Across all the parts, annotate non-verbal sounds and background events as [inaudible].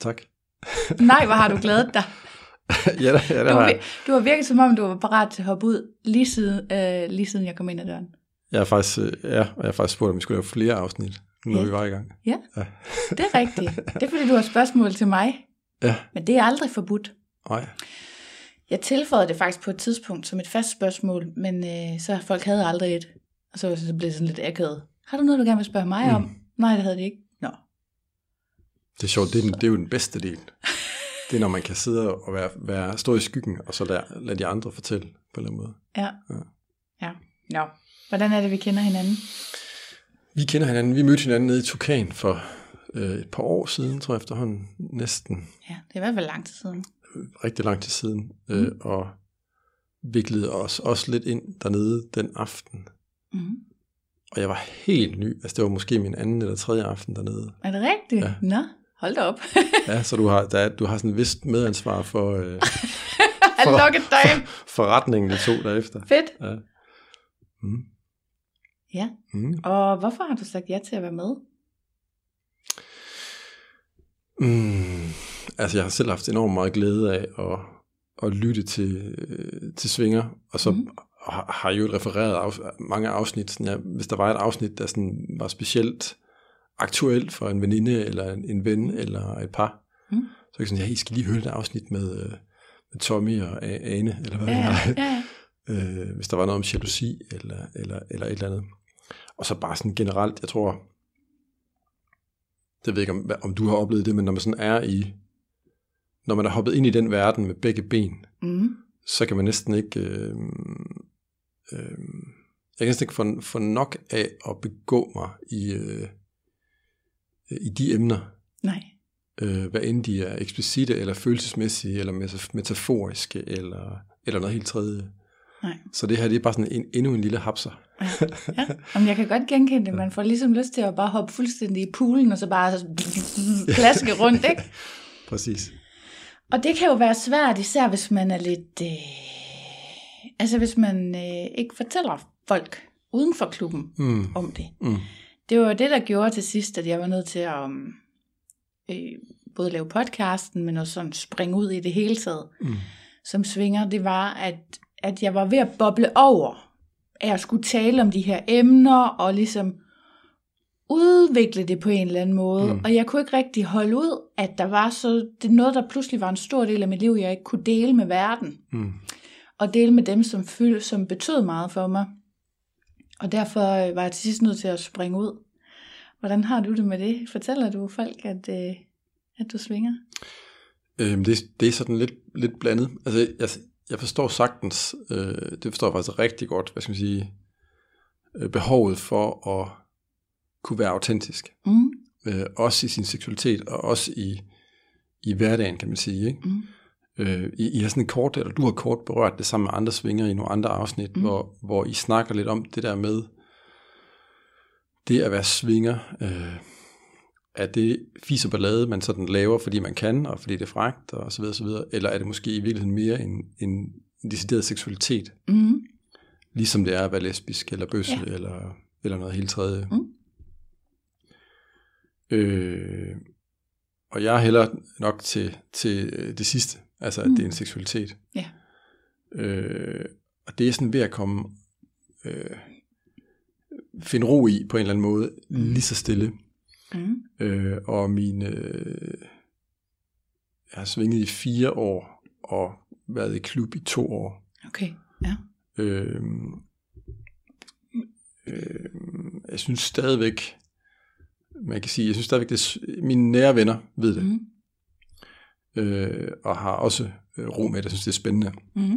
Tak. Nej, hvor har du glædet dig. [laughs] ja, det, ja, det Du har jeg. du har virket som om, du var parat til at hoppe ud lige siden, øh, lige siden jeg kom ind ad døren. Jeg har faktisk, øh, ja, og jeg har faktisk spurgt, om vi skulle lave flere afsnit, når Ja. vi var i gang. Ja, Ja. det er rigtigt. Det er fordi, du har spørgsmål til mig. Ja, Men det er aldrig forbudt. nej. Jeg tilføjede det faktisk på et tidspunkt som et fast spørgsmål, men øh, så folk havde aldrig et. Og så, så blev det sådan lidt akavet. Har du noget, du gerne vil spørge mig om? Nej, det havde de ikke. Det er sjovt, det er, den, det er jo den bedste del. Det er, når man kan sidde og være, være, stå i skyggen, og så lade, lade de andre fortælle på en eller anden måde. Ja. Ja. Ja. Nå. Hvordan er det, vi kender hinanden? Vi kender hinanden. Vi mødte hinanden nede i Tukan for øh, et par år siden, tror jeg efterhånden. Næsten Ja, det er i hvert fald lang tid siden. rigtig lang tid siden. Mm. Øh, og viklede os også lidt ind dernede den aften. Mm. Og jeg var helt ny. Altså det var måske min anden eller tredje aften dernede. Er det rigtigt? Ja. Nå, hold da op. Ja, så du har, der, er- du har sådan et vist medansvar for øh, [laughs] dig ind. forretningen de to derefter. Fedt. Ja. Mm. Ja. Mm. Og hvorfor har du sagt ja til at være med? Mm. Altså jeg har selv haft enormt meget glæde af at, at lytte til, øh, til Svinger, og så mm. har, har jeg jo refereret af, mange afsnit. Sådan, ja, hvis der var et afsnit, der sådan var specielt aktuelt for en veninde, eller en, en ven, eller et par, Mm. så jeg sådan, ja, I skal lige høre det afsnit med, øh, med Tommy og Ane, eller hvad Ja, det er. ja, [laughs] øh, hvis der var noget om jalousi eller, eller, eller et eller andet. Og så bare sådan generelt, jeg tror, det ved ikke, om, om du har oplevet det, men når man sådan er i, når man er hoppet ind i den verden med begge ben, Mm. så kan man næsten ikke, øh, øh, jeg kan næsten ikke få, få nok af at begå mig i, øh, i de emner, Nej. øh, hvad end de er eksplicite, eller følelsesmæssige, eller meta- metaforiske, eller, eller noget helt tredje. Nej. Så det her, det er bare sådan en, endnu en lille hapser. Ja. ja. Jamen, jeg kan godt genkende det. Man får ligesom lyst til at bare hoppe fuldstændig i poolen, og så bare så [laughs] plaske rundt, ikke? Præcis. Og det kan jo være svært, især hvis man er lidt... Øh... Altså hvis man øh, ikke fortæller folk uden for klubben Mm. om det. Mm. Det var det, der gjorde til sidst, at jeg var nødt til at um, øh, både lave podcasten, men også sådan springe ud i det hele taget Mm. som svinger. Det var, at, at jeg var ved at boble over, at jeg skulle tale om de her emner, og ligesom udvikle det på en eller anden måde. Mm. Og jeg kunne ikke rigtig holde ud, at der var så, det noget, der pludselig var en stor del af mit liv, jeg ikke kunne dele med verden. Mm. Og dele med dem, som, fyld, som betød meget for mig. Og derfor øh, var jeg til sidst nødt til at springe ud. Hvordan har du det med det? Fortæller du folk, at, øh, at du svinger? Øhm, det, det er sådan lidt, lidt blandet. Altså, jeg, jeg forstår sagtens, øh, det forstår jeg faktisk rigtig godt, hvad skal man sige, øh, behovet for at kunne være autentisk. Mm. Øh, også i sin seksualitet, og også i, i hverdagen, kan man sige. Ikke? Mm. Øh, I, I har sådan en kort, eller du har kort berørt det sammen med andre svinger i nogle andre afsnit, Mm. hvor, hvor I snakker lidt om det der med, det at være svinger, øh, er det fis og ballade, man sådan laver, fordi man kan, og fordi det er fragt, og så videre, så videre, eller er det måske i virkeligheden mere en, en, en decideret seksualitet, Mm. Ligesom det er at være lesbisk, eller bøsse, Ja. eller, eller noget helt tredje. Mm. Øh, og jeg er heller nok til, til øh, det sidste, altså at Mm. det er en seksualitet. Ja. Øh, og det er sådan ved at komme, øh, finde ro i på en eller anden måde, Mm. lige så stille. Mm. Øh, og min, øh, jeg har svinget i fire år, og været i klub i to år. Okay, ja. Øh, øh, jeg synes stadigvæk, man kan sige, jeg synes stadigvæk, det mine nære venner ved det, Mm. Øh, og har også øh, ro med det, jeg synes, det er spændende. Mm.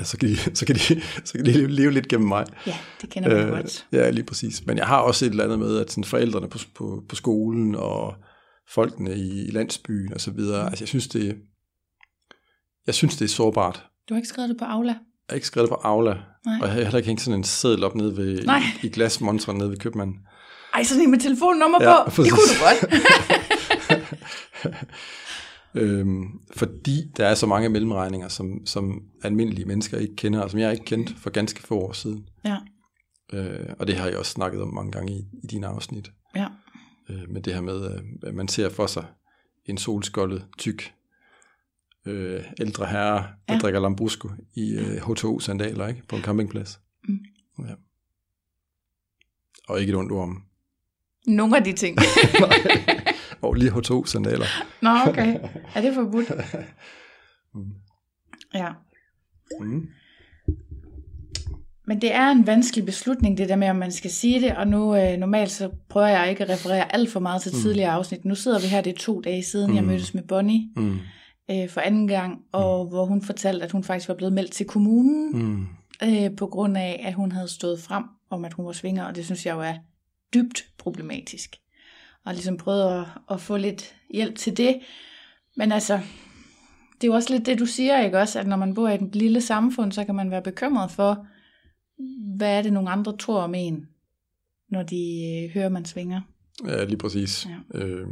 Ja, så, kan de, så, kan de, [laughs] så kan de leve, leve lidt gennem mig. Ja, det kender man øh, godt. ja, lige præcis. Men jeg har også et eller andet med, at sådan forældrene på, på, på skolen og folkene i, i landsbyen og så videre, altså jeg synes, det, jeg synes, det er sårbart. Du har ikke skrevet det på Aula? Jeg har ikke skrevet det på Aula, Nej. og jeg har heller ikke hængt sådan en seddel op nede ved, Nej. i, i glasmontren nede ved købmanden. Ej, sådan en med telefonnummer Ja, på. præcis. [laughs] Det kunne du godt. [laughs] Øhm, fordi der er så mange mellemregninger, som, som almindelige mennesker ikke kender, og som jeg ikke kendte for ganske få år siden. ja, Øh, og det har jeg også snakket om mange gange i, i dine afsnit. ja. Øh, med det her med, øh, at man ser for sig en solskoldet, tyk, øh, ældre herre, der ja. drikker Lambrusco i øh, H2O-sandaler ikke? på en campingplads. Mm. Ja. Og ikke et ondt ord om. Nogle af de ting. [laughs] Og lige H2O-sandaler. Nå, okay. Er det forbudt? Mm. Ja. Mm. Men det er en vanskelig beslutning, det der med, om man skal sige det, og nu øh, normalt så prøver jeg ikke at referere alt for meget til Mm. tidligere afsnit. Nu sidder vi her, det er to dage siden, jeg Mm. mødtes med Bonnie Mm. øh, for anden gang, og hvor hun fortalte, at hun faktisk var blevet meldt til kommunen, Mm. øh, på grund af, at hun havde stået frem om, at hun var svinger, og det synes jeg jo er dybt problematisk. Og ligesom prøvet at, at få lidt hjælp til det. Men altså, det er jo også lidt det, du siger, ikke også? At når man bor i et lille samfund, så kan man være bekymret for, hvad er det, nogle andre tror om en, når de øh, hører, man svinger. Ja, lige præcis. Ja. Øh,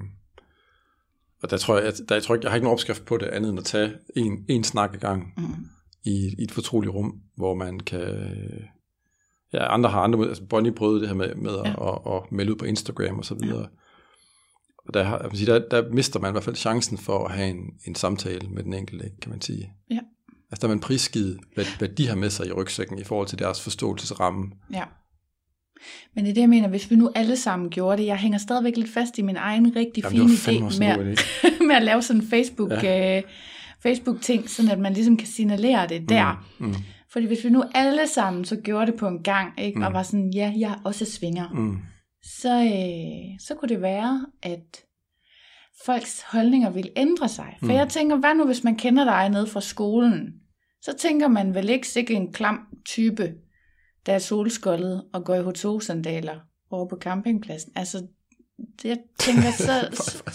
og der tror jeg, at der, jeg tror ikke, jeg har ikke nogen opskrift på det andet end at tage en, en snak i gang Mm. i, i et fortroligt rum, hvor man kan... Ja, andre har andre... Altså Bonnie prøvede det her med, med Ja. ja. at, at, at melde ud på Instagram og så videre. Ja. Og der, har- sige, der, der mister man i hvert fald chancen for at have en, en samtale med den enkelte, kan man sige. Ja. Altså der er man prisgivet, hvad, hvad de har med sig i rygsækken i forhold til deres forståelsesramme. Ja. Men det er det, jeg mener, hvis vi nu alle sammen gjorde det, jeg hænger stadigvæk lidt fast i min egen rigtig Jamen, fine idé med, idé. [laughs] med at lave sådan en Facebook, ja. øh, Facebook-ting, sådan at man ligesom kan signalere det der. Mm, mm, Fordi hvis vi nu alle sammen så gjorde det på en gang, ikke, og Mm. var sådan, ja, jeg også svinger, mm, så, øh, så kunne det være, at folks holdninger ville ændre sig. For Mm. jeg tænker, hvad nu hvis man kender dig nede fra skolen? Så tænker man vel ikke sikkert en klam type, der er solskoldet og går i H2-sandaler over på campingpladsen. Altså, det, jeg tænker, så,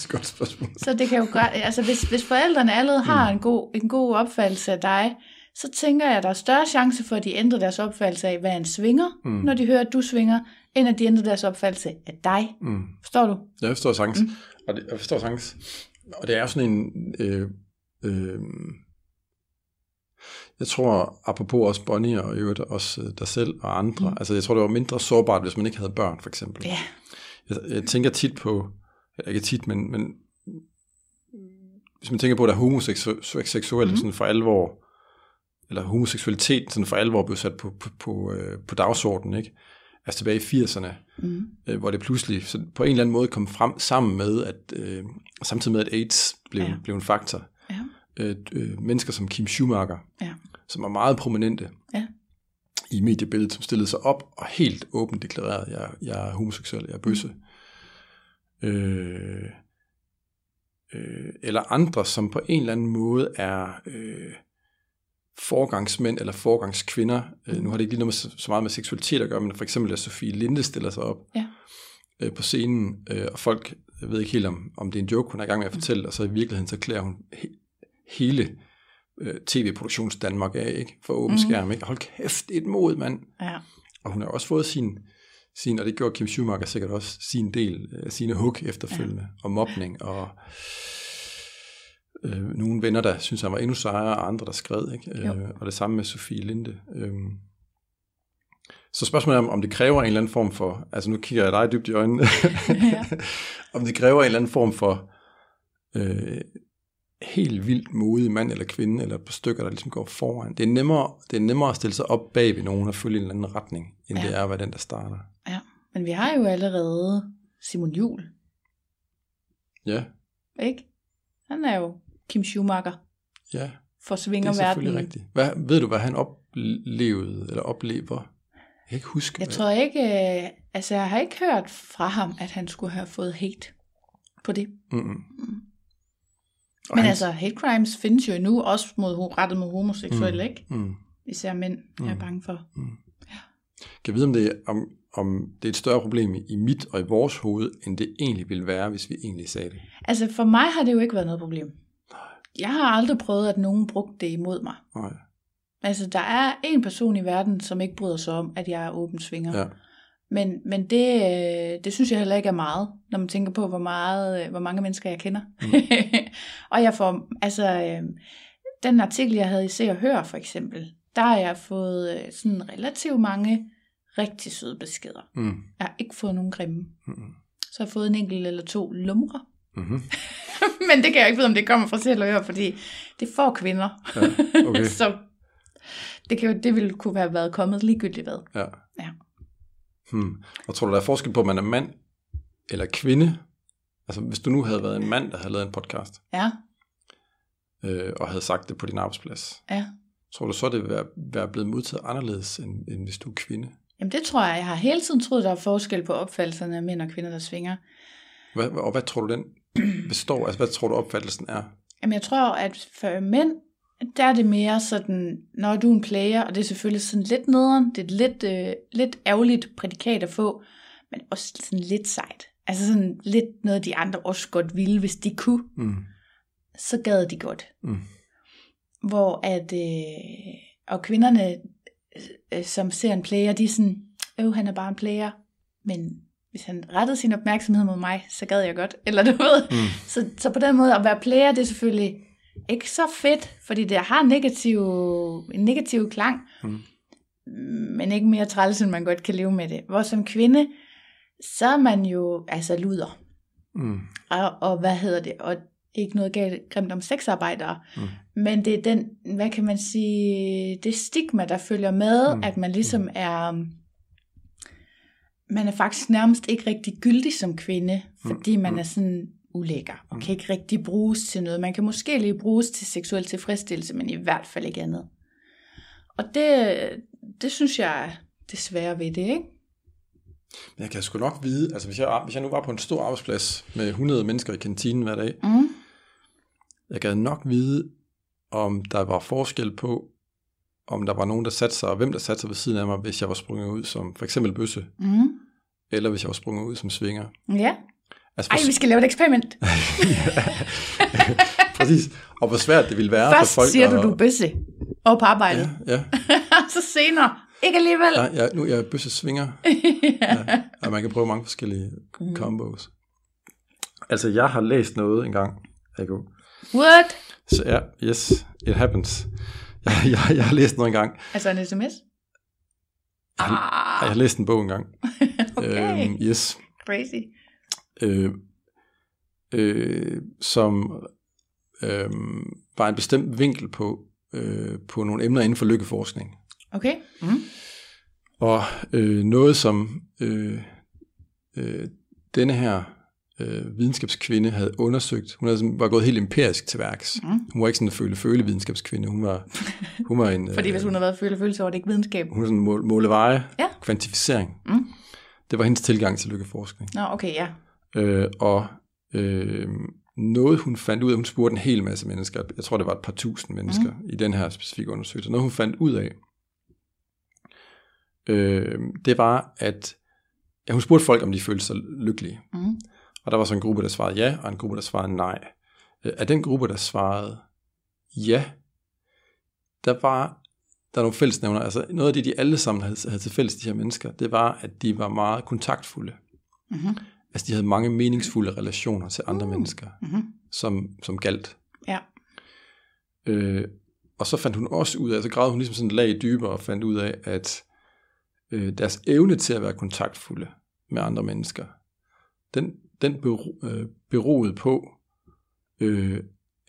[laughs] godt spørgsmål. så det kan jo godt, altså hvis, hvis forældrene allerede har Mm. en god, en god opfattelse af dig, så tænker jeg, at der er større chance for, at de ændrer deres opfattelse af, hvad en svinger. Mm. når de hører, at du svinger, end at de ændrer deres opfattelse af dig. Mm. Forstår du? Jeg forstår sagtens. Mm. Og det, jeg forstår sagtens. Og det er sådan en... Øh, øh, jeg tror, apropos også Bonnie og i øvrigt også øh, dig selv og andre, Mm. altså jeg tror, det var mindre sårbart, hvis man ikke havde børn, for eksempel. Ja. Jeg, jeg tænker tit på, ikke tit, men, men hvis man tænker på, at homoseksuelle mm. sådan for alvor, eller homoseksualitet sådan for alvor blev sat på, på, på, øh, på dagsordenen, ikke? Altså tilbage i 80'erne, Mm. øh, hvor det pludselig så på en eller anden måde kom frem sammen med, at øh, samtidig med, at AIDS blev, Ja. blev en faktor. Ja. Øh, øh, mennesker som Kim Schumacher, Ja. som var meget prominente Ja. i mediebilledet, som stillede sig op og helt åbent deklarerede, jeg, jeg er homoseksuel, jeg er bøsse. Mm. Øh, øh, eller andre, som på en eller anden måde er øh, forgangsmænd eller forgangskvinder. Øh, nu har det ikke lige noget med, så meget med seksualitet at gøre, men for eksempel at Sofie Linde stiller sig op Ja. øh, på scenen, øh, og folk jeg ved ikke helt, om, om det er en joke, hun er i gang med at fortælle, og så i virkeligheden, så klæder hun he- hele øh, tv-produktions Danmark af, ikke? For åben mm. skærm, ikke? Hold kæft, et mod, mand. Ja. Og hun har også fået sin, sin og det gjorde Kim Schumacher sikkert også, sin del, øh, sine hug efterfølgende, ja. og mobning, og øh, nogle venner, der synes, han var endnu sejere, og andre, der skred, ikke? Jo. Øh, og det samme med Sofie Linde. Øh, Så spørgsmålet er, om det kræver en eller anden form for, altså nu kigger jeg dig dybt i øjnene, [laughs] Ja. [laughs] om det kræver en eller anden form for øh, helt vildt modig mand eller kvinde, eller på stykker, der ligesom går foran. Det er nemmere, det er nemmere at stille sig op bag ved nogen og følge en eller anden retning, end ja. det er at være den, der starter. ja. Men vi har jo allerede Simon Jul, Ja, ikke? Han er jo Kim Schumacher ja, for det er selvfølgelig rigtigt. Hvad, ved du, hvad han oplevede, eller oplever? Jeg kan ikke huske. Jeg hvad- tror ikke, øh, altså jeg har ikke hørt fra ham, at han skulle have fået hate på det. Mm-mm. Og Men han- altså, hate crimes findes jo endnu, også mod, rettet mod homoseksuelle, Mm. ikke? Mm. Især mænd, jeg er Mm. bange for. Kan jeg vide, om det, er, om, om det er et større problem i, i mit og i vores hoved, end det egentlig ville være, hvis vi egentlig sagde det? Altså, for mig har det jo ikke været noget problem. Jeg har aldrig prøvet, at nogen brugte det imod mig. Nej. Altså, der er en person i verden, som ikke bryder sig om, at jeg er åben svinger. Ja. Men, men det, øh, det synes jeg heller ikke er meget, når man tænker på, hvor, meget, øh, hvor mange mennesker jeg kender. Mm. [laughs] og jeg får, altså, øh, den artikel, jeg havde i Se og Hør for eksempel, der har jeg fået sådan relativt mange rigtig søde beskeder. Mm. Jeg har ikke fået nogen grimme. Mm. Så har jeg fået en enkelt eller to lumre. Mm-hmm. [laughs] [laughs] Men det kan jeg ikke vide, om det kommer fra Hør, fordi det får kvinder. Ja, okay. [laughs] så det, kan jo, det ville kunne have været kommet ligegyldigt hvad. Ja. Ja. Hmm. Og tror du, der er forskel på, om man er mand eller kvinde? Altså, hvis du nu havde været en mand, der havde lavet en podcast, Ja, øh, og havde sagt det på din arbejdsplads, ja. tror du så, det ville være, være blevet modtaget anderledes, end, end hvis du er kvinde? Jamen det tror jeg. Jeg har hele tiden troet, der er forskel på opfattelserne af mænd og kvinder, der svinger. Hvad, og hvad tror du, den består? Altså, hvad tror du, opfattelsen er? Jamen jeg tror, at for mænd, der er det mere sådan, når du er en player, og det er selvfølgelig sådan lidt nederen, det er et lidt, øh, lidt ærgerligt prædikat at få, men også sådan lidt sejt. Altså sådan lidt noget, de andre også godt ville, hvis de kunne, Mm. så gad de godt. Mm. Hvor at, øh, og kvinderne, øh, som ser en player, de er sådan, øh, han er bare en player, men hvis han rettede sin opmærksomhed mod mig, så gad jeg godt. Eller du ved, Mm. så, så på den måde at være player, det er selvfølgelig ikke så fedt, fordi det har negativ, en negativ klang, Mm. men ikke mere træls, end man godt kan leve med det. Hvor som kvinde, så er man jo altså luder. Mm. Og, og hvad hedder det? Og ikke noget galt, grimt om sexarbejdere. Mm. Men det er den, hvad kan man sige, det stigma, der følger med, Mm. mm. at man ligesom er, man er faktisk nærmest ikke rigtig gyldig som kvinde, fordi man er sådan ulækker, og kan ikke rigtig bruges til noget. Man kan måske lige bruges til seksuel tilfredsstillelse, men i hvert fald ikke andet. Og det, det synes jeg er det svære ved det, ikke? Men jeg kan sgu nok vide, altså hvis jeg, hvis jeg nu var på en stor arbejdsplads med 100 mennesker i kantinen hver dag, Mm. jeg kan nok vide, om der var forskel på, om der var nogen, der satte sig, og hvem der satte sig ved siden af mig, hvis jeg var sprunget ud som for eksempel bøsse, Mm. Eller hvis jeg var sprunget ud som svinger. Ja. Altså, Ej, hvor- vi skal lave et eksperiment. [laughs] Præcis. Og hvor svært det ville være Først for folk siger at... du, du er bøsse. Og på arbejdet. Ja, ja. [laughs] så senere. Ikke alligevel. ja, ja nu er jeg bøsse svinger. [laughs] ja. Og man kan prøve mange forskellige Mm. combos. Altså, jeg har læst noget engang, Ago. What? Så ja, yes, it happens. Jeg, jeg, jeg har læst noget engang. Altså en sms? Jeg har, jeg Ah, har læst en bog engang. [laughs] okay. Øhm, yes. Crazy. øh, øh, som øh, var en bestemt vinkel på, øh, på nogle emner inden for lykkeforskning. Okay. Mm. Og øh, noget, som øh, øh, denne her øh, videnskabskvinde havde undersøgt, hun havde, sådan- var gået helt empirisk til værks. Mm. Hun var ikke sådan en føle-føle videnskabskvinde, hun var, hun var en... [laughs] Fordi hvis hun havde været føle følelse, så var det ikke videnskab. hun var sådan mål, måleveje, Ja. kvantificering. Mm. Det var hendes tilgang til lykkeforskning. Nå, okay, ja. Øh, og øh, noget hun fandt ud af, hun spurgte en hel masse mennesker, jeg tror det var et par tusind mennesker mm. i den her specifikke undersøgelse, noget hun fandt ud af, øh, det var, at ja, hun spurgte folk, om de følte sig lykkelige. Mm. Og der var så en gruppe, der svarede ja, og en gruppe, der svarede nej. Øh, af den gruppe, der svarede ja, der var der er nogle fællesnævner. Altså noget af det, de alle sammen havde, havde til fælles, de her mennesker, det var, at de var meget kontaktfulde. Mm-hmm. Altså de havde mange meningsfulde relationer til andre Mm. mennesker, Mm-hmm. som, som galt. Ja. Øh, og så fandt hun også ud af, så gravede hun ligesom sådan et lag dybere og fandt ud af, at øh, deres evne til at være kontaktfulde med andre mennesker, den, den bero, øh, beroede på, øh,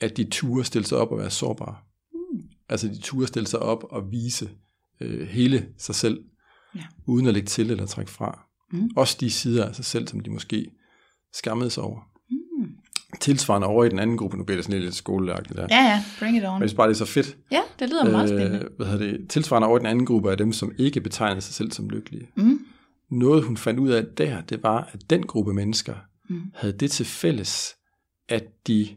at de turde stille sig op og være sårbare. Mm. Altså de turde stille sig op og vise øh, hele sig selv, ja. uden at lægge til eller trække fra. Mm. Også de sider af sig selv, som de måske skammede sig over. Mm. Tilsvarende over i den anden gruppe, nu bliver det sådan lidt skoleagtigt der. Ja, ja, bring it on. Men det er bare det er så fedt. Ja, det lyder meget spændende. Øh, hvad hedder det? Tilsvarende over i den anden gruppe af dem, som ikke betegnede sig selv som lykkelige. Mm. Noget hun fandt ud af der, det var, at den gruppe mennesker mm. havde det til fælles, at de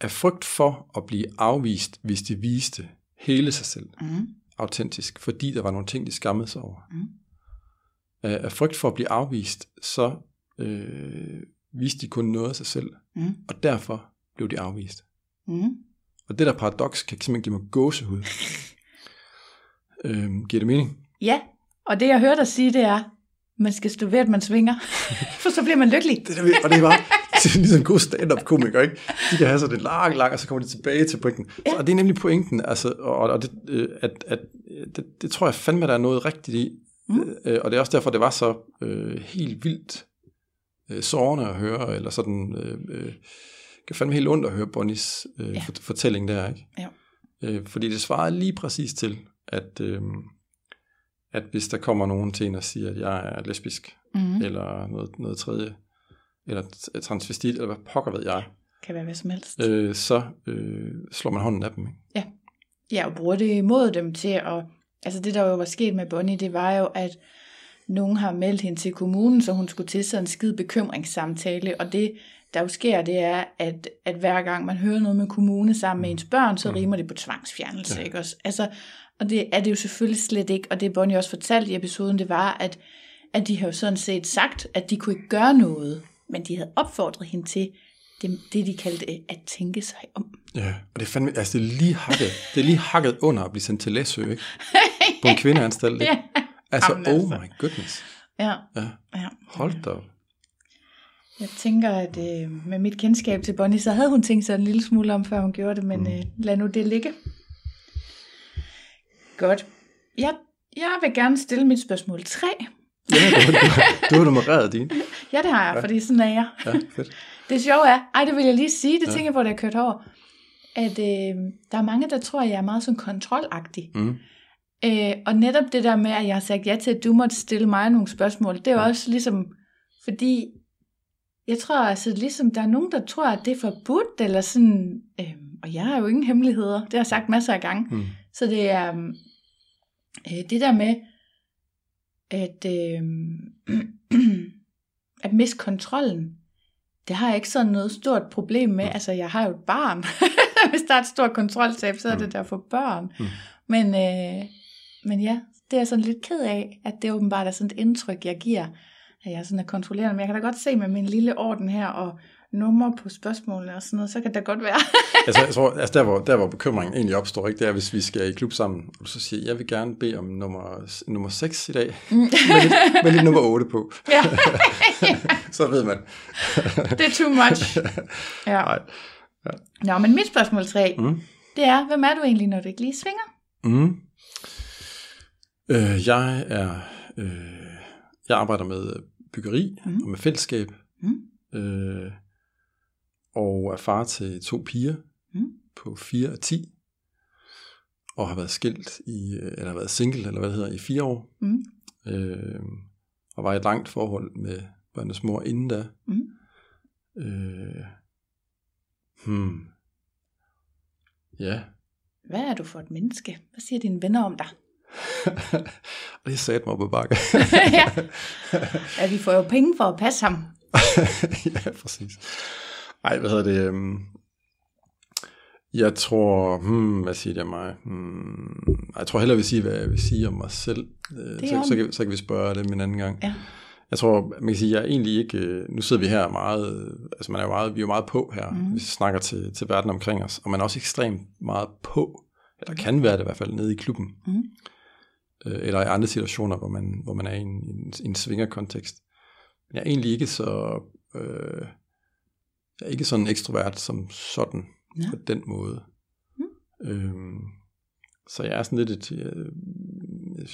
af frygt for at blive afvist, hvis de viste hele sig selv, mm. autentisk, fordi der var nogle ting, de skammede sig over. Mm. Af frygt for at blive afvist, så øh, viste de kun noget af sig selv, mm. og derfor blev de afvist. Mm. Og det der paradoks kan simpelthen give mig gåsehud. [laughs] øhm, giver det mening? Ja, og det jeg hørte dig sige, det er, man skal stå ved, at man svinger, [laughs] for så bliver man lykkelig. det, der, og det er bare [laughs] det er ligesom en god stand-up komiker, ikke? De kan have så det lang, lang, og så kommer de tilbage til pointen. Ja. Og det er nemlig pointen, altså, og, og det, øh, at, at, det, det tror jeg fandme, der er noget rigtigt i. Mm. Øh, og det er også derfor, det var så øh, helt vildt øh, sårende at høre, eller sådan, øh, øh, kan fandme helt ondt at høre Bonnies øh, ja. fortælling der, ikke? Ja. Øh, fordi det svarer lige præcis til, at, øh, at hvis der kommer nogen til en og siger, at jeg er lesbisk, mm. eller noget, noget tredje, eller transvestit, eller hvad pokker ved jeg. Kan være hvad som helst. Øh, så øh, slår man hånden af dem. Ikke? Ja. ja, og bruger det imod dem til at... Altså det, der jo var sket med Bonnie, det var jo, at nogen har meldt hende til kommunen, så hun skulle til sådan en skid bekymringssamtale, og det, der jo sker, det er, at, at hver gang man hører noget med kommune sammen med ens børn, så mm. rimer det på tvangsfjernelse, ja. ikke også? Altså, og det er det jo selvfølgelig slet ikke, og det Bonnie også fortalte i episoden, det var, at, at de har jo sådan set sagt, at de kunne ikke gøre noget, men de havde opfordret hende til det, det de kaldte at tænke sig om. Ja, og det er fandme, altså det er lige hakket, det er lige hakket under at blive sendt til Læsø, ikke? På en kvindeanstalt, ikke? [laughs] ja. Altså, Jamen, oh altså. my goodness. Ja. ja. ja. Hold da Jeg tænker, at øh, med mit kendskab til Bonnie, så havde hun tænkt sig en lille smule om, før hun gjorde det, men mm. øh, lad nu det ligge. Godt. Jeg, jeg vil gerne stille mit spørgsmål 3. Ja, du, du, du har nummereret din. [laughs] ja, det har jeg, ja. fordi sådan er jeg. Ja, fedt. [laughs] Det sjove er, ej, det vil jeg lige sige, det ja. tænker jeg på, da jeg kørte over, at øh, der er mange, der tror, at jeg er meget sådan kontrolagtig. Mm. Øh, og netop det der med, at jeg har sagt ja til, at du måtte stille mig nogle spørgsmål, det er ja. også ligesom, fordi jeg tror altså ligesom, der er nogen, der tror, at det er forbudt, eller sådan, øh, og jeg har jo ingen hemmeligheder, det har jeg sagt masser af gange. Mm. Så det er øh, det der med, at, øh, [clears throat] at miste kontrollen, det har jeg ikke sådan noget stort problem med. Altså, jeg har jo et barn. [laughs] Hvis der er et stort kontroltab, så er det mm. der for børn. Mm. Men, øh, men ja, det er jeg sådan lidt ked af, at det åbenbart er sådan et indtryk, jeg giver, at jeg sådan er kontrollerende. Men jeg kan da godt se med min lille orden her, og nummer på spørgsmålene og sådan noget, så kan det godt være. [laughs] altså, jeg tror, altså der, hvor, der hvor bekymringen egentlig opstår, ikke, det er, hvis vi skal i klub sammen, og så siger, jeg vil gerne bede om nummer, nummer 6 i dag, mm. [laughs] med, lidt, med lidt nummer 8 på. [laughs] Ja. så ved man. det er too much. Ja. Nej. Ja. Nå, men mit spørgsmål 3, mm. det er, hvem er du egentlig, når du ikke lige svinger? Mm. Øh, jeg er, øh, jeg arbejder med byggeri mm. og med fællesskab. Mm. Øh, og er far til to piger mm. på 4 og 10, og har været skilt i, eller har været single, eller hvad det hedder, i fire år. Mm. Øh, og var i et langt forhold med børnenes mor inden da. Mm. Øh, hmm. Ja. Hvad er du for et menneske? Hvad siger dine venner om dig? [laughs] det er sat mig på bakke. [laughs] ja. ja, vi får jo penge for at passe ham. [laughs] ja, præcis. Ej, hvad hedder det? Øhm, jeg tror, hmm, hvad siger det mig? Hmm, jeg tror hellere, jeg vil sige, hvad jeg vil sige om mig selv. Øh, så, så, kan, så kan vi spørge det en anden gang. Ja. Jeg tror, man kan sige, jeg er egentlig ikke, øh, nu sidder vi her meget, altså man er jo meget, vi er jo meget på her, mm. vi snakker til, til verden omkring os, og man er også ekstremt meget på, eller kan være det i hvert fald, nede i klubben, mm. eller i andre situationer, hvor man, hvor man er i en, en, en svingerkontekst. Men jeg er egentlig ikke så, øh, jeg er ikke sådan ekstrovert som sådan, ja. på den måde. Mm. Øhm, Så jeg er sådan lidt et, jeg, jeg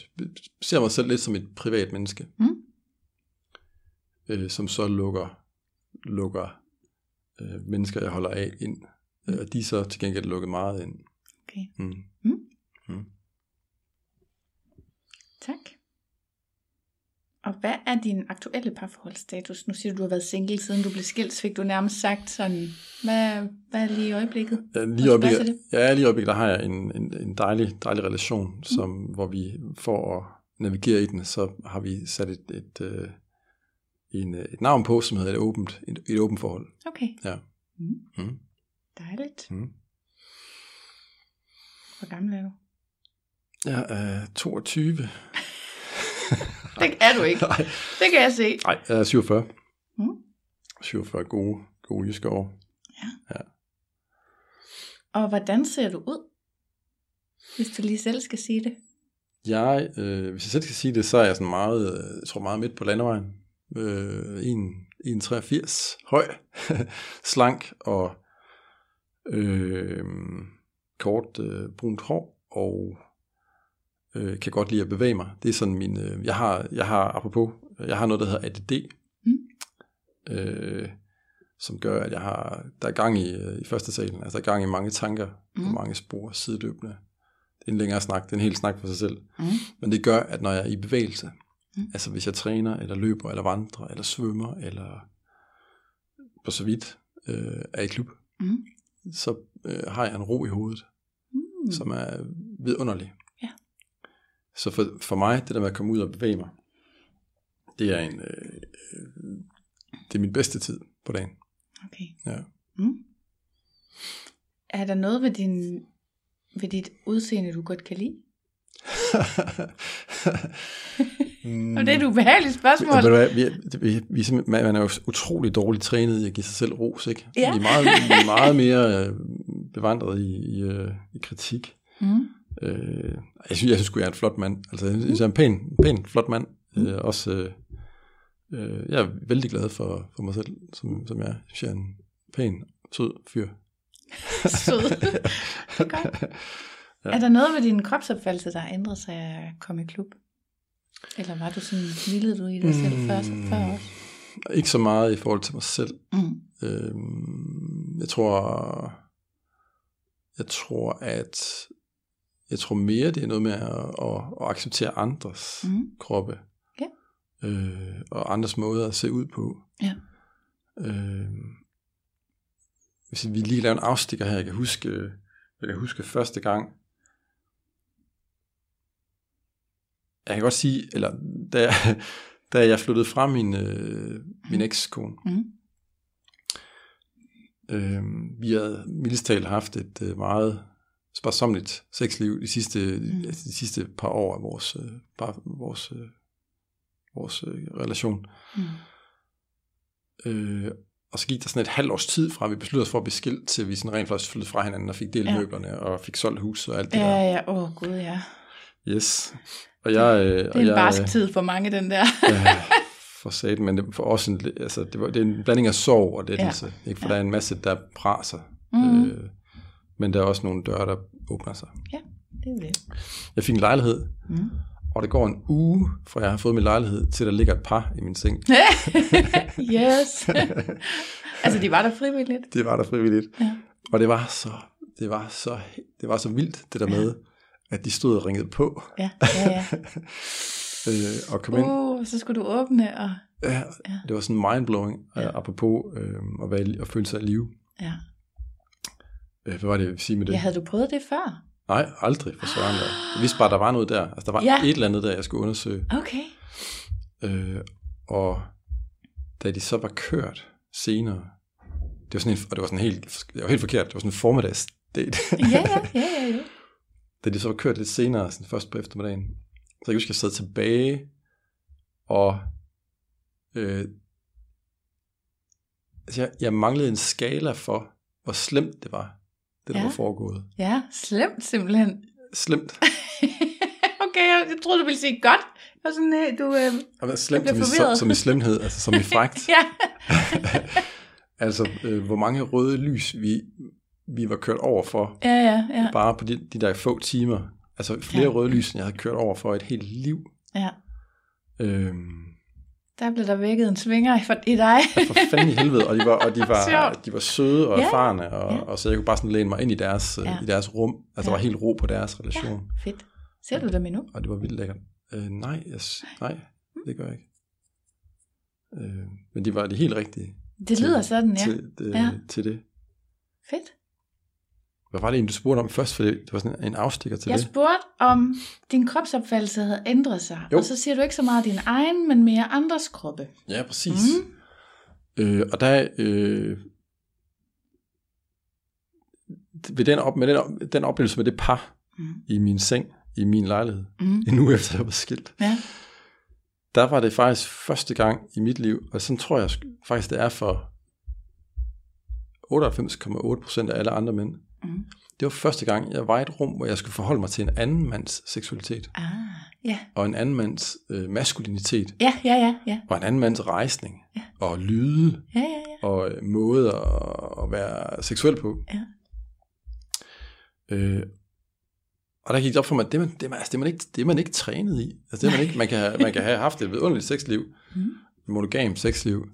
ser mig selv lidt som et privat menneske, Mm. øh, som så lukker, lukker øh, mennesker, jeg holder af ind. Øh, og de er så til gengæld lukket meget ind. Okay. Mm. Mm. Mm. Tak. Og hvad er din aktuelle parforholdsstatus? Nu siger du, du har været single siden du blev skilt. Så fik du nærmest sagt sådan, hvad, hvad er lige i øjeblikket? Ja, lige i øjeblikket, ja, lige i øjeblikket, der har jeg en, en, en dejlig, dejlig relation, som, hvor vi for at navigere i den, så har vi sat et, et, øh, en, øh, et navn på, som hedder et åbent, et, et åbent forhold. Okay. Ja. Mm. Mm. Dejligt. Mm. Hvor gammel er du? Jeg er 22. [laughs] Det er du ikke. Nej, Det kan jeg se. Nej, jeg er 47. Mm. 47 gode, gode jyske år. Og hvordan ser du ud? Hvis du lige selv skal sige det. Jeg, øh, hvis jeg selv skal sige det, så er jeg sådan meget, øh, jeg tror meget midt på landevejen. Øh, 1,83 høj, [laughs] slank og øh, kort øh, brunt hår, og øh, kan godt lide at bevæge mig. Det er sådan min, øh, jeg har, jeg har, apropos, jeg har noget, der hedder ADD, Mm. øh, som gør, at jeg har, der er gang i, øh, i første salen, altså der er gang i mange tanker, mm. På mange spor, sideløbende. Det er en længere snak, det er en hel snak for sig selv. Mm. Men det gør, at når jeg er i bevægelse, Mm. altså hvis jeg træner, eller løber, eller vandrer, eller svømmer, eller på så vidt øh, er i klub, Mm. så øh, har jeg en ro i hovedet, mm. som er vidunderlig. Så for, for mig, det der med at komme ud og bevæge mig, det er en, øh, øh, det er min bedste tid på dagen. Okay. Ja. Mm. Er der noget ved, din, ved dit udseende, du godt kan lide? [laughs] mm. Og det er et ubehageligt spørgsmål. Du hvad, vi, vi, vi man man er jo utrolig dårligt trænet i at give sig selv ros, ikke? Ja. Vi er meget, vi er meget mere øh, bevandret i, i, øh, i kritik. Mm. Øh, jeg synes, jeg synes, jeg er en flot mand. Altså, jeg synes, jeg er en pæn, pæn flot mand. Mm. Øh, også, øh, øh, jeg er vældig glad for, for mig selv, som, som jeg er. Jeg er en pæn, sød fyr. [laughs] Sød. [laughs] Det er godt. Ja. Er der noget ved din kropsopfattelse, der har ændret sig at komme i klub? Eller var du sådan, hvilede du i dig selv Mm. før, før også? Ikke så meget i forhold til mig selv. Mm. Øh, jeg tror, jeg tror, at jeg tror mere, det er noget med at, at, at acceptere andres Mm. mm. kroppe. Ja. Øh, og andres måder at se ud på. Ja. Øh, hvis vi lige laver en afstikker her, jeg kan huske, jeg kan huske første gang, jeg kan godt sige, eller da jeg, [laughs] da jeg flyttede fra min, øh, min ekskone, Mm. Øh, vi havde mildest talt haft et øh, meget sparsomligt sexliv de sidste, Mm. mm. de sidste par år af vores, øh, par, vores, øh, vores øh, relation. Mm. Øh, og så gik der sådan et halvt års tid fra, at vi besluttede os for at blive skilt, til vi sådan rent faktisk flyttede fra hinanden og fik delt Ja. ja. møblerne og fik solgt hus og alt det Ja, der. ja, åh oh, gud ja. Yes. Og jeg, øh, Det er og en jeg, barsk tid for mange, den der. ja, for sat, men det, for os en, altså, det, var, det er en blanding af sorg og lettelse. Ja. Ikke? For Ja. ja. der er en masse, der praser. Mm. Øh, men der er også nogle døre, der åbner sig. Det er jo det. Jeg fik en lejlighed, Mm. og det går en uge, fra jeg har fået min lejlighed, til der ligger et par i min seng. [laughs] yes. altså, de var der frivilligt. Det var der frivilligt. Ja. Og det var så, det var så, det var så vildt, det der med, at de stod og ringede på, Ja, ja, ja. [laughs] øh, og kom ind. Uh, så skulle du åbne, og Ja, ja. det var sådan mindblowing, Ja. ja. apropos øh, at, være, i- at føle sig af live. ja. Øh, hvad var det, jeg ville sige med det? ja, havde du prøvet det før? Nej, aldrig for søren. Jeg vidste bare, der var noget der. Altså, der var Ja. ja. et eller andet der, jeg skulle undersøge. Okay. Øh, og da de så var kørt senere, det var sådan en, og det var sådan helt, det var helt forkert, det var sådan en formiddagsdate. Ja, ja, ja, ja, jo. [laughs] da de så var kørt lidt senere, sådan først på eftermiddagen, så jeg husker, jeg sad tilbage, og øh, altså jeg, jeg manglede en skala for, hvor slemt det var, det der Ja. var foregået. Ja, slemt simpelthen. Slemt. [laughs] okay, jeg, jeg troede, du ville sige godt. Var sådan, øh, du... Øh, Og hvad slemt som i, som, som i slemhed, altså som i [laughs] fragt. ja. [laughs] altså, øh, hvor mange røde lys vi, vi var kørt over for, ja, ja, ja. bare på de, de der få timer. Altså flere ja. røde lys, end jeg havde kørt over for et helt liv. Ja. Øhm, Der blev der vækket en svinger for, i dig. for fanden i helvede, og de var, og de var, [laughs] de var søde og Ja. erfarne, og, Ja. og så jeg kunne bare sådan læne mig ind i deres, Ja. ja. i deres rum. Altså, Ja. der var helt ro på deres relation. Ja, fedt. Ser du dem endnu? Og det var vildt lækkert. Øh, nej, jeg, nej, det gør jeg ikke. Øh, men de var de helt rigtige Det lyder sådan, ja. til, det, Ja. ja. til det. Fedt. Hvad var det egentlig, du spurgte om først? For det, var sådan en afstikker til Jeg det. spurgte, om din kropsopfattelse havde ændret sig. Jo. Og så siger du ikke så meget din egen, men mere andres kroppe. Ja, præcis. Mm. Øh, og der, øh, ved den, op, med den, den oplevelse med det par Mm. i min seng, i min lejlighed, Mm. en uge efter jeg var skilt, Ja. der var det faktisk første gang i mit liv, og sådan tror jeg sk- faktisk, det er for 98,8% af alle andre mænd. Mm. Det var første gang, jeg var i et rum, hvor jeg skulle forholde mig til en anden mands seksualitet, Ah, ja. og en anden mands øh, maskulinitet, Ja, ja, ja, ja. og en anden mands rejsning, og lyde, Ja, ja, ja. og øh, måde at, at være seksuel på. Ja. Øh, og der gik det op for mig, at det man, det man, altså, det man, ikke, det man ikke trænet i. Altså, det man, ikke, man, kan have, man kan have haft et vidunderligt sexliv, Mm. monogamt sexliv,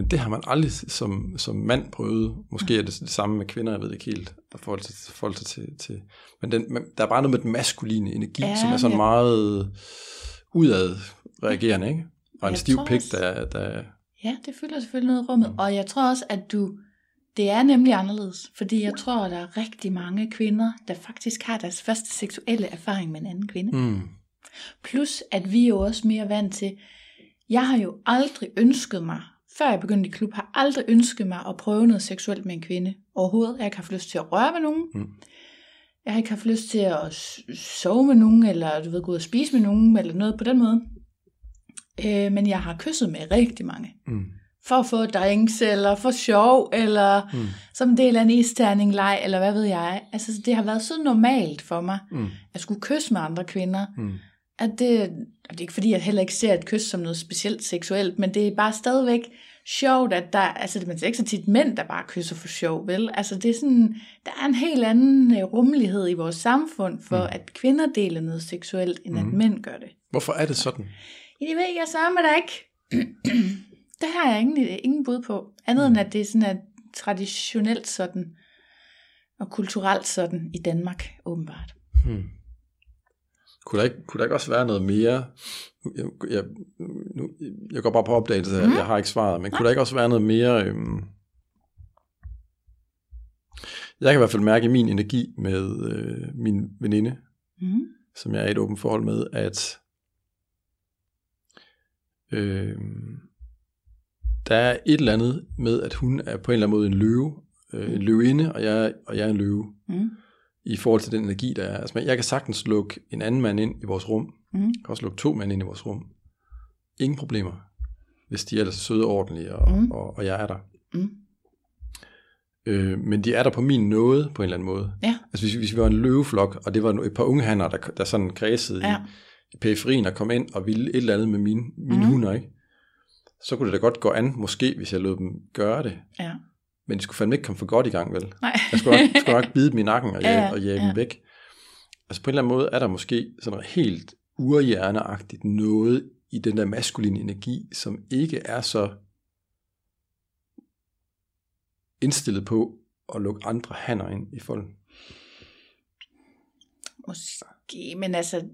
men det har man aldrig som, som mand prøvet. Måske er det det samme med kvinder, jeg ved ikke helt, der forhold til, forhold til, til, til. Men den, der er bare noget med den maskuline energi, Ja, som er sådan ja. meget udadreagerende, ikke? Og en Jeg stiv pik, der, der Ja, det fylder selvfølgelig noget rummet. Og jeg tror også, at du... Det er nemlig anderledes. Fordi jeg tror, at der er rigtig mange kvinder, der faktisk har deres første seksuelle erfaring med en anden kvinde. mm, Plus, at vi er jo også mere vant til... Jeg har jo aldrig ønsket mig, før jeg begyndte i klub, har aldrig ønsket mig at prøve noget seksuelt med en kvinde. Overhovedet. Jeg har ikke haft lyst til at røre ved nogen. Mm. Jeg har ikke haft lyst til at sove med nogen, eller du ved, gå ud og spise med nogen, eller noget på den måde. Øh, men jeg har kysset med rigtig mange. mm, For at få drinks, eller for sjov, eller mm, som en del af en isterning-leg, eller hvad ved jeg. Altså, det har været så normalt for mig, mm, at skulle kysse med andre kvinder, mm. At det, og det er ikke fordi, jeg heller ikke ser et kys som noget specielt seksuelt, men det er bare stadigvæk sjovt, at der, altså det er ikke så tit mænd, der bare kysser for sjov, vel? Altså det er sådan, der er en helt anden øh, rummelighed i vores samfund for, mm. at kvinder deler noget seksuelt, end mm. at Mm. mænd gør det. Hvorfor er det sådan? Ja, det ved jeg så med da ikke. [clears throat] det har jeg ingen, ingen bud på. Andet end at det er sådan at traditionelt sådan, og kulturelt sådan i Danmark, åbenbart. Hmm. Kunne, der ikke, kunne der ikke også være noget mere? Jeg, jeg, nu, jeg går bare på opdagelse, Mhm. mm. jeg har ikke svaret, men kunne der ikke også være noget mere... Øhm, jeg kan i hvert fald mærke min energi med øh, min veninde, Mm. som jeg er i et åbent forhold med, at øh, der er et eller andet med, at hun er på en eller anden måde en løve, øh, en løvinde, og jeg, og jeg er en løve, Mm. I forhold til den energi, der er. Altså, jeg kan sagtens lukke en anden mand ind i vores rum, Mm. jeg kan også lukke to mænd ind i vores rum. Ingen problemer, hvis de er ellers søde og ordentlige, og, Mm. og, og jeg er der. Mm. Øh, men de er der på min nåde, på en eller anden måde. Ja. Altså hvis, hvis vi var en løveflok, og det var et par unge hanner, der, der sådan kredsede Ja. i, i periferien og kom ind og ville et eller andet med mine, mine mm. hunder, ikke? så kunne det da godt gå an, måske, hvis jeg lod dem gøre det. Ja. Men de skulle fandme ikke komme for godt i gang, vel? Nej. Jeg skulle nok, skulle nok bide dem i nakken og Ja, ja, og jage ja. dem væk. Altså på en eller anden måde er der måske sådan noget helt urhjerneagtigt noget i den der maskuline energi, som ikke er så indstillet på at lukke andre hanner ind i folden. Måske, men altså,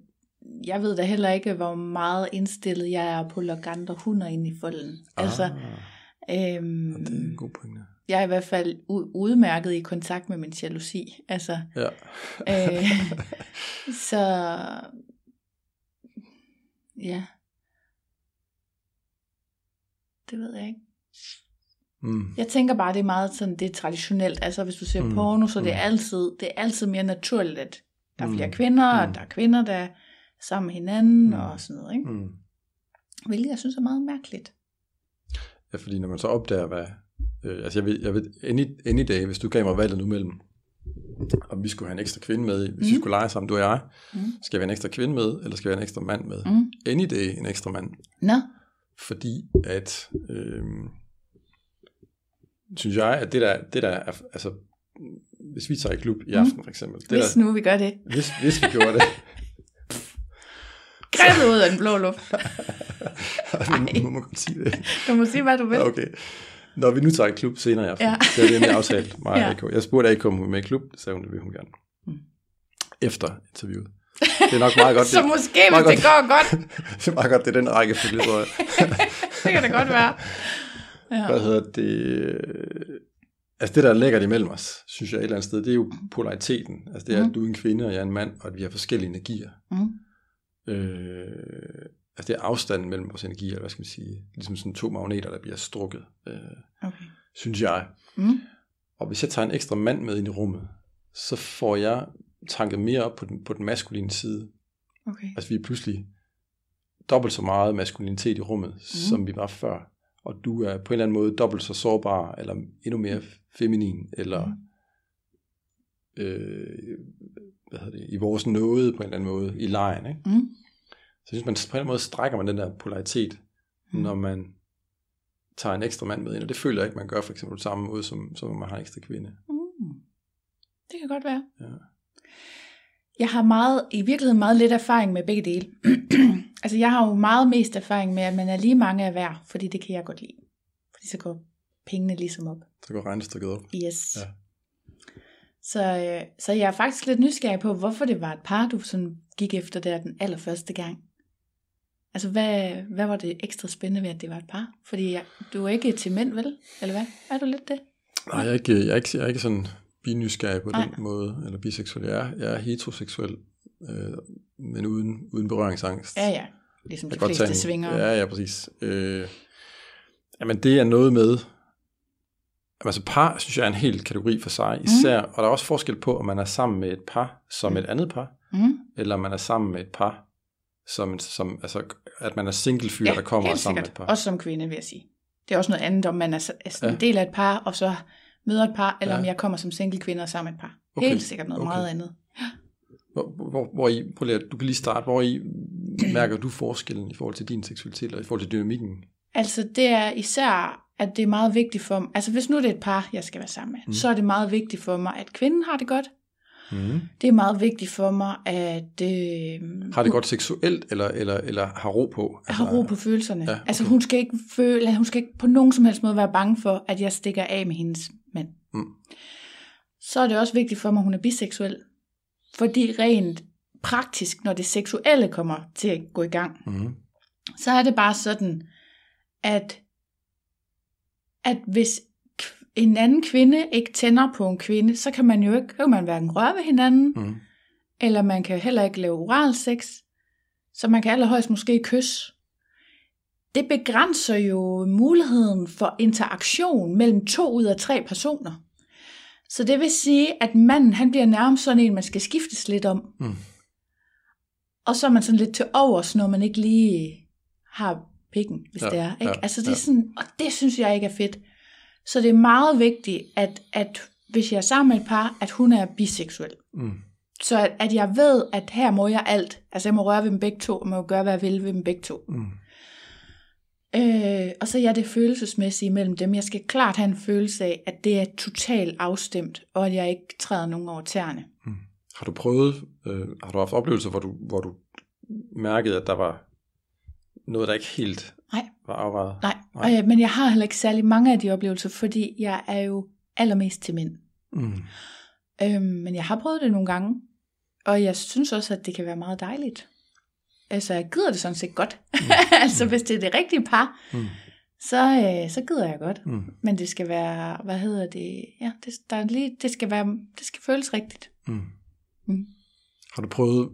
jeg ved da heller ikke, hvor meget indstillet jeg er på at lukke andre hunder ind i folden. Altså, ah, øhm, det er en god pointe. Jeg er i hvert fald udmærket i kontakt med min jalousi. Altså, Ja. øh, så ja, det ved jeg ikke. Mm. Jeg tænker bare, det er meget sådan, det er traditionelt. Altså, hvis du ser mm. Porno, så det er mm. altid, det er altid mere naturligt, at der er Mm, flere kvinder, og mm. der er kvinder, der er sammen med hinanden, Mm. og sådan noget, ikke? Mm. Hvilket jeg synes er meget mærkeligt. Ja, fordi når man så opdager, hvad... Øh, altså jeg ved, jeg ved any, any day, hvis du gav mig valget nu mellem, om vi skulle have en ekstra kvinde med, hvis mm. vi Mm. skulle lege sammen, du og jeg, Mm. skal vi have en ekstra kvinde med, eller skal vi have en ekstra mand med? Mm. Any day en ekstra mand. Nå, Fordi at, øh, synes jeg, at det der, det der er, altså, hvis vi tager i klub i aften for eksempel. Det Hvis der, nu vi gør det. hvis, hvis vi gjorde det, [laughs] Grebet ud af den blå luft. [laughs] nu må man sige det. Du må sige, hvad du vil. Okay. Når vi nu tager i klub senere i aften, Ja. det er det, vi aftalt [laughs] mig Ja. AK. Jeg spurgte AK, om hun med i klub, det sagde hun, det ville hun gerne. Mm. Efter interviewet. Det er nok meget godt. [laughs] Så det, måske, hvis det går godt, [laughs] det er meget godt, det er den rækkefølge, tror jeg. det kan det godt være. Ja. Hvad hedder det? Altså det, der er lækkert imellem os, synes jeg et eller andet sted, det er jo polariteten. Altså det er, Mhm. at du er en kvinde, og jeg er en mand, og at vi har forskellige energier. Mm. Øh, altså det er afstanden mellem vores energier, hvad skal man sige, ligesom sådan to magneter, der bliver strukket, øh, Okay. synes jeg. Mm. Og hvis jeg tager en ekstra mand med ind i rummet, så får jeg tanket mere op på den, på den maskuline side. Okay. Altså vi er pludselig dobbelt så meget maskulinitet i rummet, mm. som vi var før. Og du er på en eller anden måde dobbelt så sårbar, eller endnu mere feminin, eller Mm. øh, hvad hedder det, i vores nåde på en eller anden måde, i lejen. Ikke? Mm. Så jeg synes, man på en eller anden måde strækker man den der polaritet, Mm. når man tager en ekstra mand med ind, og det føler jeg ikke, man gør for eksempel samme måde, som, som man har en ekstra kvinde. Mm. Det kan godt være. Ja. Jeg har meget, i virkeligheden meget lidt erfaring med begge dele. [clears throat] altså jeg har jo meget mest erfaring med, at man er lige mange af hver, fordi det kan jeg godt lide. Fordi så går pengene ligesom op. Så går regnestykket op. Yes. Ja. Så, øh, så jeg er faktisk lidt nysgerrig på, hvorfor det var et par, du sådan gik efter der den allerførste gang. Altså, hvad, hvad var det ekstra spændende ved, at det var et par? Fordi jeg, du er ikke til mænd, vel? Eller hvad? Er du lidt det? Nej, jeg er ikke, jeg er ikke, jeg er ikke sådan binysgerrig på Nej. den måde, eller biseksuel. Jeg er, jeg er heteroseksuel, øh, men uden, uden berøringsangst. Ja, ja. Ligesom de Jeg godt fleste en- svinger. Ja, ja, præcis. Øh, jamen, det er noget med... Altså, par, synes jeg, er en helt kategori for sig, især. Mm. Og der er også forskel på, om man er sammen med et par som Mm. et andet par, Mm. eller om man er sammen med et par, som, som altså, at man er single fyr, der kommer sammen med sikkert. et par. Også som kvinde, vil jeg sige. Det er også noget andet, om man er, så- sådan Ja. en del af et par, og så møder et par, eller Ja. om jeg kommer som single kvinde og sammen med et par. Okay. Helt sikkert noget Okay. meget andet. Hvor, hvor, hvor I, prøv lige, du kan lige starte, hvor I mærker du forskellen i forhold til din seksualitet, og i forhold til dynamikken? Altså, det er især, at det er meget vigtigt for mig. Altså, hvis nu det er et par, jeg skal være sammen med, mm. så er det meget vigtigt for mig, at kvinden har det godt. Mm. Det er meget vigtigt for mig, at øh, Har det godt seksuelt, eller, eller, eller har ro på? Jeg har ro på følelserne. Ja, Ja, okay. Altså hun skal ikke føle, hun skal ikke på nogen som helst måde være bange for, at jeg stikker af med hendes mand. Mm. Så er det også vigtigt for mig, at hun er biseksuel. Fordi rent praktisk, når det seksuelle kommer til at gå i gang, Mm. så er det bare sådan, at, at hvis en anden kvinde ikke tænder på en kvinde, så kan man jo ikke, kan man hverken røre ved hinanden, Mm. eller man kan heller ikke lave oral sex, så man kan allerhøjst måske kysse. Det begrænser jo muligheden for interaktion mellem to ud af tre personer. Så det vil sige, at manden han bliver nærmest sådan en, man skal skiftes lidt om. Mm. Og så er man sådan lidt til overs, når man ikke lige har pikken, hvis Ja, ja, det er. Ikke? ja, altså det er ja. sådan, og det synes jeg ikke er fedt. Så det er meget vigtigt, at, at hvis jeg er sammen med et par, at hun er biseksuel. Mm. Så at, at jeg ved, at her må jeg alt. Altså jeg må røre ved dem begge to, og må gøre, hvad jeg vil ved dem begge to. Mm. Øh, og så er det følelsesmæssige mellem dem. Jeg skal klart have en følelse af, at det er totalt afstemt, og at jeg ikke træder nogen over tæerne. Har du prøvet, øh, har du haft oplevelser, hvor du, hvor du mærkede, at der var noget, der ikke helt Nej. var afvejet? Nej, Nej. Øh, men jeg har heller ikke særlig mange af de oplevelser, fordi jeg er jo allermest til mænd. Mm. Øh, men jeg har prøvet det nogle gange, og jeg synes også, at det kan være meget dejligt. Altså, jeg gider det sådan set godt. Mm. [laughs] altså, hvis det er det rigtige par, Mm. så, øh, så gider jeg godt. Mm. Men det skal være, hvad hedder det, ja, det, der er lige, det skal være, det skal føles rigtigt. Mm. Mm. Har du prøvet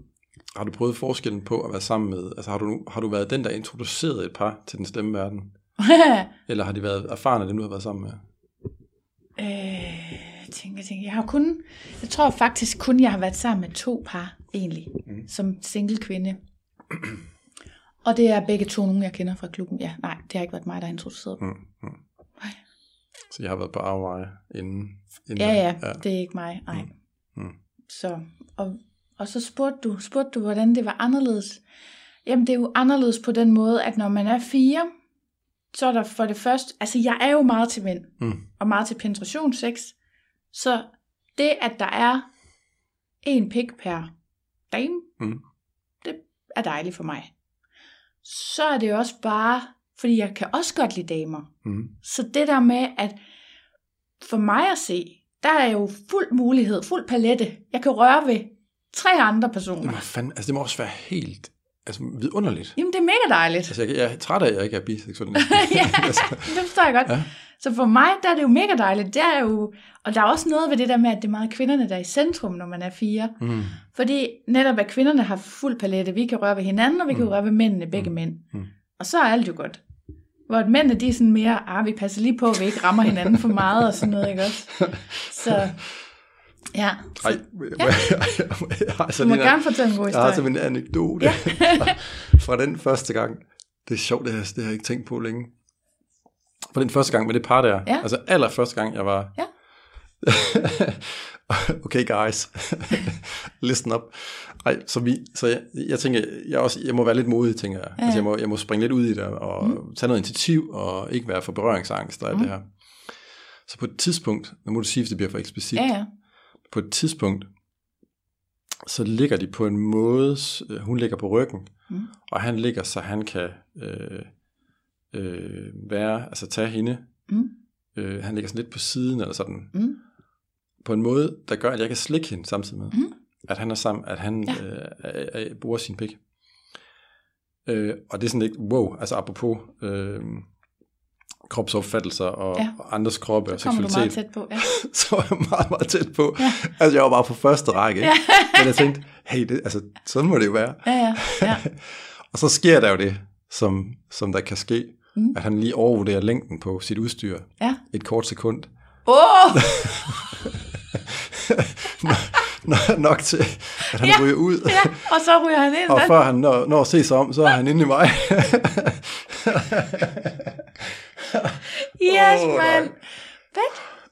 har du prøvet forskellen på at være sammen med, altså har du, har du været den, der introducerede et par til den stemme verden? [laughs] Eller har de været erfarne, dem du har været sammen med? øh, tænker, jeg tænker, jeg har kun, jeg tror faktisk kun, jeg har været sammen med to par, egentlig, Mm. som single kvinde. Og det er begge to nogen, jeg kender fra klubben. Ja, nej, det har ikke været mig, der har introduceret dem. Mm. Mm. Så jeg har været på afveje inden, inden Ja, ja, ja. det er ikke mig, nej. Mm. Mm. Så, og, og så spurgte du, spurgte du, hvordan det var anderledes. Jamen, det er jo anderledes på den måde, at når man er fire, så er der for det første, altså jeg er jo meget til mænd, Mm. og meget til penetrationssex, så det, at der er en pik per dame, Mm. det er dejligt for mig. Så er det også bare, fordi jeg kan også godt lide damer. Mm. Så det der med, at for mig at se, der er jo fuld mulighed, fuld palette. Jeg kan røre ved tre andre personer. må, fandme, altså, det må også være helt altså, vidunderligt. Jamen, det er mega dejligt. Altså, jeg, jeg er træt af, at jeg ikke er biseksuel. [laughs] ja, altså, det forstår jeg godt. Ja. Så for mig, der er det jo mega dejligt. Det er jo, og der er også noget ved det der med, at det er meget kvinderne, der er i centrum, når man er fire. mm. Fordi netop, at kvinderne har fuld palette. Vi kan røre ved hinanden, og vi kan Mm. røre ved mændene, begge Mm. mænd. Mm. Og så er alt jo godt. Hvor mændene, de er sådan mere, ah, vi passer lige på, at vi ikke rammer hinanden for meget, og sådan noget, ikke også? [laughs] Så, ja. Så, Ej, Ja. jeg har du må en, gerne fortælle en god jeg har historie. sådan en anekdote Ja. [laughs] fra, fra den første gang. Det er sjovt, det her, det har jeg ikke tænkt på længe. Fra den første gang med det par der. Ja. Altså aller første gang, jeg var... Ja. [laughs] okay, guys. [laughs] Listen up. Ej, så, vi, så jeg, jeg tænker, jeg, også, jeg må være lidt modig, tænker jeg. Ja. Altså, jeg, må, jeg må springe lidt ud i det, og mm. tage noget initiativ, og ikke være for berøringsangst og alt Mm. det her. Så på et tidspunkt, nu må du sige, hvis det bliver for eksplicit, Ja, ja. På et tidspunkt, så ligger de på en måde, øh, hun ligger på ryggen, Mm. og han ligger, så han kan øh, øh, være, altså tage hende, Mm. øh, han ligger sådan lidt på siden, eller sådan, Mm. på en måde, der gør, at jeg kan slikke hende samtidig med, Mm. at han er sammen, at han Ja. øh, er, er, bruger sin pik. Øh, og det er sådan lidt, wow, altså apropos øh, kropsopfattelser og, Ja. og andres kroppe og Så kommer du meget seksualitet, tæt på. Ja. [laughs] så var jeg meget, meget tæt på. Ja. Altså, jeg var bare på første række. Ja. Ikke? [laughs] Men jeg tænkte, hey, det, altså, sådan må det jo være. Ja, ja, ja. [laughs] Og så sker der jo det, som, som der kan ske, Mm. at han lige overvurderer længden på sit udstyr ja. et kort sekund. Åh! Oh! Nok til, at han Ja. ryger ud. Ja, og så ryger han ind. Og før han når, når at se sig om, så er han inde i mig. [laughs] Yes, Åh, mand. nej.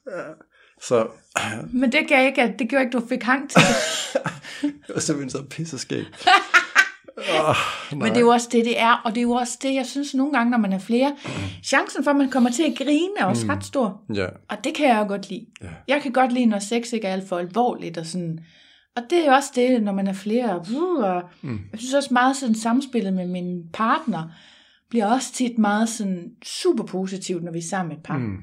Hvad? så [clears throat] Men det gav ikke, at det gjorde ikke, du fik hang til det. [laughs] det var simpelthen så pisseskæg. Oh, [laughs] Men det er jo også det, det er. Og det er jo også det, jeg synes nogle gange, når man er flere. [clears throat] Chancen for, at man kommer til at grine, er også Mm. ret stor. Ja, Og det kan jeg jo godt lide. Ja. Jeg kan godt lide, når sex ikke er alt for alvorligt og sådan. Og det er jo også det, når man er flere. Uh, og Mm. Jeg synes også meget sådan samspillet med min partner bliver også tit meget sådan super positivt, når vi er sammen med et par. mm.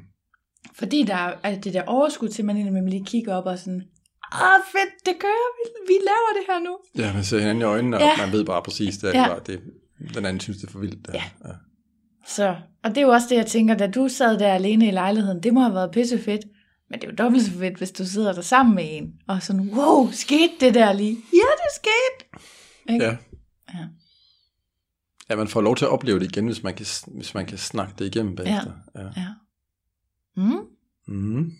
Fordi der er altså det der overskud til, at man indimellem lige kigger op og sådan, ah fedt, det kører, vi, vi laver det her nu. ja man ser hinanden i øjnene, og Ja. man ved bare præcis, det er Ja. bare, det, den anden synes, det er for vildt. Det. Ja. ja. Så, og det er jo også det, jeg tænker, da du sad der alene i lejligheden, det må have været pissefedt. Men det er jo dobbelt så fedt, hvis du sidder der sammen med en, og sådan, wow, skete det der lige? Ja, det skete. Ikke? Ja. Ja, man får lov til at opleve det igen, hvis man kan, hvis man kan snakke det igennem bagefter. Ja. ja. ja. Mm. Mm.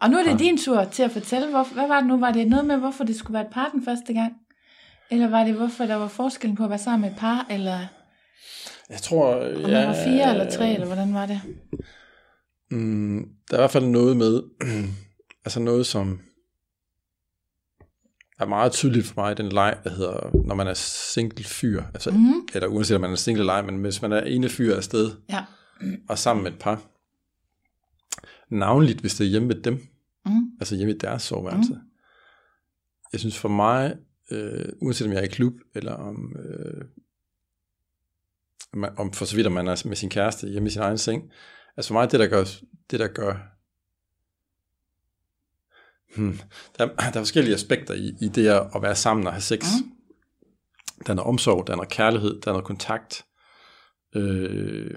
Og nu er det Ja. din tur til at fortælle, hvor, hvad var det nu? Var det noget med, hvorfor det skulle være et par den første gang? Eller var det, hvorfor der var forskellen på at være sammen med et par, eller Jeg tror... om man var fire eller tre, eller hvordan var det? Mm, der er i hvert fald noget med, [clears throat] altså noget som er meget tydeligt for mig, den leg, der hedder, når man er single fyr, altså, mm. Eller uanset om man er single leg, men hvis man er ene fyr afsted, Ja. og sammen med et par, navnligt hvis det er hjemme med dem, Mm. altså hjemme i deres soveværelse. Mm. Jeg synes for mig, øh, uanset om jeg er i klub, eller om, øh, om for så vidt om man er med sin kæreste hjemme i sin egen seng, altså for mig, det der gør, det der gør hmm, der, [clears throat] der er forskellige aspekter i, i det at være sammen og have sex. Mm. Der er noget omsorg, der er noget kærlighed, der er noget kontakt. Øh,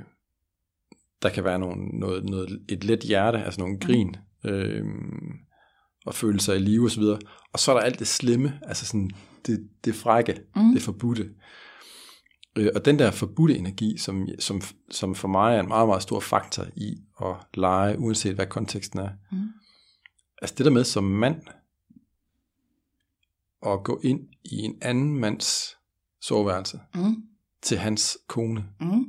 der kan være nogle, noget, noget, et let hjerte, altså nogle grin, øh, og følelser i live osv. Og så er der alt det slemme, altså sådan det, det frække, Mm. det forbudte. Øh, og den der forbudte energi, som, som, som for mig er en meget, meget stor faktor i at lege, uanset hvad konteksten er. Mm. Altså det der med som mand, at gå ind i en anden mands soveværelse Mm. til hans kone. Mm.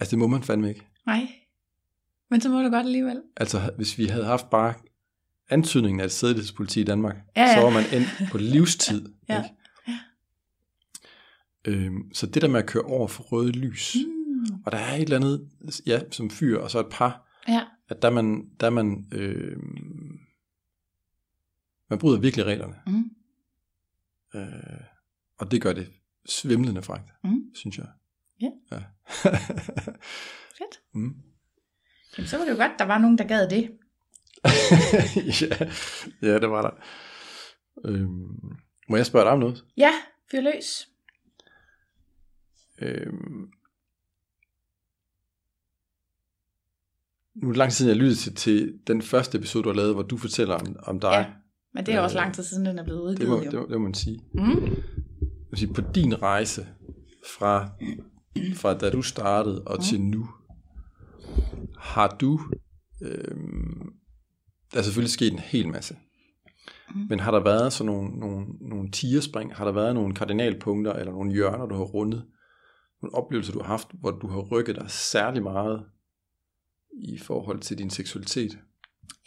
Altså det må man fandme ikke. Nej. Men så må du godt alligevel. Altså hvis vi havde haft bare antydningen af et sædelighedspoliti i Danmark, Ja, ja. så var man endt på [laughs] livstid. Ja. Ikke? Øhm, så det der med at køre over for røde lys, Mm. og der er et eller andet, ja, som fyr, og så et par, Ja. At der er man, der er man øh, Man bryder virkelig reglerne. Mm. Øh, og det gør det svimlende frækt, Mm. synes jeg. Ja. ja. [laughs] Fedt. mm. Jamen, så var det jo godt, der var nogen, der gad det. [laughs] ja, ja, det var der. Øhm, må jeg spørge dig om noget? Ja, fyr løs. Øhm, nu er det lang tid siden, jeg lyttede til, til den første episode, du har lavet, hvor du fortæller om, om dig. Ja, Men det er også Øh, lang tid siden, den er blevet det, må, udgivet. det, må, det må man sige. Mm. Jeg sige, på din rejse fra, fra da du startede og til nu, har du, øhm, der er selvfølgelig sket en hel masse, Mm. men har der været sådan nogle, nogle, nogle tierspring, har der været nogle kardinalpunkter eller nogle hjørner, du har rundet, nogle oplevelser, du har haft, hvor du har rykket dig særlig meget i forhold til din seksualitet?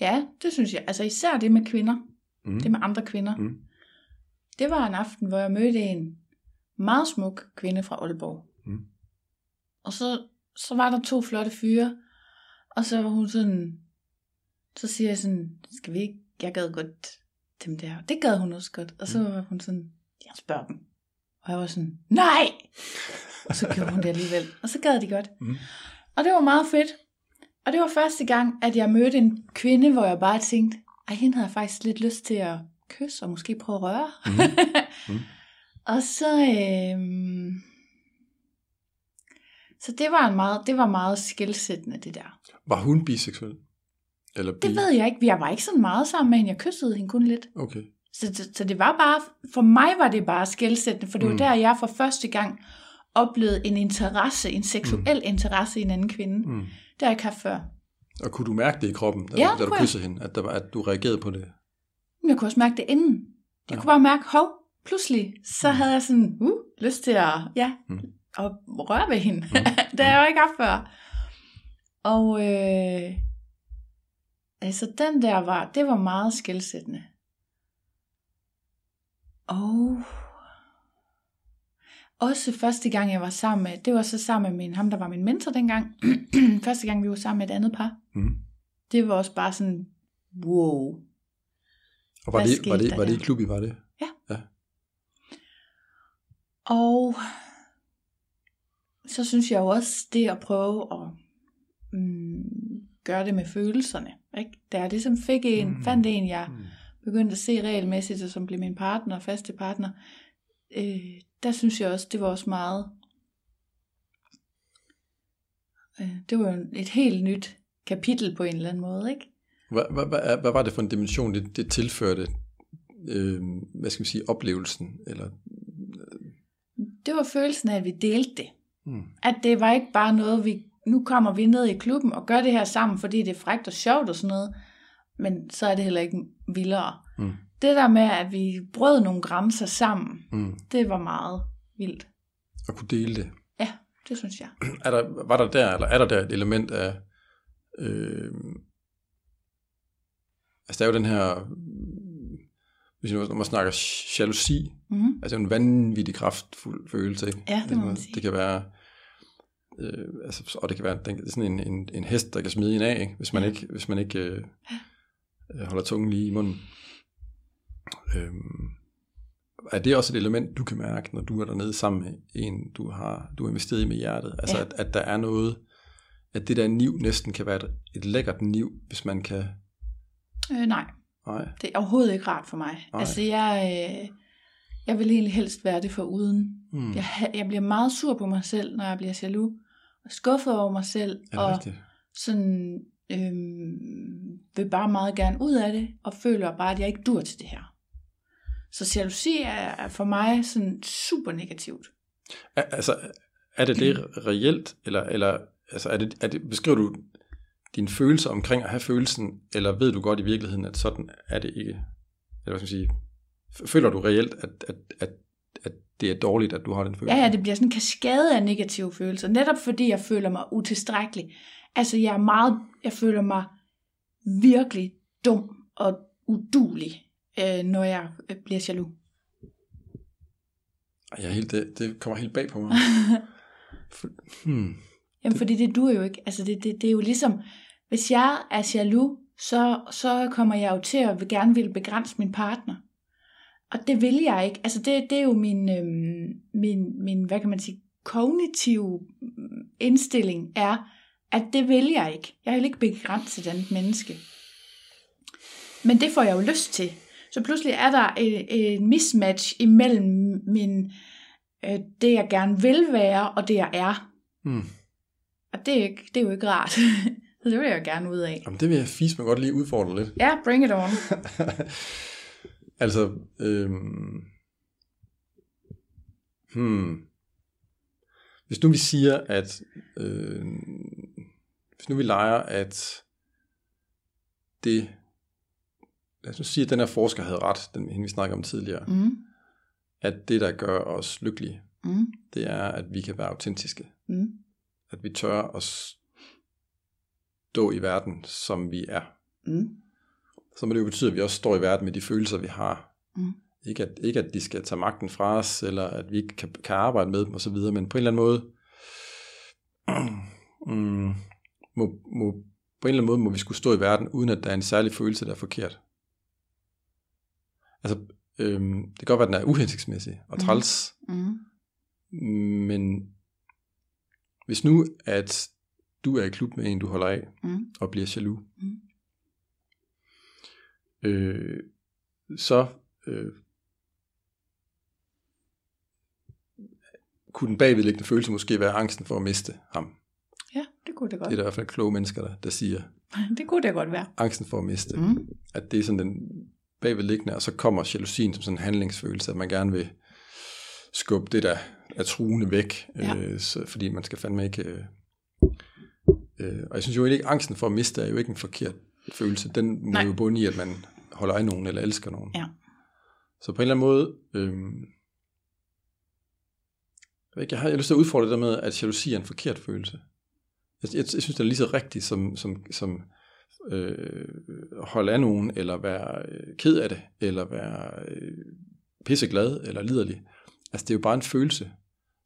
Ja, det synes jeg. Altså især det med kvinder. Mm. Det med andre kvinder. Mm. Det var en aften, hvor jeg mødte en meget smuk kvinde fra Aalborg. Mm. Og så, så var der to flotte fyre. Og så var hun sådan... Så siger jeg sådan, skal vi ikke... Jeg gad godt dem der. Det gad hun også godt. Og så Mm. var hun sådan, jeg spørger dem. Og jeg var sådan, nej! Og så gjorde hun det alligevel. Og så gad de godt. Mm. Og det var meget fedt. Og det var første gang, at jeg mødte en kvinde, hvor jeg bare tænkte, ej, hende havde jeg faktisk lidt lyst til at kysse og måske prøve at røre. Mm. Mm. [laughs] og så, øhm, så det var en meget, det var meget skældsættende, det der. Var hun biseksuel? Eller bi? Det ved jeg ikke. Jeg var ikke så meget sammen med hende. Jeg kyssede hende kun lidt. Okay. Så, så, så det var bare, for mig var det bare skældsættende, for det var Mm. der, jeg for første gang oplevede en interesse, en seksuel interesse i en anden kvinde. Mm. Det har jeg ikke haft før. Og kunne du mærke det i kroppen, da, Ja, du, da du kyssede hende, at, der var, at du reagerede på det? Jeg kunne også mærke det inden. Jeg Ja. kunne bare mærke, hov, pludselig, så Mm. havde jeg sådan, uh, lyst til at, ja, Mm. at røre ved hende. Mm. [laughs] det har jeg jo ikke haft før. Og øh, altså den der var, det var meget skældsættende. Og også første gang jeg var sammen med, det var så sammen med min, ham der var min mentor dengang. [clears throat] første gang vi var sammen med et andet par. Mm. Det var også bare sådan, wow. Og var Hvad det, var, det, var det i klub, I var det? Og så synes jeg jo også, det at prøve at mm, gøre det med følelserne. Ikke? Da jeg ligesom fik en, mm. fandt en, jeg Mm. begyndte at se regelmæssigt, og som blev min partner, faste partner, øh, der synes jeg også, det var også meget... Øh, det var jo et helt nyt kapitel på en eller anden måde, ikke? Hvad, hvad, hvad, hvad var det for en dimension, det, det tilførte, øh, hvad skal vi sige, oplevelsen? Eller, Det var følelsen af, at vi delte det. mm. At det var ikke bare noget, vi, nu kommer vi ned i klubben og gør det her sammen, fordi det er frækt og sjovt og sådan noget. Men så er det heller ikke vildere. Mm. Det der med, at vi brød nogle grænser sammen, Mm. det var meget vildt. At kunne dele det. Ja, det synes jeg. Er der, var der der, eller er der der et element af, øh, altså der er jo den her, hvis man, når man snakker jalousi, Mm-hmm. altså en vanvittig kraftfuld følelse, ikke? Ja, det må man Altså, sige. Det kan være, øh, altså, og det kan være den, det er sådan en, en, en hest, der kan smide en af, ikke? hvis man Ja. ikke, hvis man ikke øh, øh, holder tungen lige i munden. Øhm, er det også et element, du kan mærke, når du er dernede sammen med en, du har du har investeret i med hjertet? Altså, Ja. at, at der er noget, at det der niv næsten kan være et, et lækkert niv, hvis man kan... Øh, nej, Nej, det er overhovedet ikke rart for mig. Nej. Altså, jeg, øh, jeg vil egentlig helst være det for uden. hmm. Jeg, jeg bliver meget sur på mig selv, når jeg bliver jaloux. Og skuffet over mig selv. det og rigtigt? sådan øhm, vil bare meget gerne ud af det, og føler bare, at jeg ikke dur til det her. Så jalousi er, for mig sådan super negativt. Altså, er det det reelt, eller, eller altså, er det, er det, beskriver du dine følelser omkring at have følelsen, eller ved du godt i virkeligheden, at sådan er det ikke? Eller hvad skal man sige, føler du reelt, at, at, at, at det er dårligt, at du har den følelse? Ja, ja, det bliver sådan en kaskade af negative følelser, netop fordi jeg føler mig utilstrækkelig. Altså, jeg er meget, jeg føler mig virkelig dum og udulig, øh, når jeg øh, bliver jaloux. Jeg er helt, det, det kommer helt bag på mig. [laughs] For, hmm. Jamen, fordi det duer jo ikke. Altså, det, det, det er jo ligesom, hvis jeg er jaloux så, så kommer jeg jo til at vil gerne vil begrænse min partner. Og det vil jeg ikke. Altså det, det er jo min, øhm, min, min, hvad kan man sige, kognitive mm, indstilling er, at det vil jeg ikke. Jeg vil ikke begrænse den menneske. Men det får jeg jo lyst til. Så pludselig er der en, en mismatch imellem min, øh, det, jeg gerne vil være, og det, jeg er. Mm. Og det er, ikke, det er jo ikke rart. [laughs] Så det vil jeg gerne ud af. Jamen, det vil jeg fis mig godt lige udfordre lidt. Ja, bring it on. [laughs] altså, øhm, hmm, hvis nu vi siger, at øh, hvis nu vi leger, at det, lad os nu sige, at den her forsker havde ret, den hende vi snakkede om tidligere, Mm, at det, der gør os lykkelige, mm, det er, at vi kan være autentiske. mm, At vi tør at stå i verden, som vi er. mm, Så må det jo betyde, at vi også står i verden med de følelser, vi har. Mm. Ikke, at, ikke at de skal tage magten fra os, eller at vi ikke kan, kan arbejde med dem osv., men på en eller anden måde, [clears throat] mm, må, må, på en eller anden måde må vi skulle stå i verden, uden at der er en særlig følelse, der er forkert. Altså, øhm, det kan godt være, at den er uhensigtsmæssig og Mhm. træls, mm, men hvis nu, at du er i klub med en, du holder af, mm, og bliver jaloux, Mm. øh, så øh, kunne den bagvedliggende følelse måske være angsten for at miste ham. Ja, det kunne det godt. Det er der i hvert fald kloge mennesker, der, der siger, [laughs] Det kunne det godt være. angsten for at miste. Mm. At det er sådan den bagvedliggende, og så kommer jalousien som sådan en handlingsfølelse, at man gerne vil skubbe det, der er truende væk, Ja. øh, så, fordi man skal fandme ikke... Øh, øh, og jeg synes jo ikke, angsten for at miste er jo ikke en forkert følelse. Den må Nej. jo bunde i, at man holder af nogen eller elsker nogen. Ja. Så på en eller anden måde, øh, jeg, jeg har jeg lyst til at udfordre det der med, at jalousi er en forkert følelse. Jeg, jeg, jeg synes, det er lige så rigtigt som, som, som øh, holde af nogen, eller være øh, ked af det, eller være øh, pisseglad, eller liderlig. Altså, det er jo bare en følelse,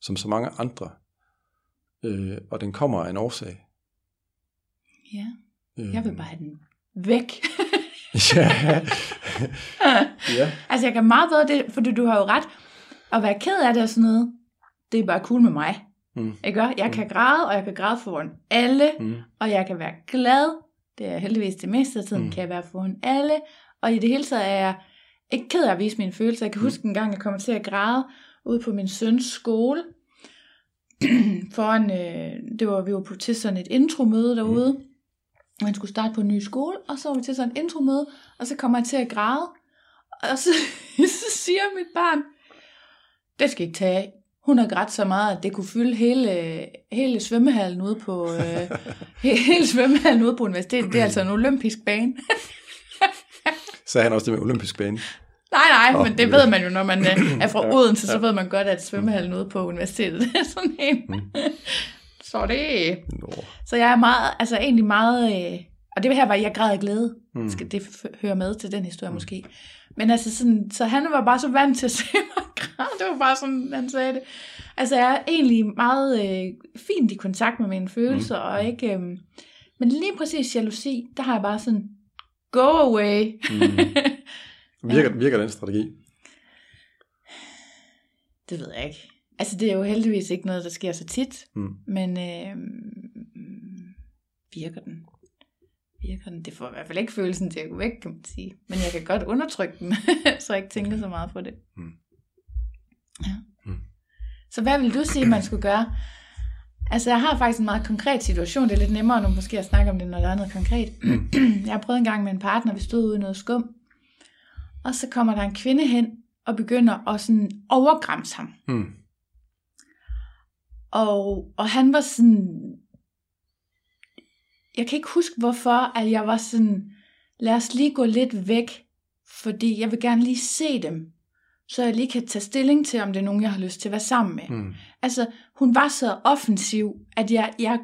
som så mange andre, øh, og den kommer af en årsag. Ja, Øh, jeg vil bare have den væk. [laughs] ja. ja. altså, jeg kan meget bedre det, fordi du har jo ret. At være ked af det og sådan noget, det er bare cool med mig. Mm. Ikke? Jeg kan græde, og jeg kan græde foran alle, Mm. og jeg kan være glad. Det er heldigvis det meste af tiden, Mm. mm. kan jeg være foran alle. Og i det hele taget er jeg ikke ked af at vise mine følelser. Jeg kan Mm. huske en gang, jeg kom til at græde ude på min søns skole. [clears throat] Foran, øh, det var, vi var på til sådan et intromøde derude. Mm. Og han skulle starte på en ny skole, og så var vi til sådan et intromøde, og så kommer jeg til at græde. Og så, [laughs] så siger mit barn, det skal ikke tage. Hun har grædt så meget, at det kunne fylde hele, hele svømmehallen ude på, øh, [laughs] he- hele svømmehallen ude på universitetet. Det er altså en olympisk bane. [laughs] Så er han også det med olympisk bane. Nej, nej, Åh, men det ved man jo, når man øh, er fra Odense, så ved man godt, at svømmehallen ude på universitetet er sådan en. Mm. [laughs] Så det Nå. Så jeg er meget, altså egentlig meget, øh, og det her var, jeg græd af glæde. Mm. Skal det høre med til den historie måske. Men altså sådan, så han var bare så vant til at [laughs] se mig græde. Det var bare sådan, han sagde det. Altså jeg er egentlig meget øh, fint i kontakt med mine følelser, mm. og ikke, øh, men lige præcis jalousi, der har jeg bare sådan, go away. Mm. [laughs] Virker, virker den strategi? Det ved jeg ikke. Altså det er jo heldigvis ikke noget, der sker så tit, Mm. men øh, virker den? Virker den? Det får i hvert fald ikke følelsen til at gå væk, kan man sige. Men jeg kan godt undertrykke den, [laughs] så jeg ikke tænker så meget på det. Mm. Ja. Mm. Så hvad vil du sige, man skulle gøre? Altså jeg har faktisk en meget konkret situation. Det er lidt nemmere nu måske at snakke om det, når der er noget konkret. jeg har prøvet en gang med en partner, vi stod ude i noget skum. Og så kommer der en kvinde hen og begynder at sådan overgræmse ham. Mm. Og, og han var sådan... Jeg kan ikke huske, hvorfor, at jeg var sådan... Lad os lige gå lidt væk, fordi jeg vil gerne lige se dem, så jeg lige kan tage stilling til, om det er nogen, jeg har lyst til at være sammen med. Mm. Altså, hun var så offensiv, at jeg, jeg,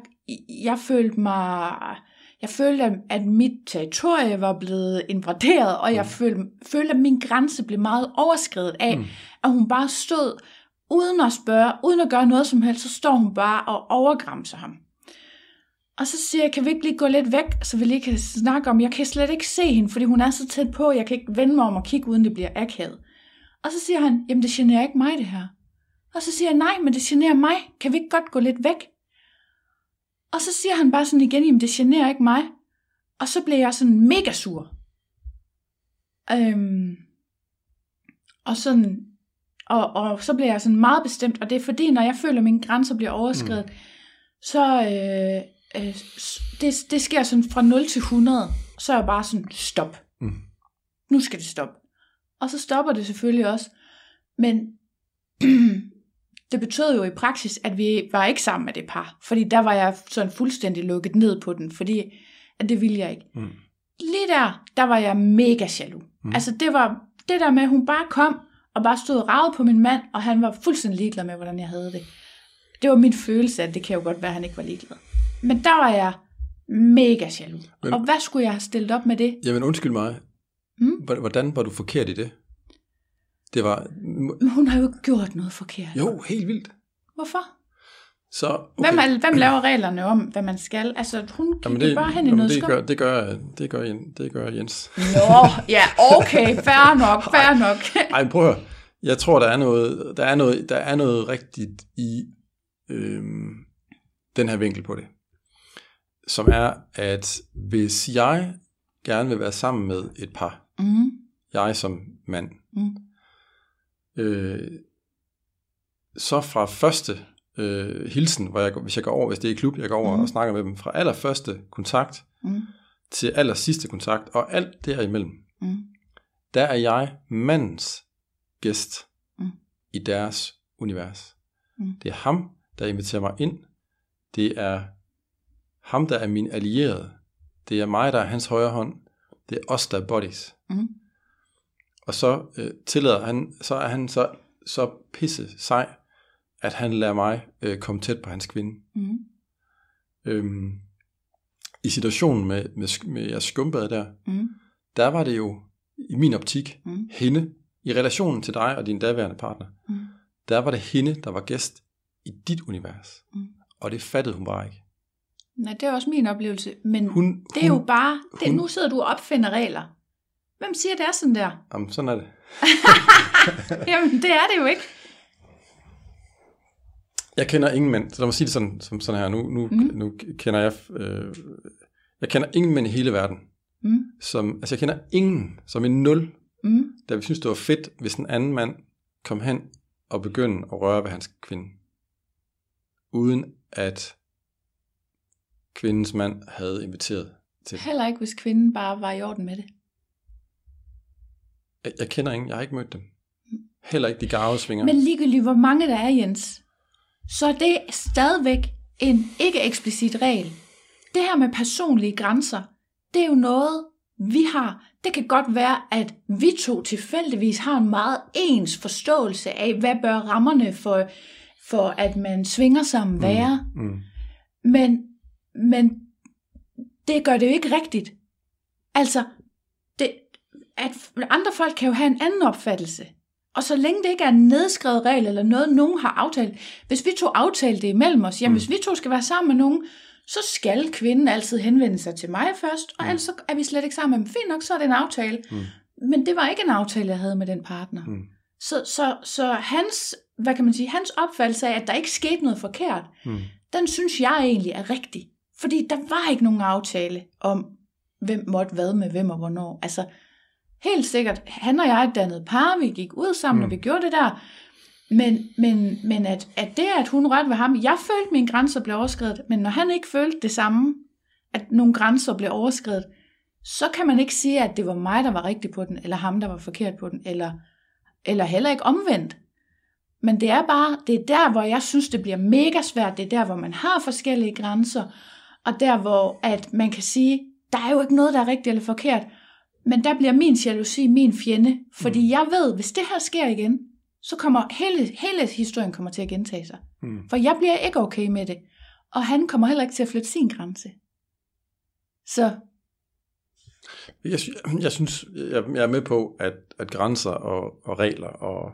jeg følte mig... Jeg følte, at- mit territorie var blevet invaderet, og jeg Mm. følte, følte, at min grænse blev meget overskrevet af, Mm. at hun bare stod uden at spørge, uden at gøre noget som helst, så står hun bare og overgræmser ham. Og så siger jeg, kan vi ikke lige gå lidt væk, så vi lige kan snakke om, jeg kan slet ikke se hende, fordi hun er så tæt på, jeg kan ikke vende mig om og kigge, uden det bliver akavet. Og så siger han, jamen det generer ikke mig det her. Og så siger jeg, nej, men det generer mig. Kan vi ikke godt gå lidt væk? Og så siger han bare sådan igen, jamen det generer ikke mig. Og så blev jeg sådan mega sur. Øhm, og sådan, og, og så bliver jeg sådan meget bestemt, og det er fordi, når jeg føler, at mine grænser bliver overskrevet, mm. så øh, øh, det, det sker sådan fra 0 til 100, så er jeg bare sådan, stop. Mm. Nu skal det stoppe. Og så stopper det selvfølgelig også. Men [clears throat] det betød jo i praksis, at vi var ikke sammen med det par. Fordi der var jeg sådan fuldstændig lukket ned på den, fordi at det ville jeg ikke. Mm. Lige der, der var jeg mega jaloux. Mm. Altså det var det der med, at hun bare kom, og bare stod og ragede på min mand, og han var fuldstændig ligeglad med, hvordan jeg havde det. Det var min følelse, at det kan jo godt være, at han ikke var ligeglad. Men der var jeg mega jaloux. Men- og hvad skulle jeg have stillet op med det? Jamen undskyld mig. Mm. Hvordan var du forkert i det? Det var... Men hun har jo ikke gjort noget forkert. Jo, helt vildt. Hvorfor? Så, okay. Hvem, er, hvem laver reglerne om, hvad man skal? Altså, hun Jamen det, bare hen i noget det, skum. gør, det, gør, det, gør, det gør Jens. Nå, ja, okay, fair nok, fair nok. Ej, prøv at høre. Jeg tror, der er noget, der er noget, der er noget rigtigt i øhm, den her vinkel på det. Som er, at hvis jeg gerne vil være sammen med et par, Mm, jeg som mand, mm, øh, så fra første øh, hilsen, hvor jeg, hvis jeg går over, hvis det er i klub, jeg går over mm. og snakker med dem, fra allerførste kontakt mm, til aller sidste kontakt, og alt derimellem, mm, der er jeg mandens gæst Mm. i deres univers. Mm. Det er ham, der inviterer mig ind. Det er ham, der er min allierede. Det er mig, der er hans højre hånd. Det er os, der er buddies. mm, Og så øh, tillader han, så er han så, så pisse sej, at han lader mig øh, komme tæt på hans kvinde. mm, Øhm, I situationen med, med, med jeres skumbad der, mm, der var det jo i min optik Mm. hende, i relationen til dig og din daværende partner, mm. der var det hende, der var gæst i dit univers. Mm. Og det fattede hun bare ikke. Nej, det er også min oplevelse, men Hun, det er hun, jo bare, det, hun- nu sidder du og opfinder regler. Hvem siger, det er sådan der? Jamen, sådan er det. [laughs] Jamen, det er det jo ikke. Jeg kender ingen mænd, så lad mig sige det sådan, som sådan her. Nu, nu, Mm. nu kender jeg... Øh, jeg kender ingen mænd i hele verden, Mm, som... Altså, jeg kender ingen, som en nul, mm, der vi synes, det var fedt, hvis en anden mand kom hen og begyndte at røre ved hans kvinde. Uden at kvindens mand havde inviteret til heller ikke, hvis kvinden bare var i orden med det. Jeg, jeg kender ingen, jeg har ikke mødt dem. Heller ikke de gavesvinger. Men ligegyldigt hvor mange der er, Jens, så er det stadigvæk en ikke eksplicit regel. Det her med personlige grænser, det er jo noget, vi har. Det kan godt være, at vi to tilfældigvis har en meget ens forståelse af, hvad bør rammerne for, for at man svinger sammen være. Mm. Men, men det gør det jo ikke rigtigt. Altså, det, at andre folk kan jo have en anden opfattelse. Og så længe det ikke er en nedskrevet regel eller noget, nogen har aftalt. Hvis vi to aftalte det imellem os, jamen Mm. hvis vi to skal være sammen med nogen, så skal kvinden altid henvende sig til mig først, og Mm. ellers så er vi slet ikke sammen med dem. Fint nok, så er det en aftale. Mm. Men det var ikke en aftale, jeg havde med den partner. Mm. Så, så, så hans, hvad kan man sige, hans opfattelse af, at der ikke skete noget forkert, Mm. den synes jeg egentlig er rigtig. Fordi der var ikke nogen aftale om, hvem måtte hvad med hvem og hvornår. Altså, helt sikkert, han og jeg dannede par, vi gik ud sammen, mm. Mm. og vi gjorde det der. Men, men, men at, at det, at hun rørte ved ham, jeg følte, mine grænser blev overskrevet, men når han ikke følte det samme, at nogle grænser blev overskrevet, så kan man ikke sige, at det var mig, der var rigtig på den, eller ham, der var forkert på den, eller, eller heller ikke omvendt. Men det er bare, det er der, hvor jeg synes, det bliver mega svært. Det er der, hvor man har forskellige grænser, og der, hvor at man kan sige, der er jo ikke noget, der er rigtigt eller forkert. Men der bliver min jalousi min fjende, fordi Mm. jeg ved, hvis det her sker igen, så kommer hele, hele historien kommer til at gentage sig. Mm. For jeg bliver ikke okay med det. Og han kommer heller ikke til at flytte sin grænse. Så Jeg, jeg synes, jeg, jeg er med på, at, at grænser og, og regler og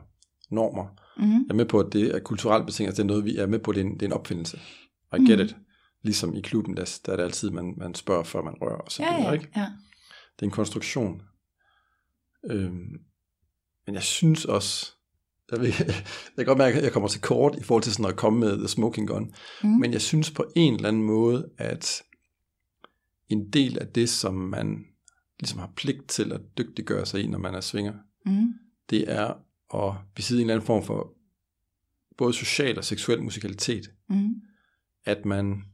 normer, mm, jeg er med på, at det er kulturelt betinget, det er noget, vi er med på, det er en, det er en opfindelse. I get Mhm. it. Ligesom i klubben, der, der er det altid, man, man spørger, før man rører og så Ja, videre, ja, ikke? ja. Det er en konstruktion. Øhm, men jeg synes også, jeg, ved, [laughs] jeg kan godt mærke, at jeg kommer til kort i forhold til sådan at komme med The Smoking Gun, Mm. men jeg synes på en eller anden måde, at en del af det, som man ligesom har pligt til at dygtiggøre sig i, når man er svinger, Mm. det er at besidde en eller anden form for både social og seksuel musikalitet. Mm. At man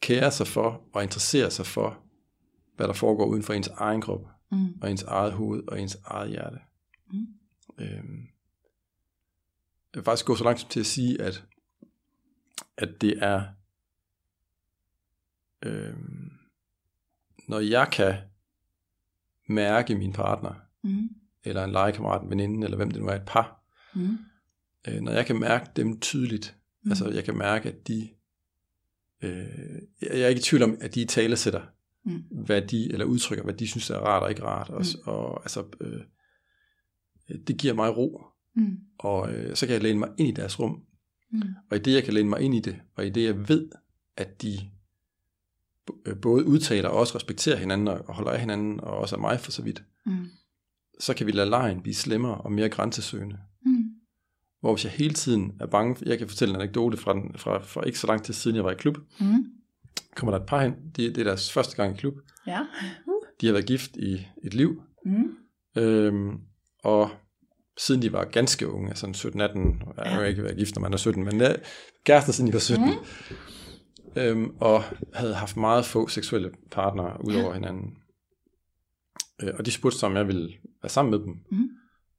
kærer sig for og interesserer sig for, hvad der foregår uden for ens egen krop, Mm. og ens eget hoved og ens eget hjerte. Mm. Øhm, jeg vil faktisk gå så langt som til at sige, at, at det er, øhm, når jeg kan mærke min partner, Mm. eller en legekammerat, en veninde, eller hvem det nu er, et par, Mm. øh, når jeg kan mærke dem tydeligt, mm. altså jeg kan mærke, at de, øh, jeg er ikke i tvivl om, at de tale sætter, Mm. hvad de, eller udtrykker, hvad de synes er rart og ikke rart, og, Mm. og altså, øh, det giver mig ro, Mm. og øh, så kan jeg læne mig ind i deres rum, Mm. og i det, jeg kan læne mig ind i det, og i det, jeg ved, at de øh, både udtaler og også respekterer hinanden, og holder af hinanden, og også er mig for så vidt, Mm. så kan vi lade lejen blive slemmere og mere grænsesøgende. Hvor hvis jeg hele tiden er bange, jeg kan fortælle en anekdote fra, den, fra, fra ikke så lang tid siden, jeg var i klub, Mm. kommer der et par hen, de, det er deres første gang i klub, Ja. de har været gift i et liv, Mm. øhm, og siden de var ganske unge, altså 17-18, jeg har ikke været gift, når man er 17, men ja, kærester siden de var 17, Mm. øhm, og havde haft meget få seksuelle partnere ud over hinanden. Øh, og de spurgte sig, om jeg ville være sammen med dem. Mm.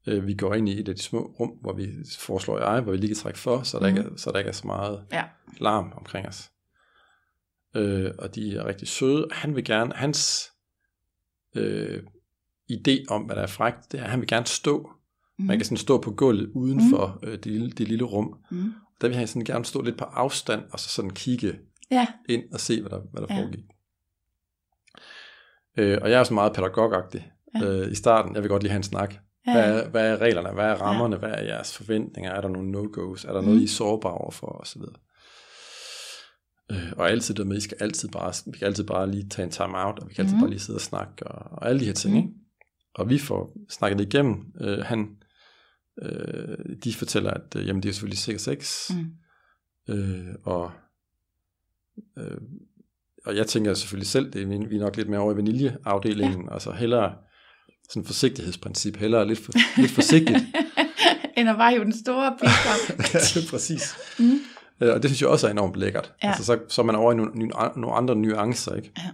Øh, vi går ind i et af de små rum, hvor vi foreslår jeg, hvor vi lige kan trække for, så der, Mhm. ikke, er, så der ikke er så meget Ja. larm omkring os. Øh, og de er rigtig søde. Han vil gerne, hans øh, idé om, hvad der er frækt, det er, at han vil gerne stå. Mm. Man kan sådan stå på gulvet uden Mhm. for øh, det, lille, det lille rum. Mm. Der vil han sådan gerne stå lidt på afstand, og så sådan kigge Ja. ind og se, hvad der, hvad der Ja. foregik. Øh, og jeg er sådan meget pædagogagtig Ja. øh, i starten. Jeg vil godt lige have en snak. Ja. Hvad, er, hvad er reglerne? Hvad er rammerne? Hvad er jeres forventninger? Er der nogle no-goes? Er der noget, Mm. I er sårbare overfor? Og så videre. Øh, og altid det med, I skal altid bare, vi kan altid bare lige tage en time out, og vi kan altid Mhm. bare lige sidde og snakke, og, og alle de her ting. Mhm. Ikke? Og vi får snakket det igennem. Øh, han, øh, de fortæller, at øh, jamen, det er selvfølgelig sikker sex, Mm. øh, og, øh, og jeg tænker selvfølgelig selv, det er, vi vi er nok lidt mere over i vaniljeafdelingen, ja. altså hellere sådan forsigtighedsprincip, hellere lidt, for, lidt forsigtigt. [laughs] End at bare jo den store piskop. [laughs] ja, præcis. Mm. Øh, Og det synes jeg også er enormt lækkert. Ja. Altså, så, så er man over i nogle, nogle, andre nuancer, ikke? Ja.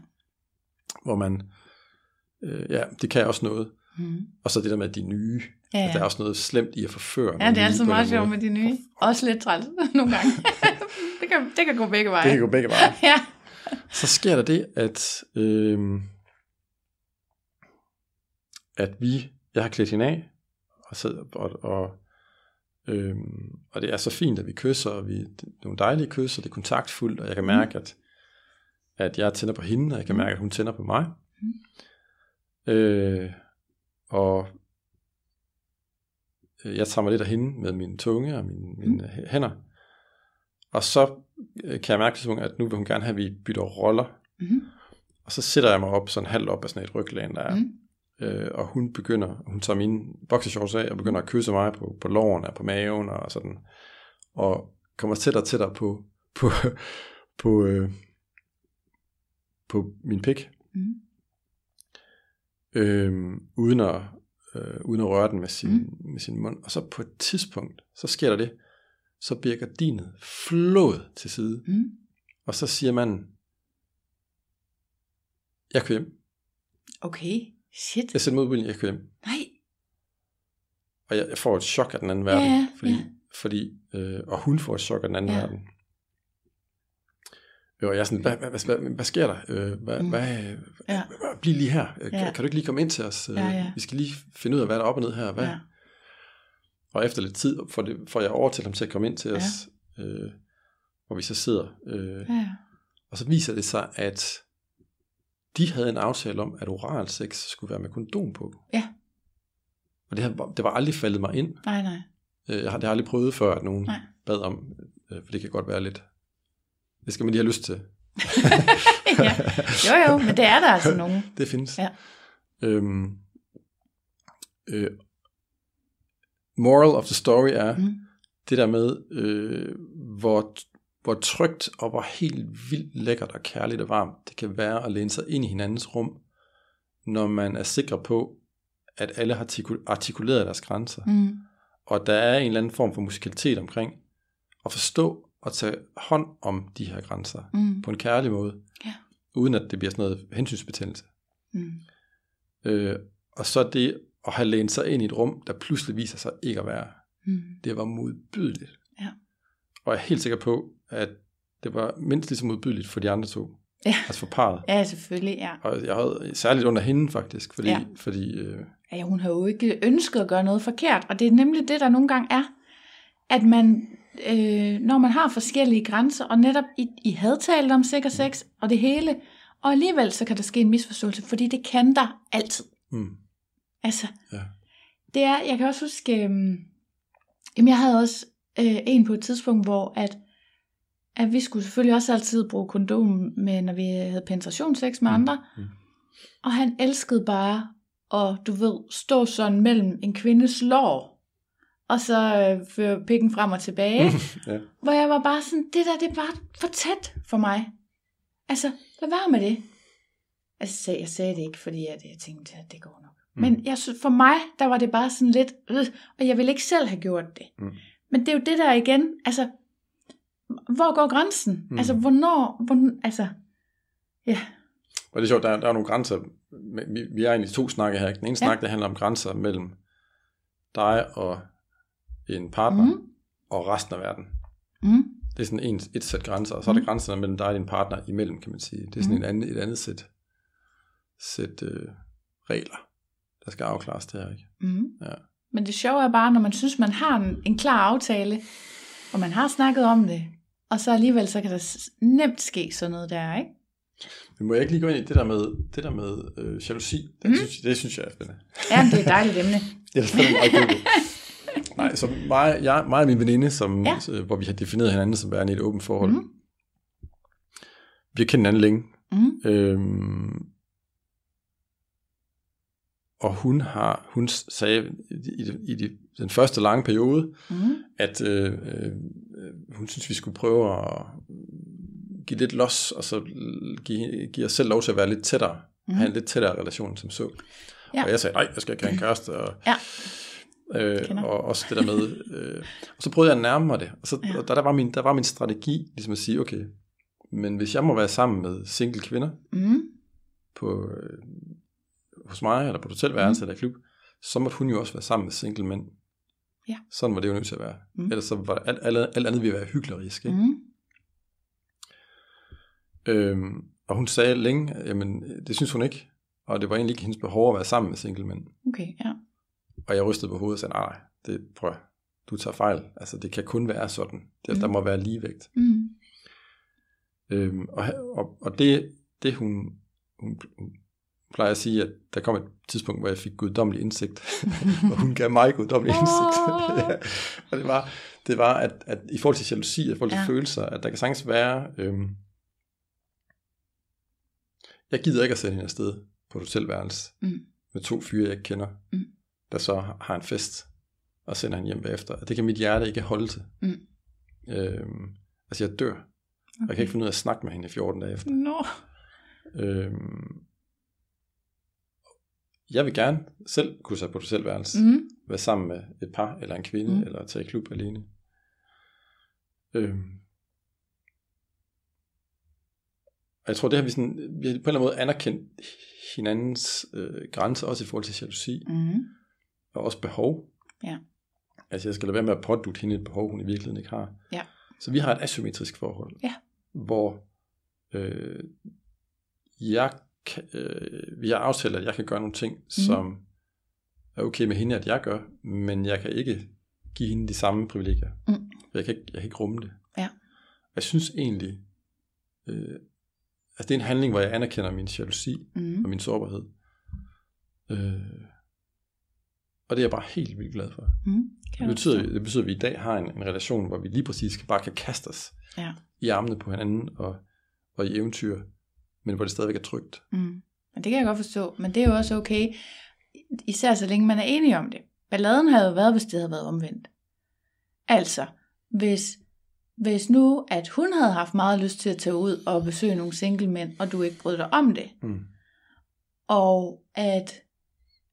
Hvor man, øh, ja, det kan også noget. Mm. Og så det der med de nye. Ja, At der er ja. også noget slemt i at forføre. ja, det er altid på meget sjovt med de nye. Også lidt træls [laughs] nogle gange. det, kan, det kan gå begge veje. Det kan gå begge veje. Ja. Så sker der det, at, øh, at vi, jeg har klædt hende af, og, sidder, og, og, øh, og det er så fint, at vi kysser, og vi, det er nogle dejlige kys, og det er kontaktfuldt, og jeg kan mærke, at, at jeg tænder på hende, og jeg kan Mm. mærke, at hun tænder på mig. Mm. Øh, og øh, jeg tager mig lidt af hende med min tunge og mine, mine Mm. hænder. Og så øh, kan jeg mærke, at nu vil hun gerne have, at vi bytter roller. Mm. Og så sætter jeg mig op sådan halvt op af sådan et ryglæn, der er. Mm. Øh, og hun begynder, hun tager mine boxershorts af, og begynder at kysse mig på, på låren og på maven og sådan. Og kommer tættere og tættere på, på, [laughs] på, øh, på min pik. Mm. øh, uden, at, øh, uden at røre den med sin, mm. med sin mund. Og så på et tidspunkt, så sker der det, så bliver gardinet flået til side, Mm. og så siger man, jeg kører hjem. Okay. Shit. Jeg sætter mig ud på bilen, jeg kører hjem. Nej. Og jeg, jeg får et chok af den anden Ja, verden, ja, fordi, ja. fordi øh, og hun får et chok af den anden Ja. ja. verden. Øh, Og jeg er sådan, hvad, hvad, hvad, hvad, hvad sker der? Øh, hvad, Mm. hvad, Ja. hvad, bliv lige her. Øh, Ja. Kan, kan du ikke lige komme ind til os? Øh, Ja, ja. Vi skal lige finde ud af, hvad der er op og ned her. Hvad? Ja. Og efter lidt tid får, det, får jeg overtalt ham til at komme ind til Ja. os, øh, hvor vi så sidder. Øh, Ja. Og så viser det sig, at de havde en aftale om, at oral sex skulle være med kondom på. Ja. Og det, har, det var aldrig faldet mig ind. Nej, nej. Øh, Jeg har, det har aldrig prøvet før, at nogen Nej. Nej. bad om, øh, for det kan godt være lidt, Det skal man lige have lyst til. [laughs] ja. Jo jo, men det er der altså [laughs] nogen. Det findes. Ja. Øhm, øh, moral of the story er Mm. det der med, øh, hvor, hvor trygt og hvor helt vildt lækkert og kærligt og varmt det kan være at læne sig ind i hinandens rum, når man er sikker på, at alle har artikul- artikuleret deres grænser, Mm. og der er en eller anden form for musikalitet omkring at forstå og tage hånd om de her grænser Mm. på en kærlig måde, Ja. uden at det bliver sådan noget hensynsbetændelse. Mm. Øh, og så det at have lænet sig ind i et rum, der pludselig viser sig ikke at være. Mm. Det var modbydeligt. Ja. Og jeg er helt sikker på, at det var mindst lige så modbydeligt for de andre to. Ja. Altså for parret. Ja, selvfølgelig, ja. Og jeg havde særligt under hende faktisk, fordi, Ja. fordi øh, ja. Hun har jo ikke ønsket at gøre noget forkert, og det er nemlig det, der nogle gange er, at man, øh, når man har forskellige grænser, og netop I, I havde talt om sikker sex og det hele, og alligevel så kan der ske en misforståelse, fordi det kan der altid. mm, Altså, ja. det er, jeg kan også huske, øhm, jamen jeg havde også øh, en på et tidspunkt, hvor at, at vi skulle selvfølgelig også altid bruge kondom, med, når vi havde penetrationssex med Mm, andre, mm. og han elskede bare at, du ved, stå sådan mellem en kvindes lår, og så øh, føre pikken frem og tilbage, [laughs] ja. hvor jeg var bare sådan, det der, det er bare for tæt for mig. Altså, lad være med det. Altså, jeg sagde det ikke, fordi at jeg tænkte, at det går nok. Mm. Men jeg for mig, der var det bare sådan lidt, øh, og jeg ville ikke selv have gjort det. Mm. Men det er jo det der igen, altså, hvor går grænsen? Mm. Altså, hvornår, hvor, altså, ja, Og det er sjovt, der, er- der er nogle grænser. Vi, vi er egentlig to snakke her. ikke? Den ene Ja. snak, der handler om grænser mellem dig og en partner Mhm. og resten af verden. mm, Det er sådan en, et sæt grænser, og så er der Mhm. grænserne mellem dig og din partner imellem, kan man sige. Det er sådan Mhm. en anden, et andet sæt, sæt øh, regler, der skal afklares det her. Ikke? mm. Ja. Men det sjove er bare, når man synes, man har en, en klar aftale, og man har snakket om det, og så alligevel, så kan der nemt ske sådan noget der, ikke? Men må jeg ikke lige gå ind i det der med, det der med øh, jalousi? Det, Mhm. synes, det synes jeg er spændende. Ja, det er et dejligt emne. [laughs] Det er meget godt. [laughs] Nej, så mig, jeg, mig og min veninde, som, Ja. ja. hvor vi har defineret hinanden som værende i et åbent forhold. Mm. Vi har kendt hinanden længe. Mm. Øhm, og hun har, hun sagde i, de, i de, den første lange periode, Mm. at øh, øh, hun synes, vi skulle prøve at give lidt los, og så give, give os selv lov til at være lidt tættere, mm. have en lidt tættere relation som så. Ja. Og jeg sagde, nej, jeg skal ikke have en kæreste, og, Ja. øh, og også det der med, øh, og så prøvede jeg at nærme mig det, og, så, Ja. og der, der, var min, der var min strategi, ligesom at sige, okay, men hvis jeg må være sammen med single kvinder, Mm. på, øh, hos mig, eller på et hotelværelse, mm. eller i klub, så måtte hun jo også være sammen med single mænd. Ja. Sådan var det jo nødt til at være. Mm. Ellers så var alt, alt, alt andet ville være hyklerisk. Ikke? Mm. Øhm, og hun sagde længe, jamen det synes hun ikke. Og det var egentlig ikke hendes behov at være sammen med single mænd. Okay, ja. Og jeg rystede på hovedet og sagde, nej, det, prøv, du tager fejl. Altså det kan kun være sådan. Det, Mm. Der må være ligevægt. Mm. Øhm, og, og, og det, det hun, hun, hun plejer at sige, at der kom et tidspunkt, hvor jeg fik guddommelig indsigt, [laughs] og hun gav mig guddommelig indsigt. [laughs] Ja. Og det var, det var at, at i forhold til jalousi, i forhold til Ja. følelser, at der kan sagtens være, øhm, jeg gider ikke at sende hende afsted på et hotelværelse Mm. med to fyre, jeg ikke kender, Mm. der så har en fest og sender hende hjem bagefter. Og det kan mit hjerte ikke holde til. Mm. Øhm, altså jeg dør. Okay. Jeg kan ikke finde ud af at snakke med hende i 14 dage efter. Nå. Øhm, jeg vil gerne selv kunne tage på et hotelværelse, mm. Være sammen med et par eller en kvinde, Mm. eller tage i klub alene. Øhm, og jeg tror, det har vi, sådan, vi har på en eller anden måde anerkendt hinandens øh, grænser, også i forhold til jalousi, Mm. og også behov. Ja. Altså jeg skal lade være med at pådute hende et behov, hun i virkeligheden ikke har. Ja. Så vi har et asymmetrisk forhold, Ja. hvor øh, jeg øh, vi har aftalt, at jeg kan gøre nogle ting, mm. som er okay med hende, at jeg gør, men jeg kan ikke give hende de samme privilegier. Mm. Jeg, kan ikke, jeg kan ikke rumme det. Ja. Jeg synes egentlig, øh, altså det er en handling, hvor jeg anerkender min jalousi Mm. og min sårbarhed. Øh, Og det er jeg bare helt vildt glad for. Mm, Det betyder, det betyder, at vi i dag har en, en relation, hvor vi lige præcis bare kan kaste os Ja. i armene på hinanden og, og i eventyr, men hvor det stadigvæk er trygt. Mm. Men det kan jeg godt forstå. Men det er jo også okay, især så længe man er enige om det. Balladen havde jo været, hvis det havde været omvendt. Altså, hvis, hvis nu, at hun havde haft meget lyst til at tage ud og besøge nogle single mænd, og du ikke brød dig om det, Mm. og at,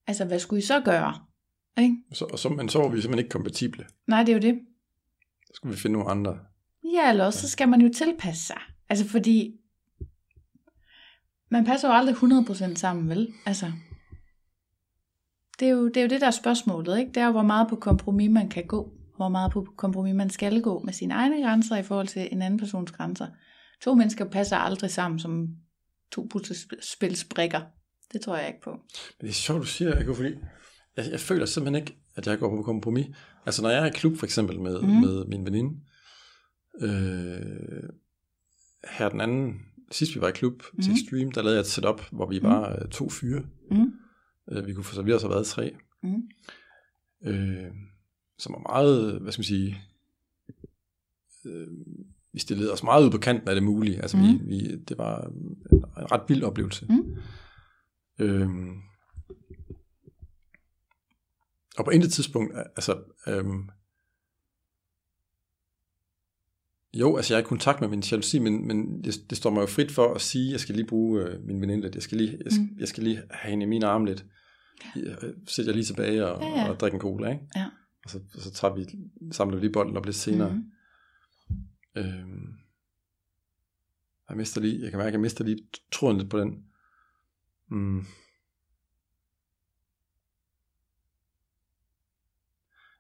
altså, hvad skulle I så gøre? Ikke? Så, og så, men så var vi simpelthen ikke kompatible. Nej, det er jo det. Så skulle vi finde nogle andre. Ja, eller også så skal man jo tilpasse sig. Altså, fordi man passer jo aldrig 100% sammen, vel? Altså, det er, jo, det er jo det, der er spørgsmålet, ikke? Det er jo, hvor meget på kompromis man kan gå. Hvor meget på kompromis man skal gå med sine egne grænser i forhold til en anden persons grænser. To mennesker passer aldrig sammen som to puslespilsbrikker. Det tror jeg ikke på. Men det er sjovt, du siger, Eko, fordi jeg, jeg føler simpelthen ikke, at jeg går på kompromis. Altså når jeg er i klub for eksempel med, mm. med min veninde, øh, her den anden, sidst vi var i klub mm. til Mhm. Extreme, der lavede jeg et setup, hvor vi var øh, to fyre. Mm. Øh, vi kunne få, så vi har så været tre. Mm. Øh, som var meget, hvad skal man sige, øh, vi stillede os meget ud på kanten af det mulige. Altså Mm. vi, vi, det var en ret vild oplevelse. Mm. Øhm, og på intet tidspunkt, altså, øhm, jo, altså jeg er i kontakt med min jalousi, men, men det, det står mig jo frit for at sige, jeg skal lige bruge øh, min veninde lidt, jeg skal lige, jeg skal, Mm. jeg skal lige have hende i mine arme lidt, ja. sætter jeg lige tilbage og, Ja, ja, og drikker en cola, ikke? Ja. Og så, og så tager vi, samler vi lige bolden op lidt senere. Mm. Øhm, jeg mister lige, jeg kan mærke, at jeg mister lige tråden lidt på den. Mm.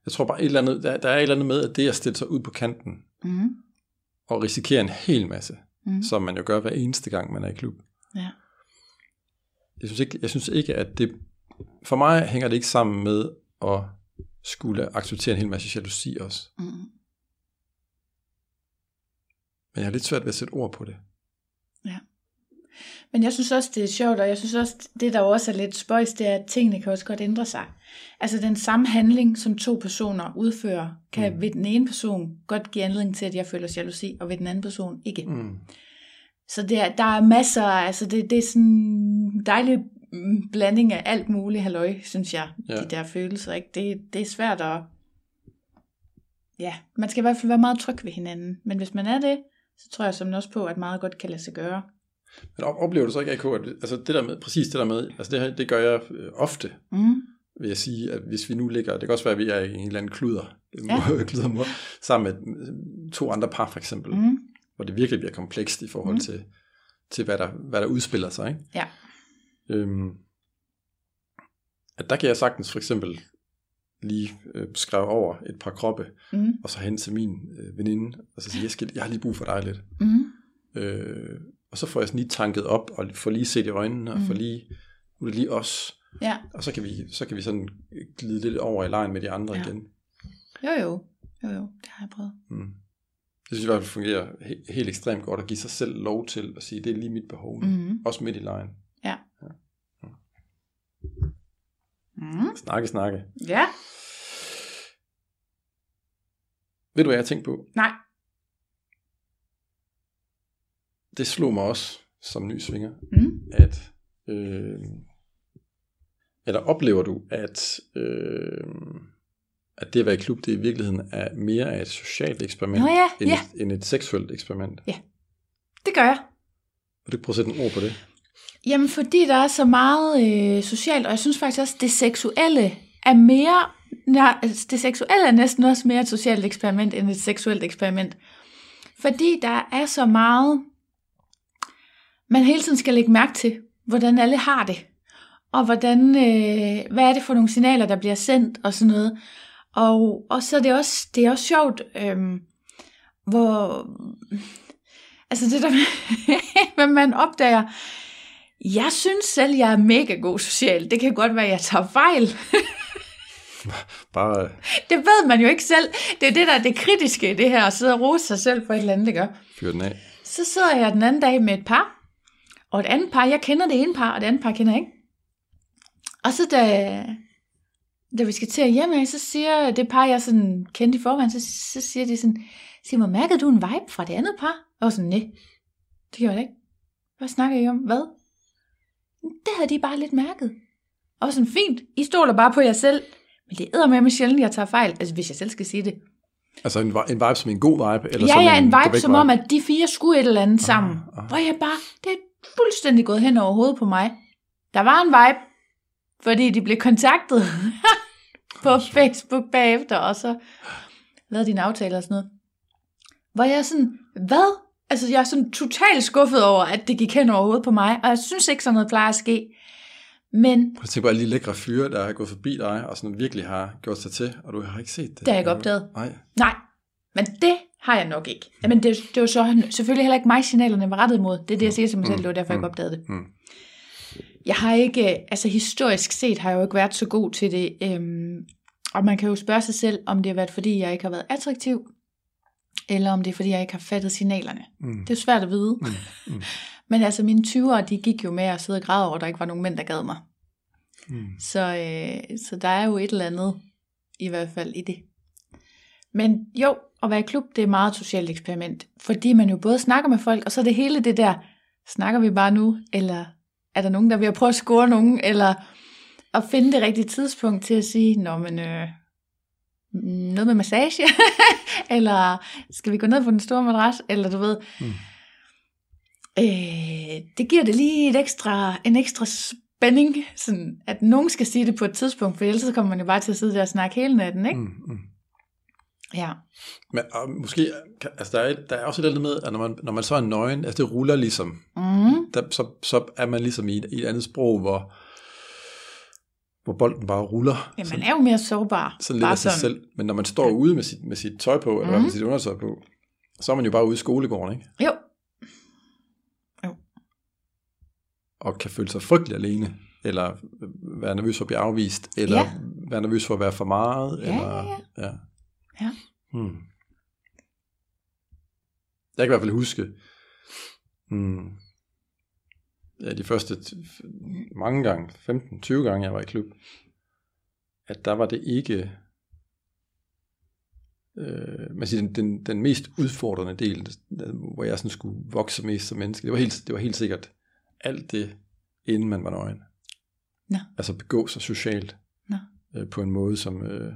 Jeg tror bare et eller andet, der, der er et eller andet med, at det at stille sig ud på kanten Mm. Og risikere en hel masse, Mm. som man jo gør hver eneste gang, man er i klub. Ja. Jeg synes ikke, jeg synes ikke at det, for mig hænger det ikke sammen med at skulle acceptere en hel masse jalousi også. Mm. Men jeg har lidt svært ved at sætte ord på det. Men jeg synes også, det er sjovt, og jeg synes også, det der også er lidt spøjs, det er, at tingene kan også godt ændre sig. Altså den samme handling, som to personer udfører, kan mm. Ved den ene person godt give anledning til, at jeg føler jalousi, og ved den anden person ikke. Mm. Så det er, der er masser, altså det, det er sådan en dejlig mm, blanding af alt muligt halløj, synes jeg. Ja. de der følelser. Ikke? Det, det er svært at... Ja, man skal i hvert fald være meget tryg ved hinanden. Men hvis man er det, så tror jeg som også på, at meget godt kan lade sig gøre. Men op- oplever du så ikke, AK, at altså det der med, præcis det der med, altså det, her, det gør jeg øh, ofte, Mm. vil jeg sige, at hvis vi nu ligger, det kan også være, at vi er i en eller anden kluder, Ja. [laughs] kludermor, sammen med øh, to andre par for eksempel, mm. Hvor det virkelig bliver komplekst i forhold Mm. til, til hvad, der, hvad der udspiller sig. Ikke? Ja. Øhm, at der kan jeg sagtens for eksempel lige øh, skrive over et par kroppe, Mm. og så hen til min øh, veninde, og så sige, jeg, skal, jeg har lige brug for dig lidt. Mm. Øh, og så får jeg sådan lige tanket op, og får lige set i øjnene, og Mm. får lige, nu er det lige os, Ja, og så kan vi, så kan vi sådan glide lidt over i lejen med de andre Ja. ja. igen. jo jo. Jo jo, det har jeg prøvet. Mm. Det synes jeg i hvert fald fungerer he- helt ekstremt godt, at give sig selv lov til at sige, det er lige mit behov. Mm. Også midt i lejen. Mm. Snakke, snakke. Ja. Ved du, hvad jeg har tænkt på? Nej. Det slog mig også som ny svinger, Mm. at øh, eller oplever du, at, øh, at det at være i klub, det i virkeligheden er mere af et socialt eksperiment, Nå ja, end, ja. Et, end et seksuelt eksperiment? Det gør jeg. Vil du ikke prøve at sætte en ord på det? Jamen, fordi der er så meget øh, socialt, og jeg synes faktisk også, det seksuelle er mere... Nej, altså, det seksuelle er næsten også mere et socialt eksperiment, end et seksuelt eksperiment. Fordi der er så meget... Man hele tiden skal lægge mærke til, hvordan alle har det. Og hvordan, øh, hvad er det for nogle signaler, der bliver sendt, og sådan noget. Og, og så er det også, det er også sjovt, øh, hvor... Altså det der med, [laughs] hvad man opdager, jeg synes selv, jeg er mega god social. Det kan godt være, jeg tager fejl. [laughs] Bare Det ved man jo ikke selv. Det er det, der er det kritiske i det her, at sidde og rose sig selv for et eller andet, det gør. fyre den af. Så sidder jeg den anden dag med et par, og et andet par, jeg kender det ene par, og det andet par kender jeg ikke. Og så da, da vi skal til at hjem af, så siger det par, jeg sådan kendte i forvejen, så, så siger de sådan, Simon, mærkede du en vibe fra det andet par? Og sådan, nej, det gjorde jeg ikke. Hvad snakker I om? Hvad? Det havde de bare lidt mærket. Og sådan, fint, I stoler bare på jer selv. Men det æder med mig sjældent, jeg tager fejl. Altså, hvis jeg selv skal sige det. Altså en, en vibe som en god vibe? Eller ja, som ja, en vibe, direct som om, at de fire skulle et eller andet sammen. ah. Hvor jeg bare, det fuldstændig gået hen over hovedet på mig. Der var en vibe, fordi de blev kontaktet [laughs] på Facebook bagefter, og så lavede de en aftale og sådan noget. Hvor jeg sådan, hvad? Altså, jeg er sådan totalt skuffet over, at det gik hen over hovedet på mig, og jeg synes ikke, sådan noget plejer at ske. Men Jeg tænker på alle de lækre fyre, der har gået forbi dig, og sådan virkelig har gjort sig til, og du har ikke set det. Det har jeg ikke opdaget. Nej. nej, men det har jeg nok ikke. Men det, det var så selvfølgelig heller ikke mig, signalerne var rettet mod. Det er det, jeg siger til mig selv, det var derfor, jeg ikke opdagede det. Mm. Jeg har ikke, altså historisk set har jeg jo ikke været så god til det. Øhm, og man kan jo spørge sig selv, om det har været fordi, jeg ikke har været attraktiv, eller om det er fordi, jeg ikke har fattet signalerne. Mm. Det er svært at vide. Mm. Mm. [laughs] Men altså mine 20'ere, de gik jo med at sidde og græde over, at der ikke var nogen mænd, der gad mig. Mm. Så, øh, så der er jo et eller andet, i hvert fald i det. Men jo, at være i klub, det er meget et socialt eksperiment. Fordi man jo både snakker med folk, og så er det hele det der, snakker vi bare nu, eller er der nogen, der vil prøve at score nogen, eller at finde det rigtige tidspunkt til at sige, nå, men øh, noget med massage, [laughs] eller skal vi gå ned på den store madras, eller du ved, Mm. øh, det giver det lige et ekstra, en ekstra spænding, sådan at nogen skal sige det på et tidspunkt, for ellers kommer man jo bare til at sidde der og snakke hele natten, ikke? Mm. Mm. Ja. Men og måske, altså der er, der er også et eller andet med, at når man, når man så er nøgen, altså det ruller ligesom, Mm. der, så, så er man ligesom i et, i et andet sprog, hvor, hvor bolden bare ruller. Ja, sådan, man er jo mere sårbar. sådan lidt af sig selv. Men når man står ude med sit, med sit tøj på, eller Mhm. med sit undertøj på, så er man jo bare ude i skolegården, ikke? Jo, Og kan føle sig frygtelig alene, eller være nervøs for at blive afvist, eller Ja. være nervøs for at være for meget. Ja, eller, ja, ja. Ja. Hmm. Jeg kan i hvert fald huske, hmm, ja, de første mange gange, 15-20 gange, jeg var i klub, at der var det ikke, øh, man siger, den, den, den mest udfordrende del, hvor jeg sådan skulle vokse mest som menneske, det var helt, det var helt sikkert alt det, inden man var nøgen. Nå. Altså begå sig socialt Nå. øh, på en måde, som øh,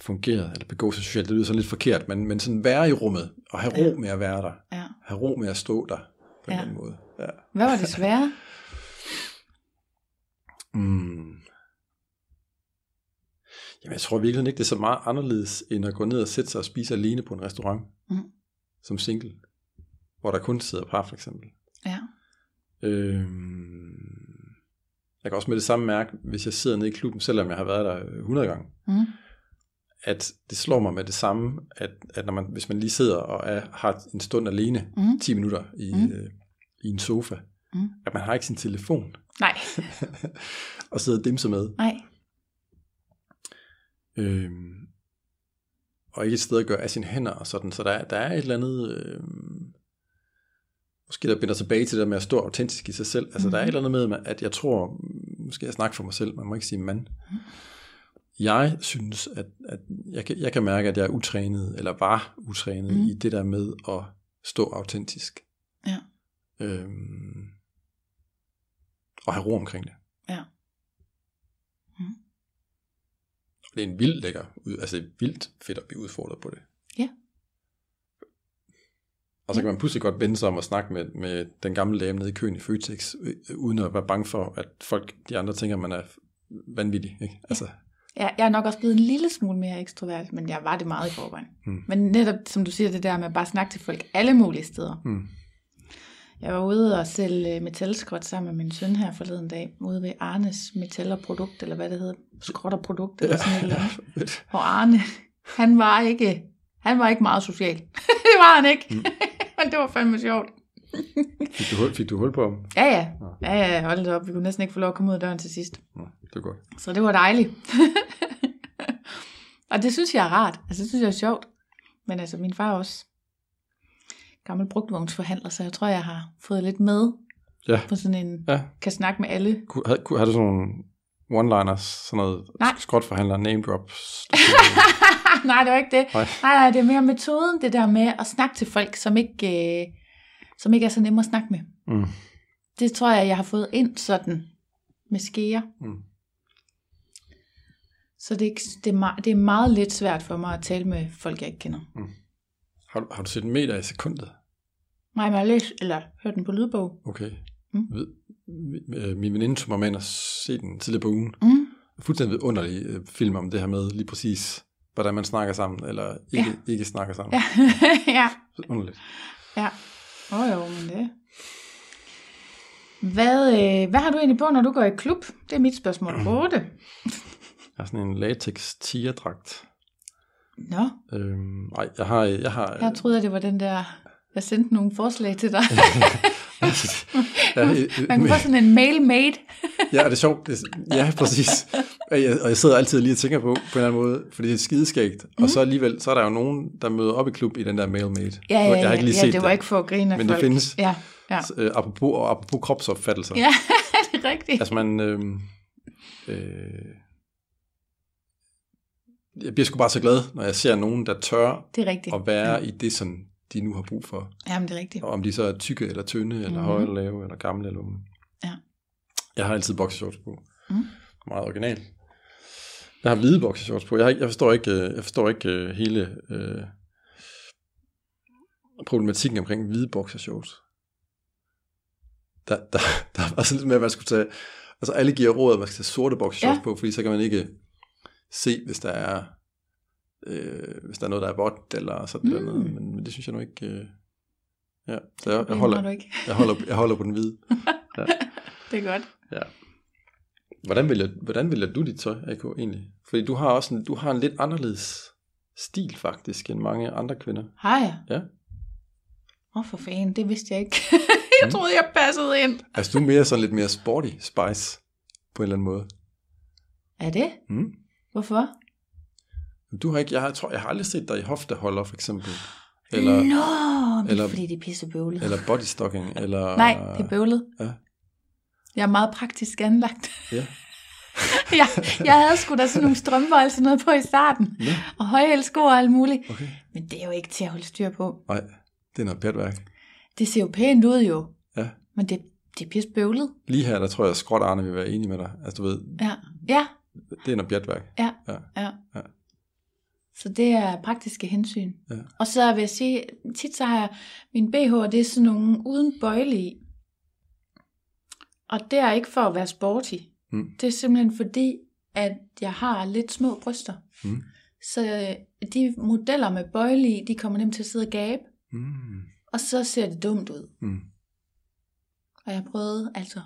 fungerede, eller begå sig socialt, det lyder sådan lidt forkert, men, men sådan være i rummet, og have ro Ja. med at være der, ja. have ro med at stå der, på en Ja. anden måde. Ja. Hvad var det svære? [laughs] Mm. Jamen, jeg tror virkelig ikke, det er så meget anderledes, end at gå ned og sætte sig og spise alene på en restaurant, Mm. som single, hvor der kun sidder par, for eksempel. Ja. Øhm, jeg kan også med det samme mærke, hvis jeg sidder nede i klubben, selvom jeg har været der 100 gange, Mm. At det slår mig med det samme, at, at når man, hvis man lige sidder og er, har en stund alene, Mm. 10 minutter i, Mm. øh, i en sofa, Mm. at man har ikke sin telefon Nej, [laughs] og sidder og dimser med. nej. Øhm, og ikke et sted at gøre af sine hænder og sådan. Så der, er- der er et eller andet, øhm, måske der binder tilbage til det der med at stå autentisk i sig selv. Altså mm-hmm. der er et eller andet med, at jeg tror, skal jeg snakke for mig selv, man må ikke sige mand. Jeg synes, at, at jeg, kan, jeg kan mærke, at jeg er utrænet, eller var utrænet Mm. i det der med at stå autentisk. Ja. Øhm, og have ro omkring det. Ja. Mm. Det er en vild lækker, ud- altså det er vildt fedt at blive udfordret på det. Ja. Og så kan man pludselig godt vende sig om og snakke med, med den gamle dame nede i køen i Føtex, øh, uden at være bange for, at folk, de andre tænker, at man er vanvittig. Ikke? Altså, Jeg, jeg er nok også blevet en lille smule mere ekstrovert, men jeg var det meget i forvejen. Mm. Men netop, som du siger, det der med at bare snakke til folk alle mulige steder. mm, Jeg var ude og sælge øh, metalskrot sammen med min søn her forleden dag, ude ved Arnes Metal og Produkt, eller hvad det hedder, skrot og produkt, eller sådan et eller andet. [laughs] fedt. Og Arne, han var ikke, han var ikke meget social. [laughs] det var han ikke. Mm. [laughs] Men det var fandme sjovt. Fik, du hul, fik du hul på ham? Ja, ja. Ja, ja, hold det op. Vi kunne næsten ikke få lov at komme ud af døren til sidst. Nå, det var godt. Så det var dejligt. [laughs] og det synes jeg er rart. Altså, det synes jeg er sjovt. Men altså, min far er også gammel brugtvognsforhandler, så jeg tror, jeg har fået lidt med Ja. På sådan en, Ja. kan snakke med alle. Kunne, havde du sådan nogle one-liners, sådan noget Nej. skrotforhandler, name drops? [laughs] nej, det var ikke det. Nej. Nej, nej, det er mere metoden, det der med at snakke til folk, som ikke, øh, som ikke er så nemme at snakke med. mm. Det tror jeg, jeg har fået ind sådan med skeer. Mm. Så det er, det, er meget, det er meget lidt svært for mig at tale med folk, jeg ikke kender. Har, du, har du set en meter i sekundet? Nej, men jeg har læst, eller hørt den på lydbog. Okay. Mm. Ved, øh, min veninde tog mig med ind og se den tidligere på ugen. Mm. Fuldstændig underlig øh, film om det her med lige præcis, hvordan man snakker sammen, eller ikke, ja. ikke snakker sammen. [laughs] Ja, ja. Underligt. Ja. Åh oh, jo, men det... Hvad, øh, hvad har du egentlig på, når du går i klub? Det er mit spørgsmål [clears throat] 8. Jeg har sådan en latex tigerdragt. Nå, Øhm, nej, jeg har... Jeg har jeg troede, det var den der... Jeg sendte nogle forslag til dig. [laughs] ja, øh, Man kan få sådan en mail made. [laughs] Ja, det er sjovt. Det, ja, præcis. Og jeg, og jeg sidder altid lige og tænker på, på en eller anden måde, fordi det er skideskægt. Mm. Og så alligevel, så er der jo nogen, der møder op i klub i den der mailmate. Ja, ja, Jeg har ikke lige ja, set ja det var ikke for at grine af Men det folk. findes. Ja, ja. Øh, apropos, og apropos kropsopfattelser. ja [laughs] det er rigtigt. Altså man... Øh, øh, jeg bliver sgu bare så glad, når jeg ser nogen, der tør Det er rigtigt. at være ja. i det, som de nu har brug for. Jamen, det er rigtigt. Og om de så er tykke eller tynde, eller Mhm. høje eller lave, eller gamle eller unge. Ja. Jeg har altid boxershorts på. Mm. Meget original. Jeg har hvide boxershorts på. Jeg, har jeg forstår ikke, øh, jeg forstår ikke øh, hele øh, problematikken omkring hvide boxershorts. Der, der, [laughs] der var sådan lidt med, at man skulle tage... Altså alle giver råd, at man skal tage sorte boxershorts. Ja. på, fordi så kan man ikke se, hvis der er øh, hvis der er noget, der er vådt, eller sådan mm. noget. Men, men det synes jeg nu ikke... Øh, ja, så jeg, jeg, holder, du ikke. jeg, holder, jeg holder på den hvide. [laughs] Det er godt. Ja. Hvordan vælger, hvordan vælger du dit tøj, AK, egentlig? Fordi du har også en, du har en lidt anderledes stil, faktisk, end mange andre kvinder. Har jeg? Ja. Åh, oh, for fanden, det vidste jeg ikke. [laughs] jeg troede, jeg passede ind. Altså, du er mere sådan lidt mere sporty spice, på en eller anden måde. Er det? Mm. Hvorfor? Du har ikke, jeg, har, jeg tror, jeg har aldrig set dig i hofteholder, for eksempel. Eller, Nå, men eller- fordi det er pissebøvlet. eller bodystocking, eller... Nej, det er bøvlet. Ja. Jeg er meget praktisk anlagt. Ja. [laughs] jeg, jeg havde sgu da sådan nogle strømper og sådan noget på i starten. Ja, Og højhælsko og alt muligt. okay. Men det er jo ikke til at holde styr på. Nej, det er noget pætværk. Det ser jo pænt ud jo. Ja. Men det, det er pissebøvlet. Lige her, der tror jeg, at Skråt Arne vil være enig med dig. Altså, du ved, Ja. Ja, det er noget pjatværk. ja, Ja. ja. Ja. Så det er praktiske hensyn. Ja. Og så vil jeg sige, tit så har jeg min BH, det er sådan nogle uden bøjle i. Og det er ikke for at være sporty. Mm. Det er simpelthen fordi, at jeg har lidt små bryster. Mm. Så øh, de modeller med bøjle i, de kommer nemt til at sidde og gabe. Mm. Og så ser det dumt ud. Mm. Og jeg prøvet altså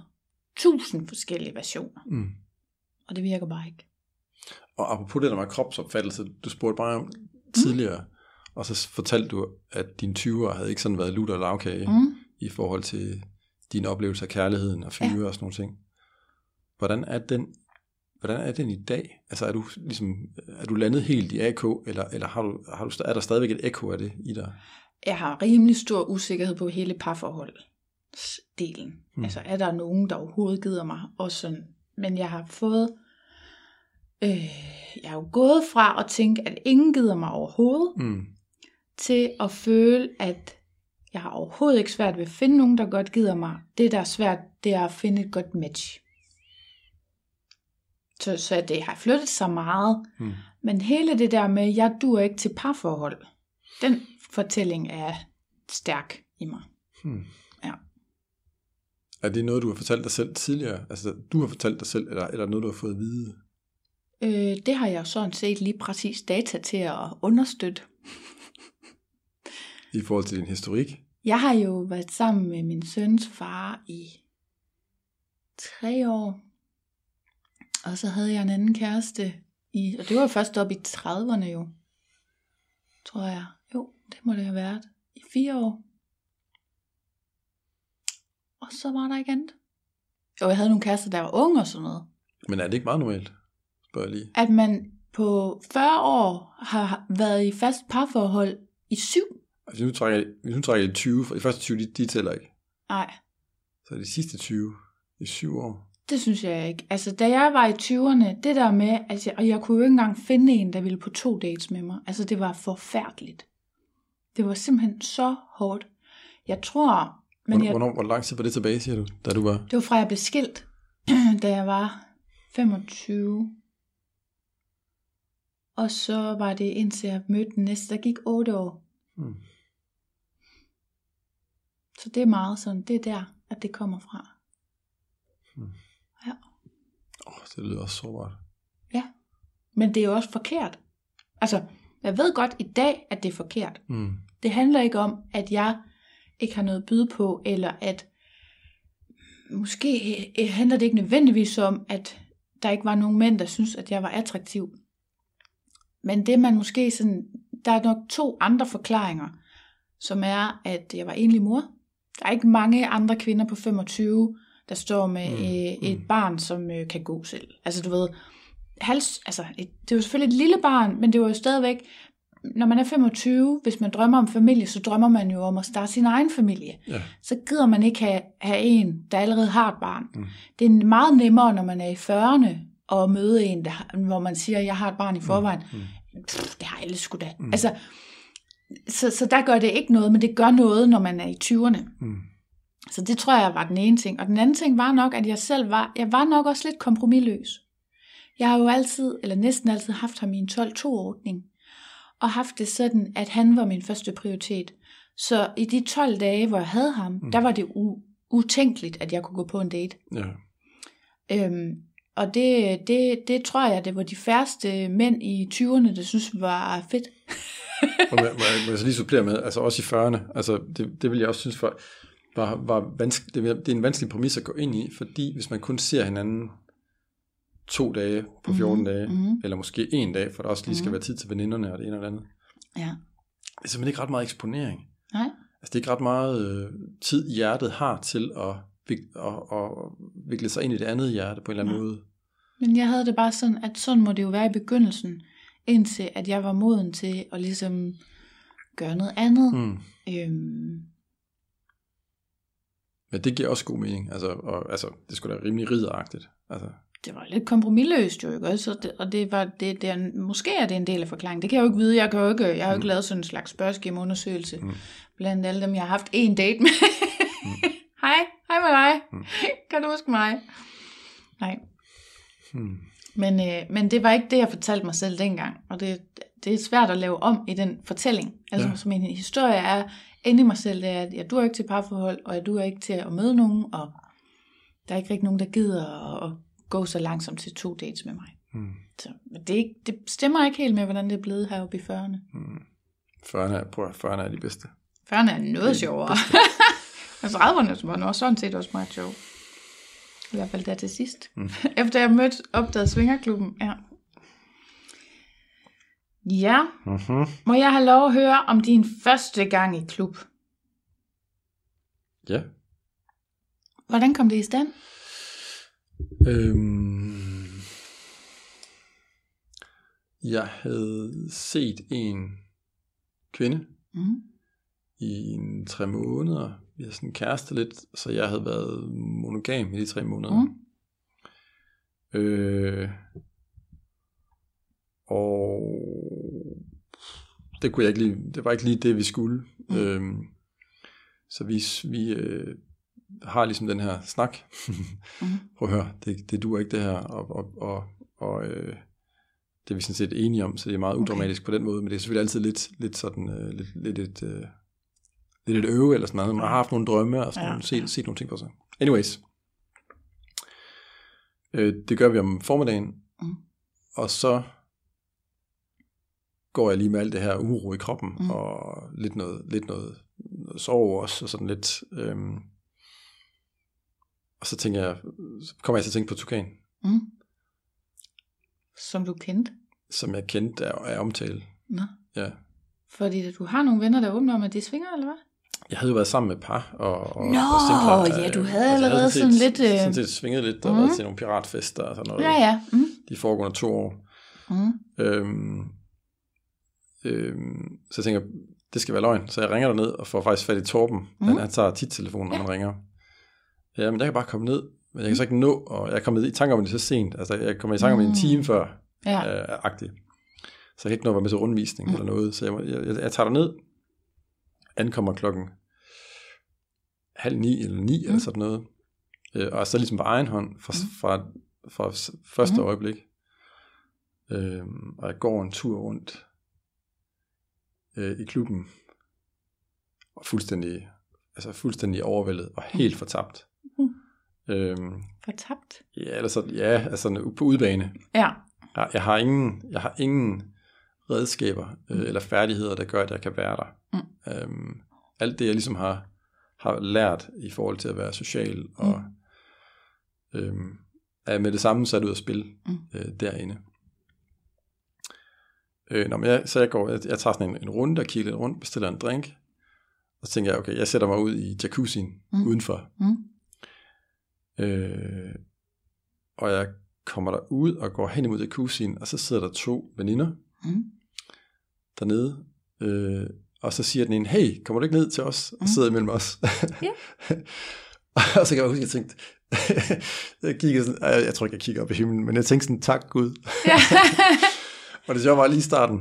tusind forskellige versioner. Mm. Og det virker bare ikke. Og apropos det der med kropsopfattelse, du spurgte bare om tidligere, mm. og så fortalte du, at dine 20'ere havde ikke sådan været lutter og lavkage mm. Mm. i forhold til din oplevelse af kærligheden og fyre ja. og sådan nogle ting. Hvordan er den, hvordan er den i dag? Altså er du ligesom, er du landet helt i AK, eller, eller har du, har du, er der stadigvæk et ekko af det i dig? Jeg har rimelig stor usikkerhed på hele parforholdsdelen. Mm. Mm. Altså er der nogen, der overhovedet gider mig? Og sådan. Men jeg har fået... Øh, jeg er jo gået fra at tænke, at ingen gider mig overhovedet, Mm. til at føle, at jeg har overhovedet ikke svært ved at finde nogen, der godt gider mig. Det, der er svært, det er at finde et godt match. Så, så det har flyttet sig meget. Mm. Men hele det der med, jeg dur ikke til parforhold, den fortælling er stærk i mig. Hmm. Ja. Er det noget, du har fortalt dig selv tidligere? Altså, du har fortalt dig selv, eller, eller noget, du har fået at vide? Øh, det har jeg sådan set lige præcis data til at understøtte. I forhold til din historik? Jeg har jo været sammen med min søns far i tre år. Og så havde jeg en anden kæreste i, og det var først op i 30'erne jo, tror jeg. Jo, det må det have været. I fire år. Og så var der ikke andet. Jo, jeg havde nogle kærester, der var unge og sådan noget. Men er det ikke meget normalt? Jeg lige. At man på 40 år har været i fast parforhold i syv. Altså, nu trækker jeg, hvis nu trækker jeg 20, for de første 20, de, de tæller ikke. Nej, Så de sidste 20 i syv år. Det synes jeg ikke. Altså, da jeg var i 20'erne, det der med, altså, og jeg kunne jo ikke engang finde en, der ville på to dates med mig. Altså, det var forfærdeligt. Det var simpelthen så hårdt. Jeg tror, men Hvor, jeg, hvornår, hvor lang tid var det tilbage, siger du, da du var? det var fra, jeg blev skilt, [clears throat] da jeg var 25. Og så var det indtil jeg mødte den næste, der gik 8 år. Hmm. Så det er meget sådan, det er der, at det kommer fra. Åh, det lyder også sårbart. Ja, men det er jo også forkert. Altså, jeg ved godt i dag, at det er forkert. Mm. Det handler ikke om, at jeg ikke har noget at byde på, eller at måske øh, handler det ikke nødvendigvis om, at der ikke var nogen mænd, der synes, at jeg var attraktiv. Men det man måske sådan, der er nok to andre forklaringer, som er, at jeg var enlig mor. Der er ikke mange andre kvinder på 25, der står med Mm, øh, et mm. barn, som øh, kan gå selv. Altså du ved, hals, altså, et, det jo selvfølgelig et lille barn, men det var jo stadigvæk, når man er 25, hvis man drømmer om familie, så drømmer man jo om at starte sin egen familie. Ja. Så gider man ikke have, have en, der allerede har et barn. Mm. Det er meget nemmere, når man er i 40'erne, at møde en, der, hvor man siger, jeg har et barn i forvejen. Mm. Pff, det har alle sgu da. Mm. Mm. Altså, så, så der gør det ikke noget, men det gør noget, når man er i 20'erne. Mm. Så det tror jeg var den ene ting. Og den anden ting var nok, at jeg selv var, jeg var nok også lidt kompromilløs. Jeg har jo altid, eller næsten altid haft ham i en 12-2-ordning. Og haft det sådan, at han var min første prioritet. Så i de 12 dage, hvor jeg havde ham, Mm. mm. der var det u- utænkeligt, at jeg kunne gå på en date. Ja. Øhm, og det, det, det tror jeg, det var de færreste mænd i 20'erne, der synes var fedt. Må, må, jeg- må jeg så lige supplere med, altså også i 40'erne, altså det, det vil jeg også synes for, var, var vanske, det, det er en vanskelig præmis at gå ind i, fordi hvis man kun ser hinanden to dage på 14 Mhm, dage, mhm. eller måske en dag, for der også lige skal Mhm. være tid til veninderne og det ene og det andet, Ja. det er simpelthen ikke ret meget eksponering. Nej. Altså det er ikke ret meget øh, tid, hjertet har til at, at, at vikle sig ind i det andet hjerte på en eller anden Nej. måde. Men jeg havde det bare sådan, at sådan må det jo være i begyndelsen, indtil at jeg var moden til at ligesom gøre noget andet. Mm. Mm. Øhm, Men det giver også god mening. Altså, og, altså det skulle da rimelig ridderagtigt. Altså, det var lidt kompromilløst jo, ikke også? Og det, og det var, det, det er, måske er det en del af forklaringen. Det kan jeg jo ikke vide. Jeg, kan jo ikke, jeg har jo ikke Mm. lavet sådan en slags spørgeskemaundersøgelse Mm. blandt alle dem, jeg har haft en date med. [laughs] hej, hej med dig. Mm. [laughs] Kan du huske mig? Nej, hmm. men, øh, men det var ikke det, jeg fortalte mig selv dengang. Og det, det er svært at lave om i den fortælling. Altså, Ja. så min historie er inde i mig selv, det er, at jeg duer ikke til parforhold, og jeg duer ikke til at møde nogen, og der er ikke rigtig nogen, der gider at, at gå så langsomt til to dates med mig. Hmm. Så det, er ikke, det stemmer ikke helt med, hvordan det er blevet heroppe i 40'erne. Hmm. 40'erne, er, prøv, at- 40'erne er de bedste. 40'erne er noget sjovere. [laughs] altså 30'erne var nu sådan set også meget sjov. I hvert fald der til sidst. Mm. [laughs] Efter jeg mødte opdaget Svingerklubben. Ja. Ja, Mm-hmm. må jeg have lov at høre om din første gang i klub? Ja. Hvordan kom det i stand? Øhm, jeg havde set en kvinde Mm. i en tre måneder. Vi havde sådan kæreste lidt, så jeg havde været monogam i de tre måneder. Mm. Øh, og det kunne jeg ikke lige, det var ikke lige det, vi skulle. Mm. Øhm, så vi, vi øh, har ligesom den her snak. Mm. [laughs] Prøv at høre, det, det duer ikke det her, og, og, og, og øh, det er vi sådan set enige om, så det er meget Okay. udramatisk på den måde, men det er selvfølgelig altid lidt, lidt sådan, øh, lidt, lidt et, øh, lidt et øve eller sådan noget. Man har haft nogle drømme og sådan Ja, set, set nogle ting for sig. Anyways, øh, det gør vi om formiddagen, Mm. og så går jeg lige med alt det her uro i kroppen. Mm. og lidt noget, lidt noget, noget sorg også, og sådan lidt, øhm, og så tænker jeg, så kommer jeg til at tænke på Tukan, Mm. Som du kendte? som jeg kendte af, af omtale. Nå. Ja. Fordi du har nogle venner, der åbner om, at de svinger, eller hvad? Jeg havde jo været sammen med par, og, og, Nå, og singler, ja, du øh, havde jeg allerede set, sådan lidt, øh, Sådan set svinget lidt, og Mhm. været til nogle piratfester og sådan noget. Ja, ja. Mm. De foregående to år. Mm. Øhm, øhm, så jeg tænker, det skal være løgn. Så jeg ringer derned og får faktisk fat i Torben. Mm. Han, Mhm. han tager tit telefonen, når Ja. man ringer. ja, men jeg kan bare komme ned, men jeg kan så ikke nå, og jeg er kommet i tanke om det så sent, altså jeg kommer i tanke om det en time før, Ja. øh, agtig. Så jeg kan ikke nå at være med til rundvisning mm. eller noget, så jeg, jeg, jeg, jeg tager ned, ankommer klokken halv ni eller ni mm. eller sådan noget, øh, og så ligesom på egen hånd fra, fra, fra s- første mm. øjeblik, øh, og jeg går en tur rundt øh, i klubben, og fuldstændig, altså fuldstændig overvældet og helt fortabt. Mm. Øhm, Fortabt. ja, eller så, ja, altså på udbane. Ja. Jeg, jeg, har ingen, jeg har ingen redskaber øh, eller færdigheder, der gør, at jeg kan være der. Mm. Øhm, alt det, jeg ligesom har, har lært i forhold til at være social, og mm. øhm, er med det samme sat ud at spille Mm. øh, derinde. Øh, når jeg, så jeg går, jeg, jeg tager sådan en, en runde og kigger lidt rundt, bestiller en drink, og så tænker jeg, okay, jeg sætter mig ud i jacuzzien mm. udenfor. Mm. Øh, og jeg kommer der ud og går hen imod jacuzzien, og så sidder der to veninder Mm. dernede, øh, og så siger den ene, hey, kommer du ikke ned til os? Og Mm. sidder imellem os. Ja. [laughs] og så kan jeg huske, at jeg tænkte, [laughs] jeg kiggede sådan, jeg, jeg tror ikke, jeg kigger op i himlen, men jeg tænkte sådan, tak Gud. Ja. [laughs] og det sjove var lige i starten,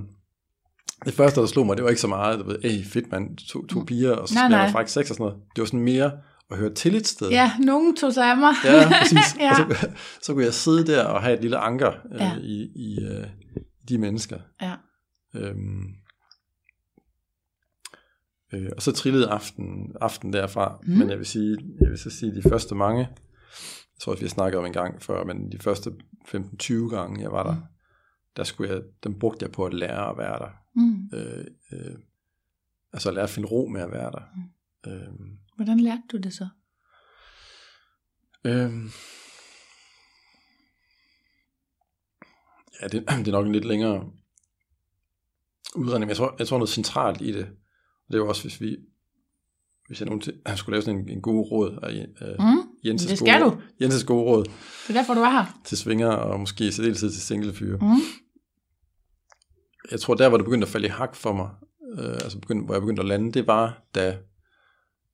det første, der slog mig, det var ikke så meget, du ved, hey, fedt mand, to, to piger, og så Nej, nej. faktisk sex og sådan noget. Det var sådan mere at høre til et sted. ja, nogen tog sig af mig. Ja, præcis. Ja. Og så, så kunne jeg sidde der og have et lille anker øh, Ja. i, i øh, de mennesker. Ja. Øhm, øh, og så trillede aften, aften derfra, Mm. men jeg vil sige, jeg vil så sige, de første mange, jeg tror, at vi har snakket om en gang før, men de første 15-20 gange, jeg var der, Mm. der skulle jeg, dem brugte jeg på at lære at være der. Mm. Øh, øh, altså at lære at finde ro med at være der. Mm. Øhm, Hvordan lærte du det så? Øhm. Ja, det, [clears throat] det er nok en lidt længere udredning, men jeg tror, jeg tror noget centralt i det. Det er jo også, hvis vi hvis jeg nogensinde han skulle lave sådan en, en god råd, og, øh, Mm. Jenses, Det skal gode, du. Jenses gode råd Det er derfor, du er her. til svinger, og måske i særdeleshed til singlefyre. Mm. Jeg tror, der hvor det begyndte at falde i hak for mig, øh, altså begyndte, hvor jeg begyndte at lande, det var, da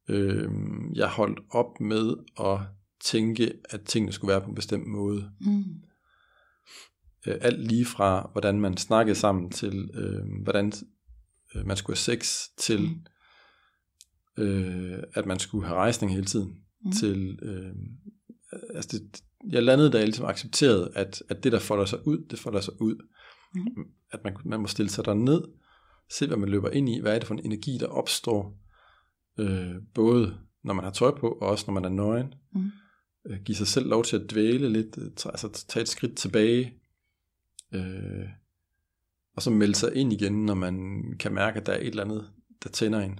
øh, jeg holdt op med at tænke, at tingene skulle være på en bestemt måde. Mm. øh, alt lige fra, hvordan man snakkede sammen, til øh, hvordan øh, man skulle have sex, til øh, at man skulle have rejsning hele tiden, Mm. mm. til, øh, altså det, jeg landede da jeg ligesom accepterede, at, at det der folder sig ud, det folder sig ud. Mm. At man, man må stille sig der ned, se hvad man løber ind i, hvad er det for en energi, der opstår, øh, både når man har tøj på, og også når man er nøgen. Mm. Øh, give sig selv lov til at dvæle lidt, øh, altså tage et skridt tilbage, øh, og så melde sig ind igen, når man kan mærke, at der er et eller andet, der tænder en,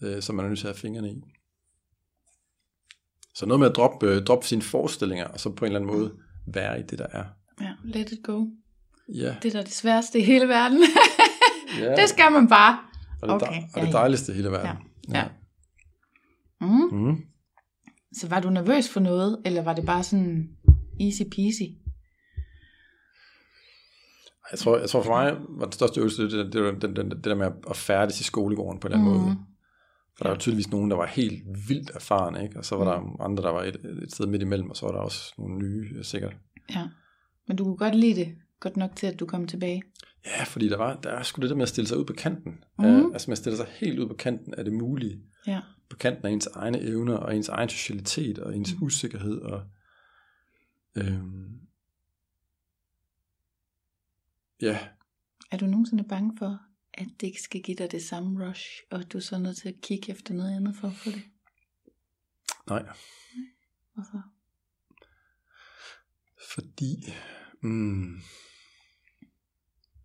Mm. øh, som man er nødt til at have fingrene i. Så noget med at droppe, øh, droppe sine forestillinger, og så på en eller anden måde være i det, der er. Ja, let it go. Ja, Det er da det sværeste i hele verden. ja. [laughs] det skal man bare. og det, okay, ja, og det ja. dejligste i hele verden. Ja. Mm. Mm. Så var du nervøs for noget, eller var det bare sådan easy peasy? Jeg tror, jeg tror for mig var det største øvelse, det, det, det, den, den, det der med at- færdes i skolegården på den Mm. måde. For der var tydeligvis nogen, der var helt vildt erfarne, ikke? og så var der andre, der var et, et sted midt imellem, og så var der også nogle nye, sikkert. Ja. Men du kunne godt lide det. Godt nok til, at du kom tilbage. Ja, fordi der var, der er sgu det der med at stille sig ud på kanten. Mhm. Mm. Uh, altså man stiller sig helt ud på kanten af det mulige. Ja. På kanten af ens egne evner, og ens egen socialitet, og ens Mhm. mm. usikkerhed. Og, øhm, ja, Er du nogensinde bange for, at det ikke skal give dig det samme rush, og du er så nødt til at kigge efter noget andet for at få det? nej. Hvorfor? Fordi, mm,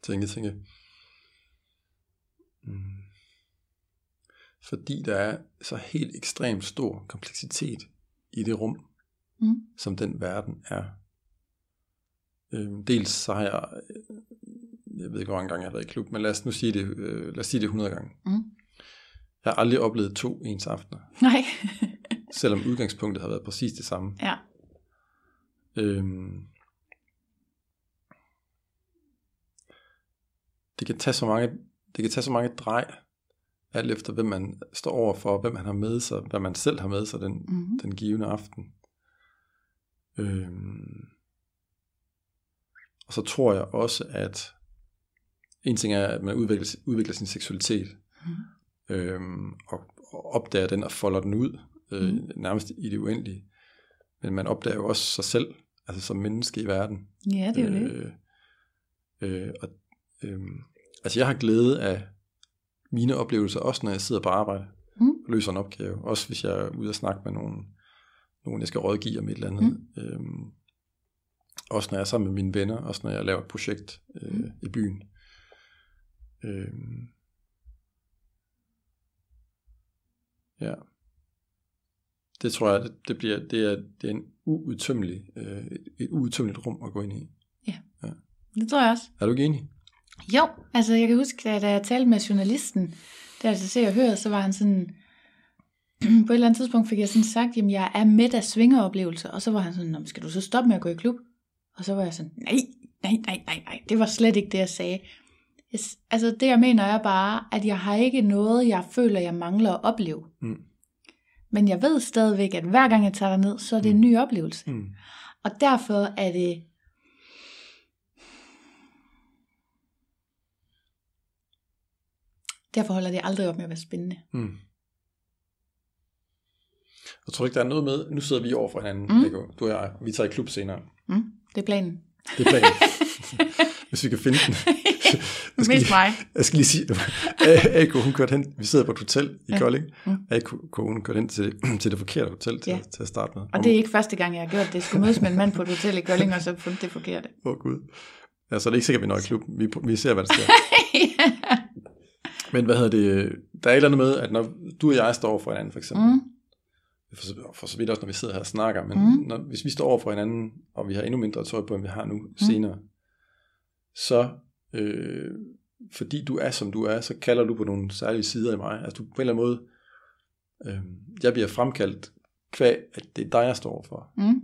tænke, tænke, mm, fordi der er så helt ekstremt stor kompleksitet i det rum, Mm. som den verden er. Øhm, dels så har jeg, øh, jeg ved ikke, hvor mange gange jeg har været i klub, men lad os nu sige det, øh, lad os sige det 100 gange. Mm. Jeg har aldrig oplevet to ens aftener, Nej. [laughs] selvom udgangspunktet har været præcis det samme. ja. Øhm, det kan tage så mange, det kan tage så mange drej, alt efter hvem man står over for, hvem man har med sig, hvad man selv har med sig den, Mhm. den givende aften. Øhm, så tror jeg også, at en ting er, at man udvikler, udvikler sin seksualitet, Mhm. øhm, og, og opdager den og folder den ud, øh, Mhm. nærmest i det uendelige. Men man opdager jo også sig selv, altså som menneske i verden. Ja, det er jo det. Øh, øh, og, øh, altså jeg har glæde af mine oplevelser, også når jeg sidder på arbejde Mm. og løser en opgave. Også hvis jeg er ude og snakke med nogen, nogen jeg skal rådgive om et eller andet. Mm. Øh, også når jeg er sammen med mine venner, også når jeg laver et projekt øh, Mm. i byen. Øh, ja. Det tror jeg, det, det bliver, det er, det er en uudtømmelig, øh, et, et uudtømmeligt rum at gå ind i. Det tror jeg også. Er du ikke enig? Jo, altså jeg kan huske, at da jeg talte med journalisten, der til se og høre, så var han sådan, [clears throat] på et eller andet tidspunkt fik jeg sådan sagt, jamen jeg er midt af svingeroplevelser, og så var han sådan, "Nå, men skal du så stoppe med at gå i klub? Og så var jeg sådan, nej, nej, nej, nej, nej, det var slet ikke det, jeg sagde. Jeg, altså det jeg mener er bare, at jeg har ikke noget, jeg føler, jeg mangler at opleve. Mm. Men jeg ved stadigvæk, at hver gang jeg tager ned, så er det en ny oplevelse. Mm. Og derfor er det... Derfor holder det aldrig op med at være spændende. Mm. Jeg tror ikke, der er noget med, nu sidder vi over for hinanden, Mm. mm. Du og jeg, vi tager i klub senere. Mm, det er planen. Det er planen. Hvis vi kan finde den. [laughs] Jeg skal Mest lige, mig. jeg skal lige sige, AK, hun kørte hen, vi sidder på et hotel i Ja. ja. Kolding. Mm. AK, hun kørte hen til, [clears throat] til det forkerte hotel til, Ja. ja. til at starte med. Og det er ikke første gang, jeg har gjort det. Jeg skulle mødes med en mand på et hotel i Kolding, og så fundet det forkerte. Åh oh, gud. Ja, så er det ikke sikkert, vi når i klubben. Vi, vi ser, hvad der sker. [laughs] Men hvad hedder det? Der er et eller andet med, at når du og jeg står for hinanden, for eksempel, mm. For, så- for så vidt også, når vi sidder her og snakker, men Mm. når, hvis vi står over for hinanden, og vi har endnu mindre tøj på, end vi har nu mm. senere, så øh, fordi du er, som du er, så kalder du på nogle særlige sider i mig. Altså du på en eller anden måde, øh, jeg bliver fremkaldt kvæg, at det er dig, jeg står for. mm,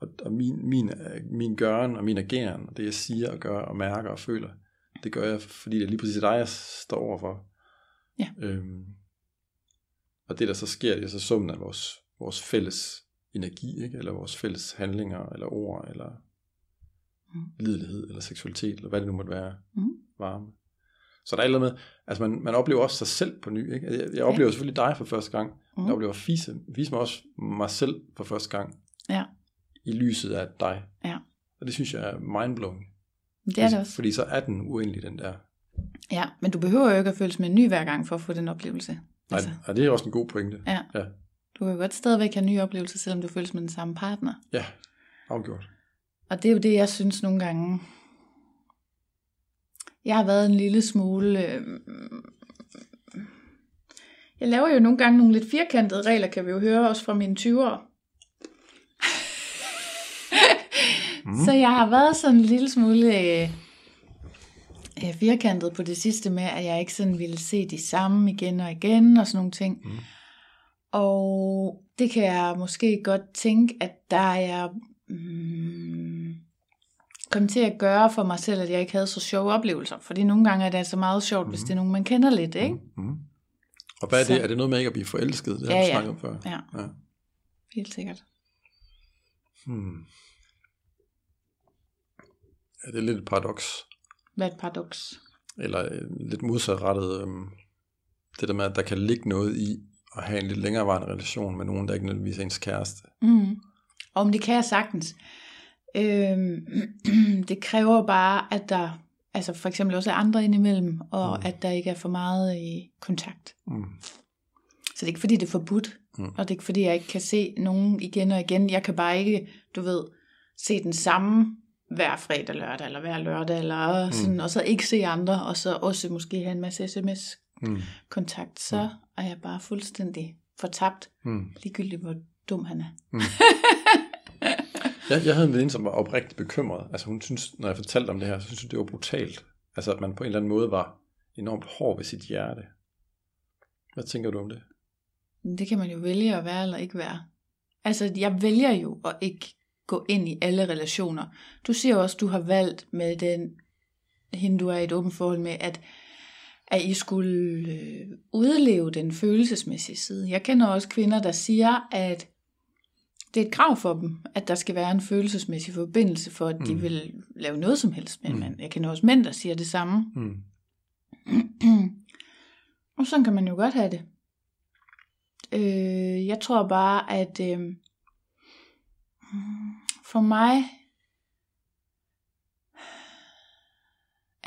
Og, og min, min, min gøren og min ageren, og det jeg siger og gør og mærker og føler, det gør jeg, fordi det er lige præcis dig, jeg står overfor. Ja. Øhm, og det der så sker, det er så summen af vores, vores fælles energi, ikke? eller vores fælles handlinger, eller ord, eller Mm. lidelighed, eller seksualitet, eller hvad det nu måtte være, Mm. varme. Så der er et med, altså man, man oplever også sig selv på ny. Ikke? Altså, Jeg, jeg oplever selvfølgelig dig for første gang, mm. jeg oplever Fise, vise mig også mig selv for første gang, Ja. i lyset af dig. Ja. Og det synes jeg er mindblowing. Det er det også. Fordi så er den uendelig, den der. Ja, men du behøver jo ikke at føles med en ny hver gang for at få den oplevelse. Nej, Altså, og det er også en god pointe. ja. Ja. Du kan jo godt stadigvæk have nye oplevelser, selvom du føles med den samme partner. Ja, afgjort. Og det er jo det, jeg synes nogle gange. Jeg har været en lille smule... Øh... Jeg laver jo nogle gange nogle lidt firkantede regler, kan vi jo høre også fra mine 20'ere. mm. [laughs] Så jeg har været sådan en lille smule øh, øh, firkantet på det sidste med, at jeg ikke sådan ville se de samme igen og igen og sådan nogle ting. Mm. Og det kan jeg måske godt tænke, at der er jeg mm, kommet til at gøre for mig selv, at jeg ikke havde så sjove oplevelser. Fordi nogle gange er det altså meget sjovt, mm. hvis det er nogen, man kender lidt, ikke? Mm. Og hvad er Så- det? Er det noget med ikke at blive forelsket? Det har ja. snakket om før. Ja, ja. helt sikkert. Hmm. Ja, det er lidt et paradoks. Hvad er et paradoks? Eller øh, lidt modsatrettet. Øhm, det der med, at der kan ligge noget i at have en lidt længerevarende relation med nogen, der ikke nødvendigvis er ens kæreste. Mm. Og om det kan jeg sagtens. Øhm, [clears throat] det kræver bare, at der altså for eksempel også er andre indimellem, og Mm. at der ikke er for meget i kontakt. Mm. Så det er ikke fordi, det er forbudt, Mm. og det er ikke fordi, jeg ikke kan se nogen igen og igen. Jeg kan bare ikke, du ved, se den samme hver fredag, lørdag, eller hver lørdag, eller sådan, og så ikke se andre, og så også måske have en masse sms-kontakt. Mm. Så er jeg bare fuldstændig fortabt, Mm. ligegyldigt hvor dum han er. [laughs] Jeg, jeg havde en veninde, som var oprigtigt bekymret. Altså hun synes, når jeg fortalte om det her, så synes hun, det var brutalt. Altså at man på en eller anden måde var enormt hård ved sit hjerte. Hvad tænker du om det? Det kan man jo vælge at være eller ikke være. Altså, jeg vælger jo at ikke gå ind i alle relationer. Du siger også, du har valgt med den, hende du er i et åbent forhold med, at, at I skulle øh, udleve den følelsesmæssige side. Jeg kender også kvinder, der siger, at det er et krav for dem, at der skal være en følelsesmæssig forbindelse, for at de Mm. vil lave noget som helst med en Mm. mand. Jeg kender også mænd, der siger det samme. Mm. [clears throat] Og sådan kan man jo godt have det. Øh, jeg tror bare, at øh, for mig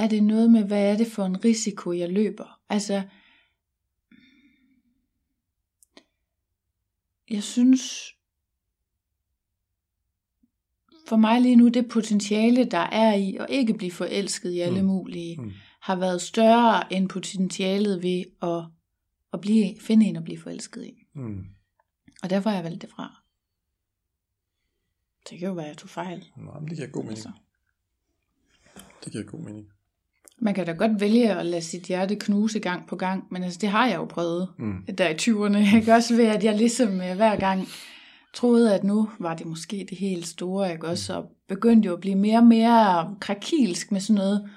er det noget med, hvad er det for en risiko, jeg løber. Altså, jeg synes, for mig lige nu, det potentiale, der er i at ikke blive forelsket i alle Mm. mulige, Mm. har været større end potentialet ved at, at blive, finde en at blive forelsket i. Mm. Og derfor har jeg valgt det fra. Det kan jo være, at jeg tog fejl. Nej, men det giver god mening. Altså. Det giver god mening. Man kan da godt vælge at lade sit hjerte knuse gang på gang, men altså, det har jeg jo prøvet Mm. der i 20'erne. [laughs] Ikke også ved, at jeg ligesom øh, hver gang troede, at nu var det måske det helt store, ikke også? Og begyndte jo at blive mere og mere krakilsk med sådan noget,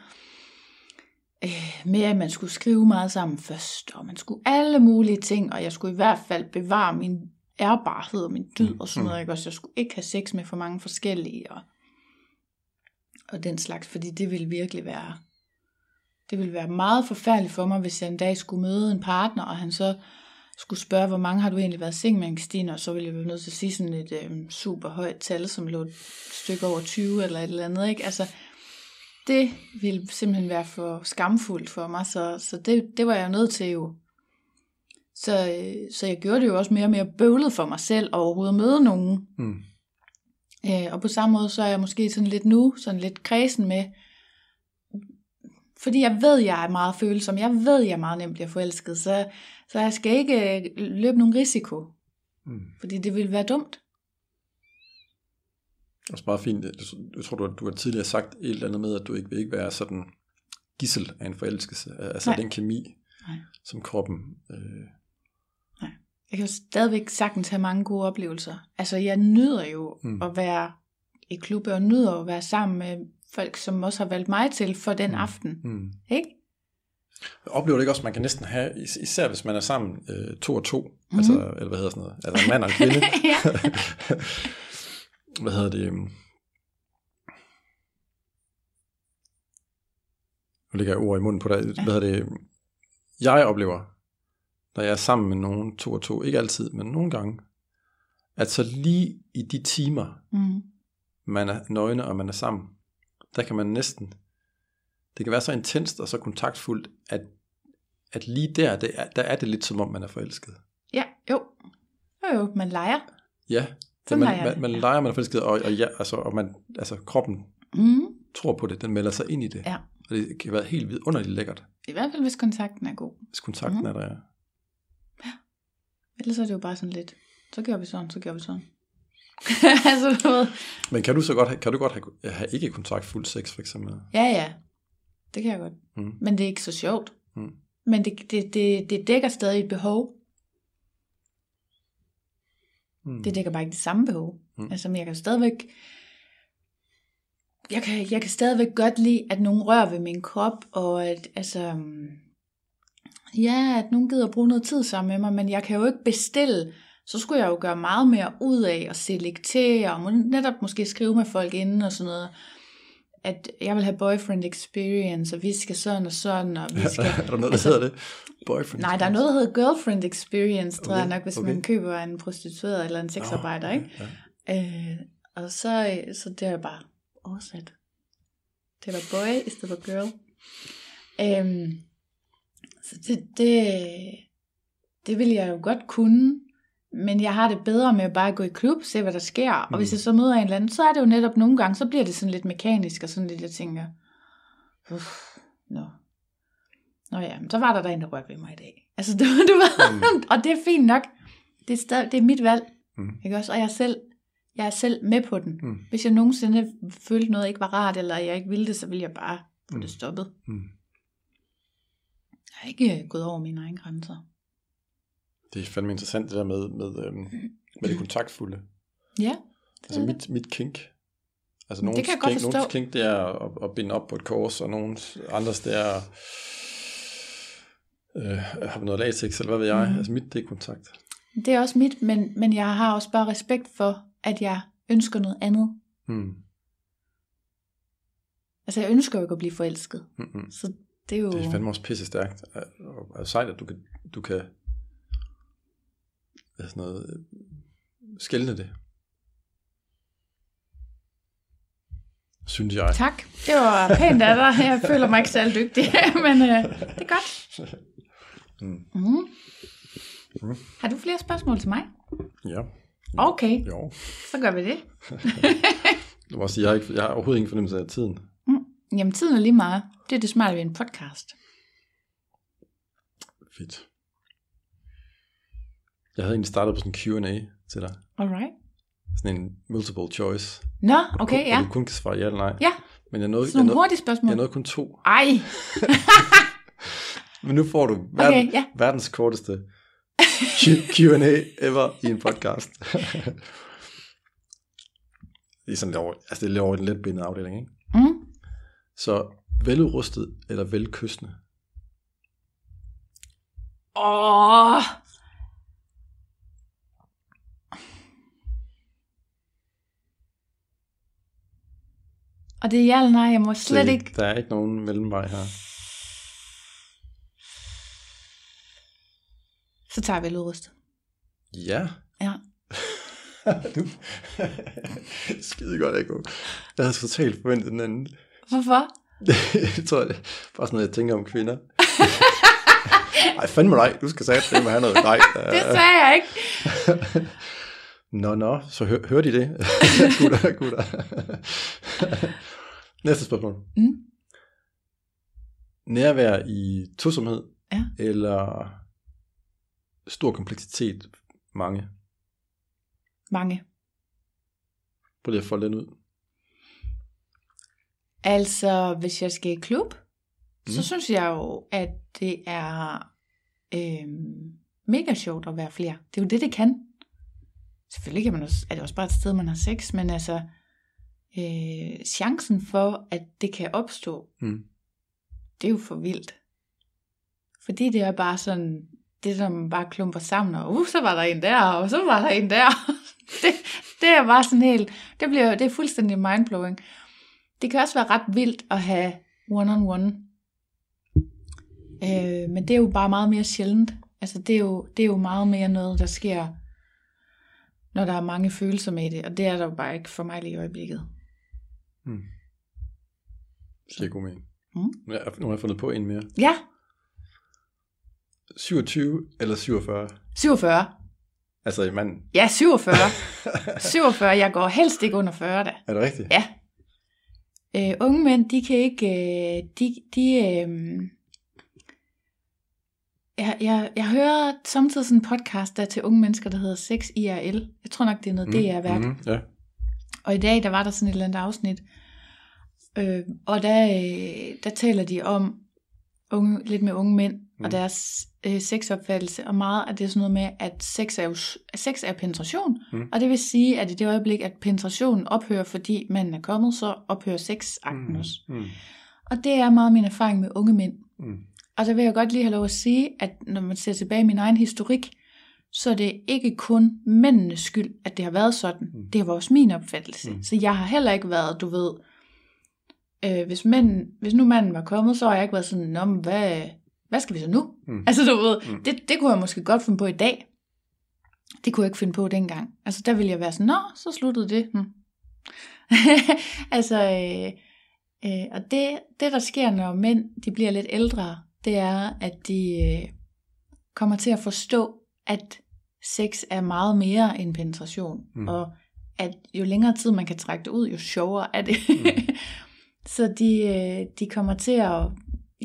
øh, med at man skulle skrive meget sammen først, og man skulle alle mulige ting, og jeg skulle i hvert fald bevare min ærbarhed og min dyd og sådan noget, ikke også? Jeg skulle ikke have sex med for mange forskellige, og, og den slags, fordi det ville virkelig være, det ville være meget forfærdeligt for mig, hvis jeg en dag skulle møde en partner, og han så skulle spørge, hvor mange har du egentlig været seng med, Christine, og så ville jeg være nødt til at sige sådan et øh, super højt tal, som lå et stykke over 20 eller et eller andet, ikke? Altså, det ville simpelthen være for skamfuldt for mig, så, så det, det var jeg nødt til jo. Så, øh, så jeg gjorde det jo også mere og mere bøvlet for mig selv at overhovedet møde nogen. Mm. Øh, og på samme måde, så er jeg måske sådan lidt nu, sådan lidt kredsen med, fordi jeg ved, jeg er meget følsom, jeg ved, jeg meget nemt bliver forelsket, så, så jeg skal ikke øh, løbe nogen risiko, Mm. fordi det ville være dumt. Det er også meget fint. Jeg, tror, du du har tidligere sagt et eller andet med, at du ikke vil ikke være sådan gissel af en forelskelse. Altså Nej. den kemi, Nej. som kroppen... Øh, Jeg kan jo stadigvæk sagtens have mange gode oplevelser. Altså, jeg nyder jo Mm. at være i klub, og nyder at være sammen med folk, som også har valgt mig til for den Mm. aften. mm. Ikke? Jeg oplever det ikke også, at man kan næsten have, is- især hvis man er sammen øh, to og to, Mhm. mm. altså, eller hvad hedder sådan noget, altså en mand og en kvinde. [laughs] ja. hvad hedder det? øhm, Nu lægger jeg ord i munden på dig. Hvad hedder det? Jeg oplever, når jeg er sammen med nogen to og to, ikke altid, men nogle gange, at så lige i de timer, Mm. man er nøgne og man er sammen, der kan man næsten, det kan være så intenst og så kontaktfuldt, at, at lige der, det er, der er det lidt som om, man er forelsket. ja, jo. Jo, jo, man leger. Ja, Sådan man, leger man, man ja. leger, man er forelsket, og, og, ja, altså, og man, altså, kroppen Mm. tror på det, den melder sig ind i det. Ja. Og det kan være helt vidunderligt lækkert, I hvert fald, hvis kontakten er god. hvis kontakten Mhm. er der. Ja. Ellers er det jo bare sådan lidt, så gør vi sådan, så gør vi sådan. [laughs] altså, du ved. Men kan du så godt have, kan du godt have, have ikke kontaktfuld sex, for eksempel? Ja, ja. Det kan jeg godt. Mm. Men det er ikke så sjovt. Mm. Men det, det, det, det dækker stadig et behov. Mm. Det dækker bare ikke det samme behov. Mm. Mm. Altså, men jeg kan stadigvæk... Jeg kan, jeg kan stadigvæk godt lide, at nogen rører ved min krop, og at, altså... øhm, Ja, at nogen gider bruge noget tid sammen med mig, men jeg kan jo ikke bestille. Så skulle jeg jo gøre meget mere ud af at selektere, og netop måske skrive med folk inden og sådan noget. At jeg vil have boyfriend experience, og vi skal sådan og sådan, og vi skal... [laughs] er der noget, der altså- hedder det? Boyfriend? Nej, der er noget, der hedder girlfriend experience, tror Okay, jeg nok, hvis okay. man køber en prostitueret eller en sexarbejder, Nå, ikke? okay, Ja. Øh, og så, så det er bare oversat. Det var boy i stedet for girl. Øhm, så det, det, det vil jeg jo godt kunne, men jeg har det bedre med at bare gå i klub, se hvad der sker. Og Mm. hvis jeg så møder en eller anden, så er det jo netop nogle gange, så bliver det sådan lidt mekanisk, og sådan lidt, jeg tænker, uff, nå. Nå ja, men så var der der en, der rørte ved mig i dag. Altså, [laughs] du, du ved, Mm. og det er fint nok. Det er, stadig, det er mit valg. Mm. Ikke også? Og jeg er selv, jeg er selv med på den. Mm. Hvis jeg nogensinde følte noget ikke var rart, eller jeg ikke ville det, så ville jeg bare få Mm. det stoppet. Mm. Jeg har ikke øh, gået over mine egne grænser. Det er fandme interessant, det der med, med, øhm, med det kontaktfulde. Ja, Altså er mit, mit kink. Altså Det nogens kan jeg godt kink, nogens kink, det er at, at binde op på et kors, og nogens andres, det er Øh, har vi noget latex, eller hvad ved jeg? Mm. Altså mit, det er kontakt. Det er også mit, men, men jeg har også bare respekt for, at jeg ønsker noget andet. Mm. Altså, jeg ønsker jo ikke at blive forelsket. Mm-mm. Så det er jo... Det er fandme også pisse stærkt. Og, og sejt, at du kan, du kan hvad sådan noget, øh, skælne det. Synes jeg. Tak. Det var pænt af dig. Jeg føler mig ikke særlig dygtig, [laughs] men øh, det er godt. Mm. Mm. Mm. Har du flere spørgsmål til mig? Ja. Okay, Jo. så gør vi det. [laughs] Jeg må sige, jeg har, ikke, jeg har overhovedet ingen fornemmelse af tiden. Jamen, tiden er lige meget. Det er det smarte ved en podcast. Fedt. Jeg havde egentlig startet på sådan en Q&A til dig. Alright. Sådan en multiple choice. Nå, Hvor okay, ja. Hvor du kun kan svare ja eller nej. Ja, Men jeg nåede, sådan jeg nåede, hurtige spørgsmål. jeg nåede kun to. Ej, [laughs] Men nu får du verden, Okay, ja. verdens korteste Q&A ever i en podcast. [laughs] det er sådan lidt over, altså det er lidt over i den letbindede afdeling, ikke? mm. Så veludrustet eller velkystende? Åh. Og det er ja eller nej, jeg må slet det, ikke... Der er ikke nogen mellemvej her. Så tager jeg vel udrustet. Ja. Ja. [laughs] du... [laughs] Skide godt, Eko. Jeg havde totalt forventet den anden. Hvorfor? [laughs] jeg tror, det er bare sådan noget, jeg tænker om kvinder. Ej, fandme nej, du skal sige, at have noget. Nej. Det sagde jeg ikke. Nå, nå, så hør, hørte I det? gutter, gutter. Næste spørgsmål. Mm. Nærvær i tosomhed, Ja. eller stor kompleksitet, mange. Mange. Prøv lige at folde den ud. Altså, hvis jeg skal i klub, mm. så synes jeg jo, at det er øhm, mega sjovt at være flere. Det er jo det, det kan. Selvfølgelig kan man også, er det også bare et sted, man har sex, men altså, øh, chancen for, at det kan opstå, Mm. det er jo for vildt. Fordi det er bare sådan, det som bare klumper sammen, og uh, så var der en der, og så var der en der. [laughs] det, det er bare sådan helt, det, bliver, det er fuldstændig mindblowing. Det kan også være ret vildt at have one-on-one. Øh, men det er jo bare meget mere sjældent. Altså det er, jo, det er jo meget mere noget, der sker, når der er mange følelser med det, og det er der jo bare ikke for mig lige i øjeblikket. Mm. Det er god mening. Mm. Ja, nu har jeg fundet på en mere. Ja, 27 eller 47? 47. Altså i manden. Ja, 47. 47, [laughs] jeg går helst ikke under 40 da. Er det rigtigt? Ja. Øh, unge mænd, de kan ikke, øh, de, de øh, jeg, jeg, jeg hører samtidig sådan en podcast, der er til unge mennesker, der hedder 6 IRL. Jeg tror nok, det er noget, det er værk. Mm, ja. Og i dag, der var der sådan et eller andet afsnit, øh, og der, øh, der taler de om unge, lidt med unge mænd, mm. og deres øh, sexopfattelse, og meget af det er sådan noget med, at sex er, jo, sex er penetration, Mm. og det vil sige, at i det øjeblik, at penetrationen ophører, fordi manden er kommet, så ophører sexakten mm. også. Mm. Og det er meget min erfaring med unge mænd. Mm. Og der vil jeg godt lige have lov at sige, at når man ser tilbage i min egen historik, så er det ikke kun mændenes skyld, at det har været sådan. Mm. Det har også min opfattelse. Mm. Så jeg har heller ikke været, du ved, øh, hvis, mænd, hvis nu manden var kommet, så har jeg ikke været sådan, Nå, men hvad, hvad skal vi så nu? Mm. [laughs] Altså du ved, mm. det, det kunne jeg måske godt finde på i dag. Det kunne jeg ikke finde på dengang. Altså der ville jeg være sådan, nå, så sluttede det. Hm. [laughs] altså, øh, øh, og det, det der sker, når mænd de bliver lidt ældre, det er, at de øh, kommer til at forstå, at sex er meget mere end penetration. Mm. Og at jo længere tid man kan trække det ud, jo sjovere er det. Mm. [laughs] Så de, øh, de kommer til at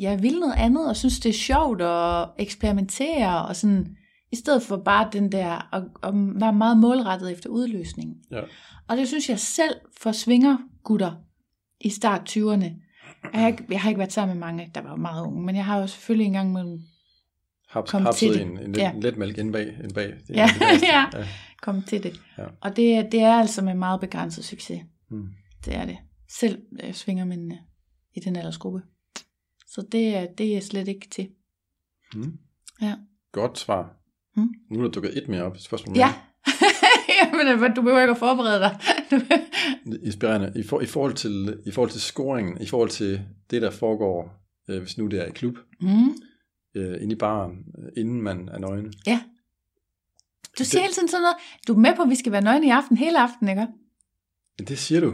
ja, vil noget andet, og synes det er sjovt at eksperimentere, og sådan, i stedet for bare den der, og, og være meget målrettet efter udløsningen. Ja. Og det synes jeg selv for svinger gutter i start 20'erne. Jeg har, ikke, jeg har ikke været sammen med mange, der var meget unge, men jeg har jo selvfølgelig engang med Haps, Kom til det. en, en, Ja. en let mælk ind bag. Ind bag. Det Ja, det ja. ja. komme til det. Ja. Og det, det er altså med meget begrænset succes. Mm. Det er det. Selv øh, svinger mændene i den aldersgruppe. Så det er, det er slet ikke til. Mm. Ja. Godt svar. Mm. Nu er der dukket et mere op. Spørgsmål Ja. [laughs] Jamen, øh, du behøver ikke at forberede dig. mere. [laughs] Inspirerende. I, for, I, forhold til, I forhold til scoringen, i forhold til det, der foregår, øh, hvis nu det er i klub, mm. Øh, inde i baren, øh, inden man er nøgen. Ja. Du siger hele tiden sådan noget. Du er med på, at vi skal være nøgne i aften, hele aften, ikke? Men det siger du.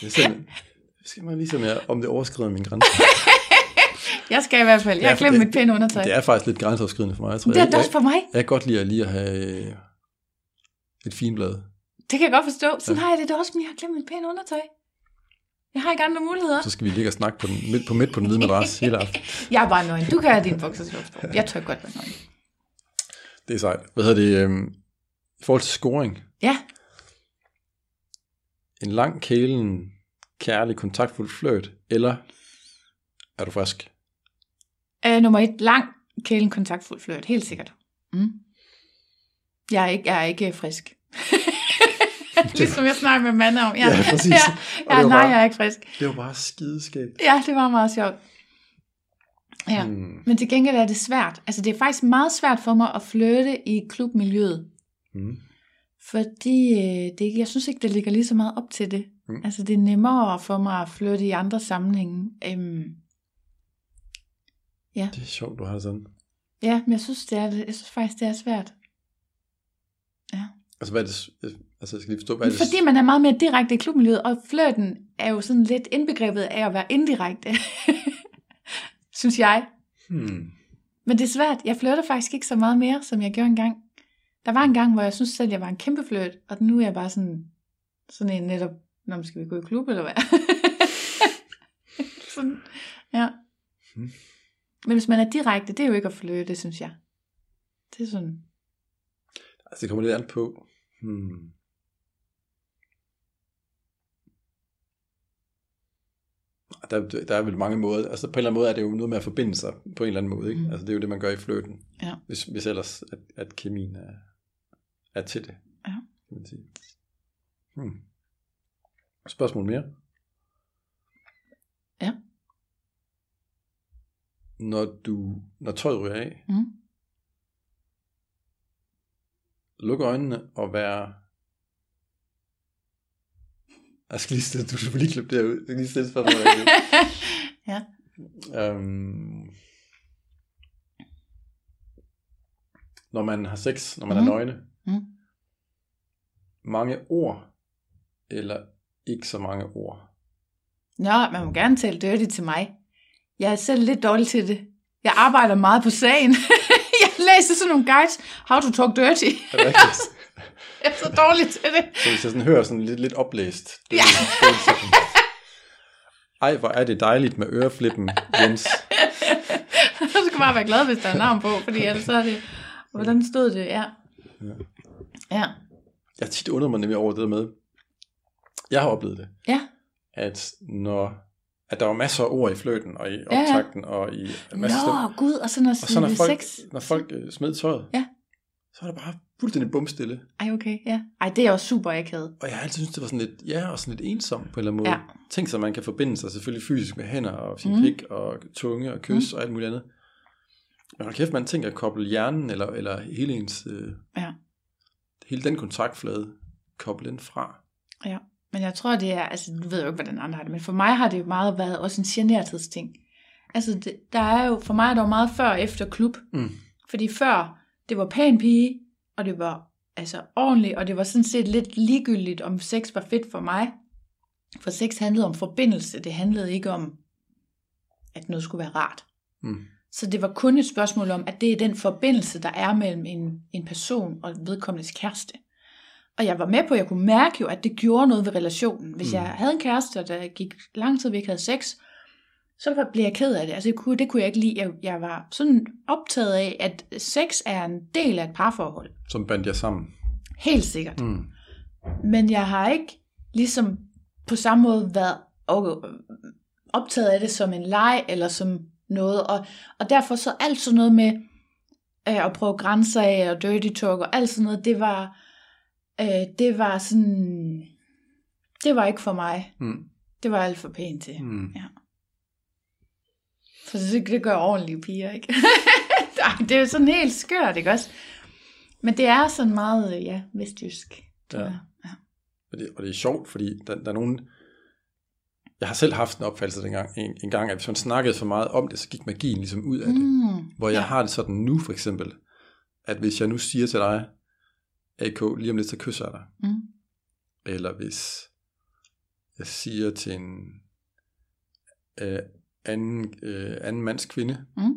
det er sådan, skal man ligesom, jeg, om det overskrider min grænse. [laughs] Jeg skal i hvert fald. Jeg har glemt det- mit pæne undertøj. Det er faktisk lidt grænseoverskridende for mig. Jeg tror, det er jeg, det også jeg, for mig. jeg kan godt lide at, lige at have øh, et fint blad. Det kan jeg godt forstå. Sådan Ja. har jeg det også, men jeg har glemt mit pæne undertøj. Jeg har ikke andre muligheder. Så skal vi ligge og snakke på, den, midt, på midt på den hvide madras hele aften. [laughs] Jeg er bare nøgen. Du kan have din buksershorts på. Jeg tør godt være nøgen. Det er sejt. Hvad hedder det? Øh, I forhold til scoring. Ja. En lang kælen, kærlig, kontaktfuld fløjt, eller er du frisk? Uh, nummer et. Lang kælen kontaktfuld fløjt. Helt sikkert. Mm. Jeg, er ikke, jeg er ikke frisk. [laughs] [laughs] ligesom jeg snakker med manden om. Ja, Ja, præcis. Ja, ja nej, bare- jeg er ikke frisk. Det var bare skideskægt. Ja, det var meget sjovt. Ja. Hmm. Men til gengæld er det svært. Altså, det er faktisk meget svært for mig at flytte i klubmiljøet. Hmm. Fordi øh, det, jeg synes ikke, det ligger lige så meget op til det. Mm. Mm. Altså, det er nemmere for mig at flytte i andre sammenhænge. Øhm, Det er sjovt, du har det sådan. ja, men jeg synes, det er, jeg synes faktisk, det er svært. Altså, hvad er det, altså, jeg skal lige forstå, hvad det, fordi man er meget mere direkte i klubmiljøet, og flirten er jo sådan lidt indbegrebet af at være indirekte. [laughs] synes jeg. Hmm. Men det er svært. Jeg flirter faktisk ikke så meget mere, som jeg gjorde engang. Der var en gang, hvor jeg synes selv, jeg var en kæmpe flirt, og nu er jeg bare sådan, sådan en netop, når man skal vi gå i klub, eller hvad? [laughs] sådan, ja. Hmm. Men hvis man er direkte, det er jo ikke at flirte, synes jeg. Det er sådan, Altså, det kommer lidt an på. Hmm. Der, der er vel mange måder. Altså, på en eller anden måde er det jo noget med at forbinde sig på en eller anden måde. Ikke? Mm. Altså, det er jo det, man gør i flirten. Ja. Hvis, hvis ellers, at, at kemien er, er til det. Ja. Kan man sige. Hmm. Spørgsmål mere? Ja. Når, du, når tøjet ryger af, mm. luk øjnene og være... Jeg skal lige stille, du skal lige klippe det her ud. Jeg skal lige stille spørgsmål. [laughs] ja. øhm, når man har sex, når man Mhm. er nøgne, Mm. mange ord, eller ikke så mange ord. Nå, man må gerne tale dirty til mig. Jeg er selv lidt dårlig til det. Jeg arbejder meget på sagen. [laughs] jeg læser sådan nogle guides. How to talk dirty. [laughs] [laughs] Jeg er så dårlig til det. Så hvis jeg sådan hører sådan lidt, lidt oplæst. Det, Ja. det, er sådan, Ej, hvor er det dejligt med øreflippen, Jens. [laughs] du skal bare være glad, hvis der er navn på, fordi ellers så er det... Hvordan stod det? Ja. Ja. Ja. Jeg har tit undret mig nemlig over det der med, jeg har oplevet det, Ja. at når at der var masser af ord i fløten og i Ja, ja. optakten og i masser af Nå, gud, og så når, Og så når folk, sex... når folk øh, smed tøjet, Ja. så var der bare fuldstændig bumstille. Ej, okay, ja. Ej, det er også super akavet. Og jeg har altid syntes, det var sådan lidt, ja, og sådan lidt ensomt på en eller anden måde. Ja. Tænk sig, at man kan forbinde sig selvfølgelig fysisk med hænder og sin Mm. mm. pik og tunge og kys mm. og alt muligt andet. Men hold kæft, man tænker at koble hjernen eller, eller hele ens, øh, Ja. hele den kontaktflade, koble den fra. Ja, men jeg tror, det er, altså nu ved jeg jo ikke, hvordan andre har det, men for mig har det jo meget været også en generthedsting. Altså, det, der er jo, for mig er der jo meget før og efter klub. Mm. Fordi før, det var pæn pige, og det var altså ordentligt, og det var sådan set lidt ligegyldigt, om sex var fedt for mig. For sex handlede om forbindelse, det handlede ikke om, at noget skulle være rart. Mm. Så det var kun et spørgsmål om, at det er den forbindelse, der er mellem en, en person og vedkommendes kæreste. Og jeg var med på, at jeg kunne mærke jo, at det gjorde noget ved relationen. Hvis Mm. jeg havde en kæreste, og der gik lang tid, vi ikke havde sex, så blev jeg ked af det. Altså, jeg kunne, det kunne jeg ikke lide. Jeg, jeg var sådan optaget af, at sex er en del af et parforhold. Som bandt jer sammen. Helt sikkert. Mm. Men jeg har ikke ligesom på samme måde været optaget af det som en leg eller som noget. Og, og derfor så alt sådan noget med øh, at prøve grænser af og dirty talk og alt sådan noget, det var, øh, det var sådan, det var ikke for mig. Mm. Det var alt for pænt til. Mm. Ja. Så det, det gør ordentlige piger, ikke? [laughs] Det er jo sådan helt skørt, ikke også? Men det er sådan meget, øh, ja, vestjysk. Ja. ja. Og det, og det er sjovt, fordi der, der er nogen... Jeg har selv haft en opfattelse dengang, en, en gang, at hvis man snakkede for meget om det, så gik magien ligesom ud af det. Mm, Hvor jeg ja. har det sådan nu for eksempel, at hvis jeg nu siger til dig, AK, lige om lidt så kysser jeg dig. Mm. Eller hvis jeg siger til en øh, anden, øh, anden mands kvinde, Mm.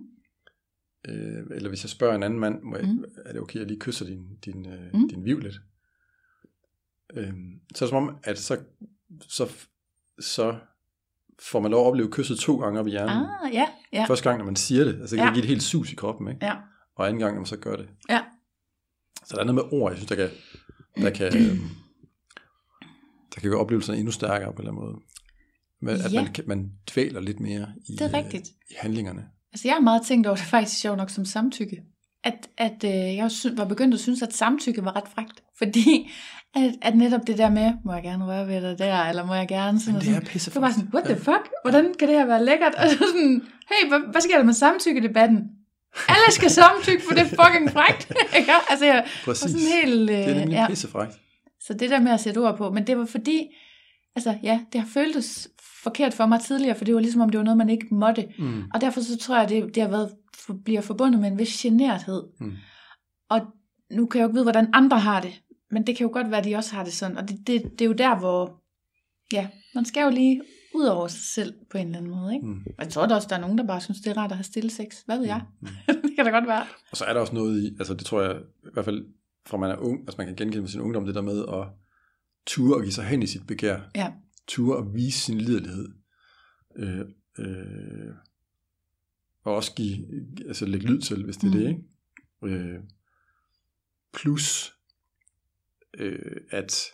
øh, eller hvis jeg spørger en anden mand, må jeg, Mm. er det okay, at jeg lige kysser din, din, øh, Mm. din viv lidt? Øh, så er det som om, at så, så, så får man lov at opleve kysset to gange op i hjernen. Ah, ja, ja. Første gang, når man siger det, altså det kan Ja. ja. give et helt sus i kroppen, ikke? Ja, og anden gang, når man så gør det. ja. Så der er noget med ord, jeg synes, der kan, der kan, [clears throat] øh, der kan gøre oplevelsen endnu stærkere på en eller anden måde. Men, at Ja. man, man dvæler lidt mere i, Det er rigtigt. øh, i handlingerne. Altså, jeg har meget tænkt over det faktisk sjovt nok som samtykke. At, at øh, jeg var begyndt at synes, at samtykke var ret frækt. [laughs] Fordi at, at netop det der med, må jeg gerne røre ved dig der, eller må jeg gerne sådan Men det er sådan. pisse Det var sådan, what the fuck? Hvordan kan det her være lækkert? [laughs] Og så sådan, hey, hvad, hvad sker der med samtykke-debatten? Alle skal samtykke, for det er fucking frækt. [laughs] Ikke? altså, jeg var Præcis. sådan helt... Øh, Det er nemlig ja. pissefrækt. Så det der med at sætte ord på, men det var fordi, altså ja, det har føltes forkert for mig tidligere, for det var ligesom om det var noget, man ikke måtte. Mm. Og derfor så tror jeg, det, det har været, for, bliver forbundet med en vis generthed. Mm. Og nu kan jeg jo ikke vide, hvordan andre har det, men det kan jo godt være, at de også har det sådan. Og det, det, det er jo der, hvor, ja, man skal jo lige ud over sig selv på en eller anden måde. Ikke? Mm. Og jeg tror da også, der er nogen, der bare synes, det er rart at have stille sex. Hvad ved jeg? Mm. [laughs] det kan da godt være. Og så er der også noget i, altså det tror jeg i hvert fald fra man er ung, altså man kan genkende med sin ungdom, det der med at ture og give sig hen i sit begær. Ja. Ture og vise sin liderlighed. Øh, øh, og også give, altså lægge lyd til, hvis det er Mm. det, ikke? Øh, plus, øh, at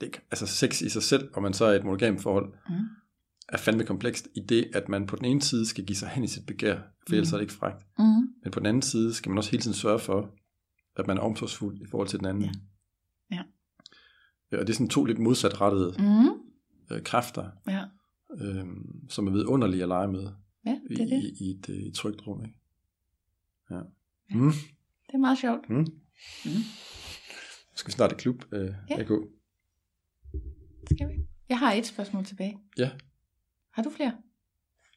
det, altså sex i sig selv, og man så er i et monogamt forhold, Mm. er fandme komplekst i det, at man på den ene side skal give sig hen i sit begær, for ellers Mm. er det ikke frækt. Mm. Men på den anden side skal man også hele tiden sørge for, at man er omsorgsfuld i forhold til den anden. Ja. Ja. Ja, Og det er sådan to lidt modsatrettede Mm. Øh, kræfter, Ja. øh, som er vidunderlige at lege med ja, i, det er det. i, i et, øh, i et trygt rum. Ikke? Ja. Ja. Mm. Det er meget sjovt. Mm. Mm. Nu skal vi snart i klub, øh, Ja. AK. Skal vi? Jeg har et spørgsmål tilbage. Ja. Har du flere?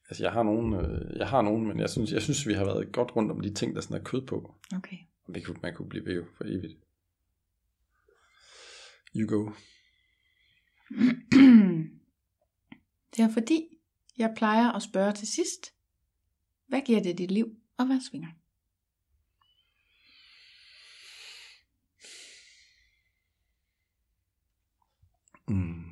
Altså, jeg har nogen, øh, jeg har nogen, men jeg synes, jeg synes, vi har været godt rundt om de ting, der sådan er kød på. Okay. Vi kunne, man kunne blive ved jo for evigt. You go. [clears throat] det er fordi, jeg plejer at spørge til sidst, hvad giver det dit liv at være svinger? Mm.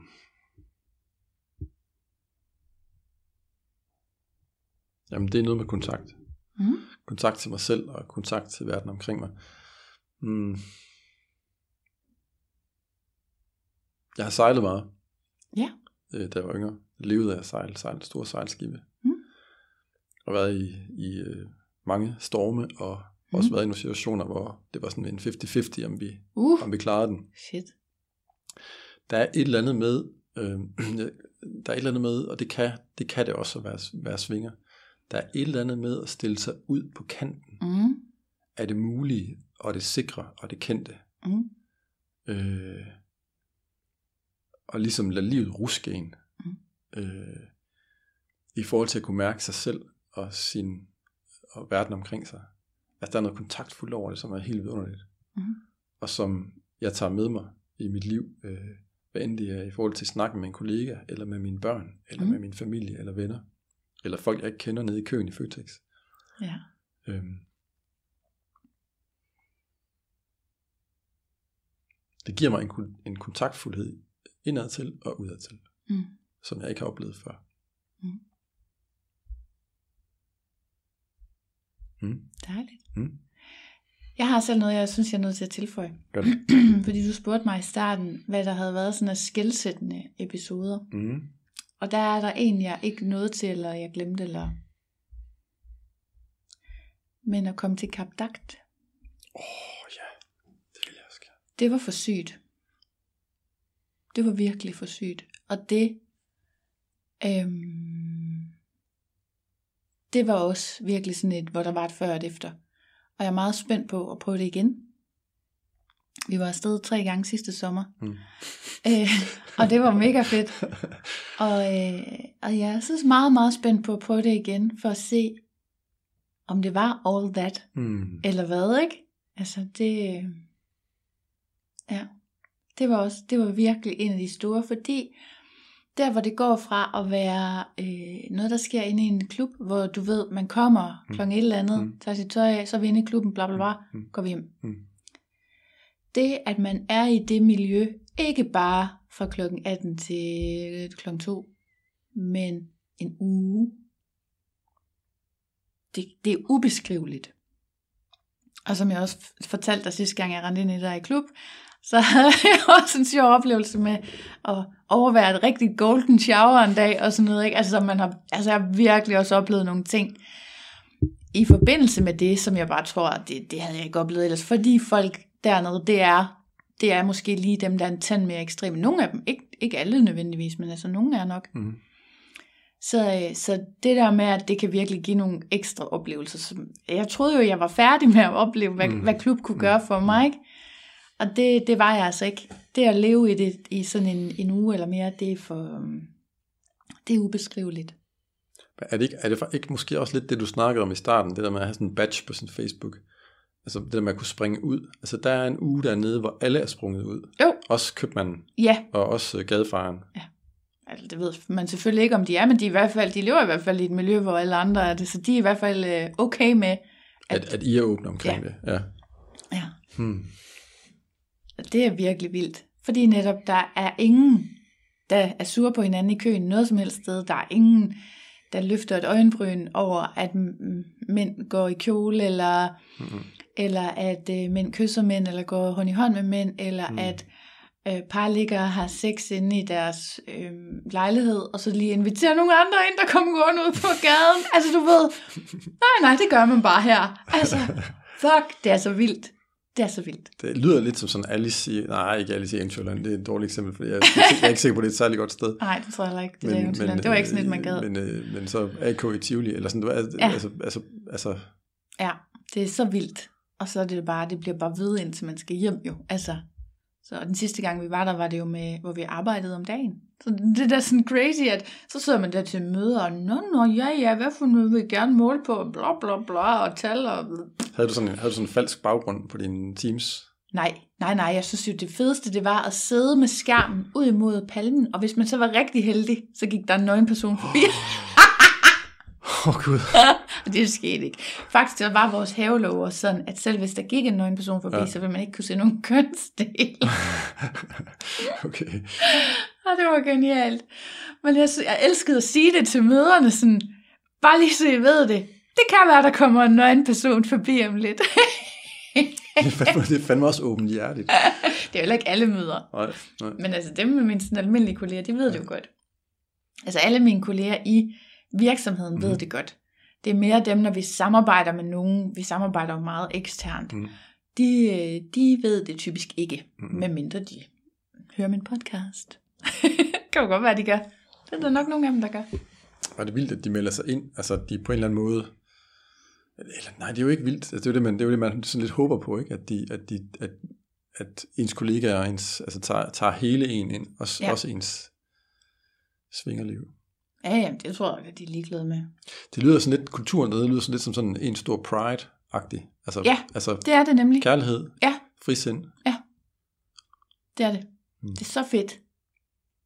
Jamen, det er noget med kontakt. Mm. Kontakt til mig selv og kontakt til verden omkring mig. Mm. Jeg har sejlet meget, Ja. øh, da jeg var yngre. Jeg levede af at sejle, sejle store sejlskibe. Mm. Og været i, i øh, mange storme, og Mm. også været i nogle situationer, hvor det var sådan en 50-50, om vi, Uh, om vi klarede den. shit. der er et eller andet med, øh, [clears throat] der er et eller andet med, og det kan det, kan det også at være, være svinger, der er et eller andet med at stille sig ud på kanten Mm. af det mulige, og det sikre, og det kendte. Mm. Øh, og ligesom lade livet ruske en. Mm. Øh, I forhold til at kunne mærke sig selv og sin og verden omkring sig. Altså der er noget kontaktfuldt over det, som er helt vidunderligt. Mm. Og som jeg tager med mig i mit liv, øh, hvad end det er i forhold til at snakke med en kollega, eller med mine børn, eller Mm. med min familie, eller venner, eller folk, jeg ikke kender nede i køen i Føtex. Ja. Øhm. Det giver mig en, en kontaktfuldhed indad til og udad til, Mm. som jeg ikke har oplevet før. Mm. Mm. Dejligt. Mm. Jeg har selv noget, jeg synes, jeg er nødt til at tilføje. Gør det. [clears throat] Fordi du spurgte mig i starten, hvad der havde været sådan af skældsættende episoder. Mm. Og der er der en, jeg ikke nåede til, eller jeg glemte, eller... Men at komme til Kap Dagt, Åh oh, ja, det vil jeg også gerne. det var for sygt. Det var virkelig for sygt. Og det... Øhm, det var også virkelig sådan et, hvor der var et før og et efter. Og jeg er meget spændt på at prøve det igen. Vi var afsted tre gange sidste sommer. Mm. Øh, og det var mega fedt. Og, øh, og jeg er så meget, meget spændt på at prøve det igen, for at se, om det var all that, Mm. eller hvad, ikke? Altså, det... øh, Ja, det var også, det var virkelig en af de store, fordi der, hvor det går fra at være øh, noget, der sker inde i en klub, hvor du ved, man kommer Mm. klokken et eller andet, Mm. tager sit tøj af, så er vi inde i klubben, bla bla bla, Mm. går vi hjem. Mm. Det, at man er i det miljø, ikke bare fra klokken 18 til klokken 2, men en uge, det, det er ubeskriveligt. Og som jeg også fortalte dig sidste gang, jeg rendte ind i der i klub, så [laughs] havde jeg også en sjov oplevelse med at overvære et rigtig golden shower en dag og sådan noget. Ikke? Altså, man har, altså, jeg har virkelig også oplevet nogle ting i forbindelse med det, som jeg bare tror, at det, det havde jeg ikke oplevet ellers. Fordi folk dernede, det er, det er måske lige dem, der er en tand mere ekstreme. Nogle af dem, ikke, ikke alle nødvendigvis, men altså nogle er nok. Mm. Så, øh, så det der med, at det kan virkelig give nogle ekstra oplevelser. Som, jeg troede jo, jeg var færdig med at opleve, hvad, mm. hvad klub kunne gøre for mig. Ikke? Og det, det var jeg altså ikke. Det at leve i det i sådan en, en uge eller mere, det er for... øhm, Det er ubeskriveligt. Er det, ikke, er det for- ikke måske også lidt det, du snakkede om i starten, det der med at have sådan en badge på sin Facebook? Altså det der med at kunne springe ud. Altså der er en uge dernede, hvor alle er sprunget ud. Jo. Også købmanden, Ja, og også øh, gadefejeren. altså, det ved man selvfølgelig ikke, om de er, men de, er i hvert fald, de lever i hvert fald i et miljø, hvor alle andre er det, så de er i hvert fald øh, okay med, At, at I er åbne omkring Ja. det. Ja. ja, Hmm. Det er virkelig vildt. Fordi netop, der er ingen, der er sur på hinanden i køen noget som helst sted. Der er ingen, der løfter et øjenbryn over, at mænd går i kjole, eller, Mm-hmm. eller at øh, mænd kysser mænd, eller går hånd i hånd med mænd, eller Mm. mm. at øh, par ligger og har sex inde i deres øh, lejlighed, og så lige inviterer nogle andre ind, der kommer gående ud på gaden. Altså du ved, [laughs] nej nej, det gør man bare her. Altså, fuck, det er så vildt. Det er så vildt. Det lyder lidt som sådan Alice i, nej ikke Alice i Eventyrland, det er et dårligt eksempel, fordi jeg, jeg er ikke sikker på, at det er et særligt godt sted. Nej, det tror jeg heller ikke. Det, men, men, det var ikke sådan et, man gad. Men, øh, men så AK i Tivoli, eller sådan, var, altså, Ja. altså, altså, altså, Ja, det er så vildt. Og så er det bare, det bliver bare ved, indtil man skal hjem jo. Altså, så den sidste gang vi var der, var det jo med, hvor vi arbejdede om dagen. Så det er da sådan crazy, at så sidder man der til møder, og nå, nå, ja, ja, hvad for noget vil I gerne måle på, bla, bla, bla, og tal, og... havde, du sådan en, havde du sådan en falsk baggrund på din Teams? Nej, nej, nej, jeg synes jo, det fedeste, det var at sidde med skærmen ud imod palmen, og hvis man så var rigtig heldig, så gik der en nøgen person forbi. [laughs] Åh oh, gud. [laughs] Og det skete ikke. Faktisk det var vores havelov også sådan, at selv hvis der gik en nøgen person forbi, Ja. ja. så ville man ikke kunne se nogen [laughs] kønsdel. [laughs] okay. Og det var genialt. Men jeg, jeg elskede at sige det til møderne, sådan, bare lige så I ved det. Det kan være, der kommer en nøgen person forbi om lidt. Det er fandme, det er fandme også åbent hjertigt. det er jo heller ikke alle møder. Nej, nej. Men altså dem med mine sådan almindelige kolleger, de ved det jo godt. Altså alle mine kolleger i virksomheden mm. ved Mhm. det godt. Det er mere dem, når vi samarbejder med nogen, vi samarbejder jo meget eksternt. Mhm. De, øh, de ved det typisk ikke, mm. medmindre de hører min podcast. [laughs] kan jo godt være, de gør. Det er der nok nogle af dem, der gør. Og det er vildt, at de melder sig ind, altså de på en eller anden måde, eller nej, det er jo ikke vildt, altså, det er jo det, man, det er jo det, man sådan lidt håber på, ikke? At, de, at, de, at, at ens kollegaer ens, altså tager, tager hele en ind, også. Ja. også ens svingerliv. Ja, jamen, det tror jeg, at de er ligeglade med. Det lyder sådan lidt, kulturen dernede lyder sådan lidt som sådan en stor pride-agtig. Altså, Ja. altså Det er det nemlig. kærlighed, Ja. frisind. Det er det. Mm. Det er så fedt.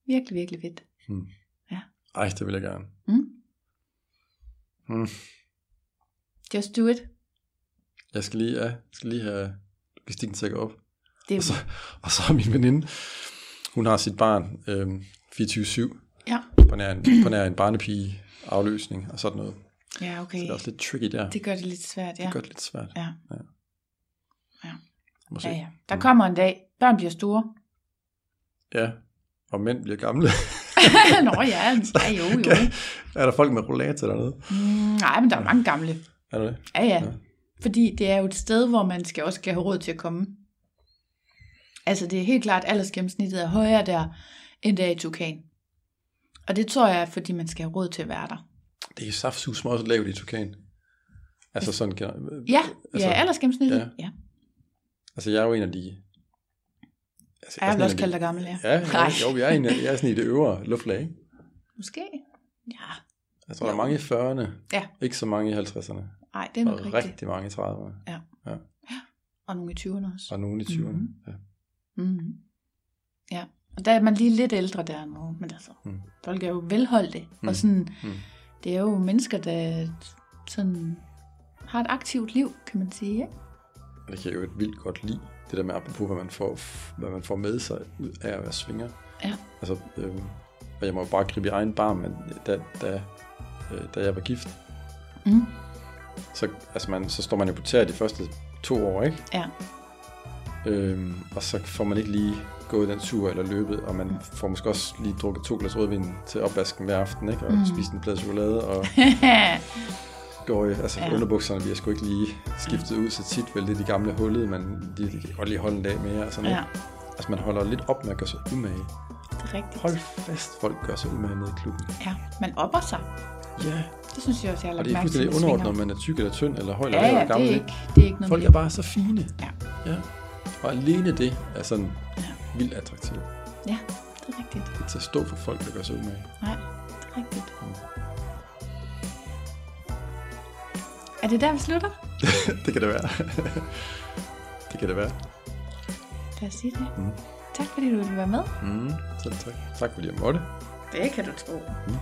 Virkelig, virkelig fedt. Ej, det vil jeg gerne. Mm. Mm. Just do it. Jeg skal lige, ja, jeg skal lige have logistikken gå op. Det Og så, er og så har min veninde, hun har sit barn øhm, 24-7 Ja. på nær en, på nær en barnepige afløsning og sådan noget. Ja, Så okay. det er også lidt tricky der. Det gør det lidt svært, ja. Det gør det lidt svært. Ja. Må se. Ja, ja. Der kommer en dag. Børn bliver store. ja. Og mænd bliver gamle. [laughs] Nå ja, ja jo, jo. er der folk med rollator dernede? Mm, nej, men der er mange gamle. Er der det? Ja, ja. Ja. Fordi det er jo et sted, hvor man skal også skal have råd til at komme. Altså det er helt klart, at aldersgennemsnittet er højere der, end der i Tukan. Og det tror jeg, er, fordi man skal have råd til at være der. Det er saftsus også lavt i Tukan. Altså sådan, gener- Ja, altså, ja aldersgennemsnittet. ja. Ja. ja. altså jeg er jo en af de... Altså, Jeg er vil også kalde dig gammel, ja. Ja, ja Nej. jo, jeg er, en af, jeg er sådan i det øvre luftlag, ikke? Måske. Ja. Jeg tror, der er Jo. mange i 40'erne, Ja. ikke så mange i 50'erne, Nej, det er nok og rigtigt. rigtig mange i 30'erne, Og nogle i 20'erne også. og nogle i 20'erne. Mhm. Ja. Mm. Ja, og der er man lige lidt ældre der nu, men altså, Mm. folk er jo velholdte, mm. Og sådan, Mm. det er jo mennesker, der sådan har et aktivt liv, kan man sige, ikke? Det kan jeg jo et vildt godt lide, det der med apropos, hvad man får, hvad man får med sig ud af at være svinger. Ja. Altså, øh, og jeg må jo bare gribe i egen barm, men da, da, øh, da jeg var gift, Mm. så, altså man, så står man jo på tæer de første to år, ikke? Ja. Øhm, og så får man ikke lige gået den tur eller løbet, og man får måske også lige drukket to glas rødvin til opvasken hver aften, ikke? Og Mm. spist en plade chokolade, og [laughs] går altså Ja. underbukserne bliver sgu ikke lige skiftet ud så tit, vel det er de gamle hullede, men de, de kan godt lige holde en dag mere, og sådan ja. Altså man holder lidt op med at gøre sig umage. det er rigtigt. Hold fast, folk gør sig umage nede i klubben. Ja, man opper sig. Ja, Det synes jeg også, jeg har og lagt det er mærke til. fuldstændig med underordnet, om man er tyk eller tynd, eller høj eller Ja, lav eller gammel. det er ikke? det er ikke noget Folk med er bare så fine. Ja. ja. Og alene det er sådan Ja. Vildt attraktivt. Ja, det er rigtigt. Det er til at stå for folk, der gør sig umage. Nej, det er rigtigt. Er det der, vi slutter? [laughs] det kan det være. [laughs] det kan det være. Lad os sige det. Mm. Tak fordi du ville være med. Mm, selv tak. Tak fordi jeg måtte. Det kan du tro. Mm.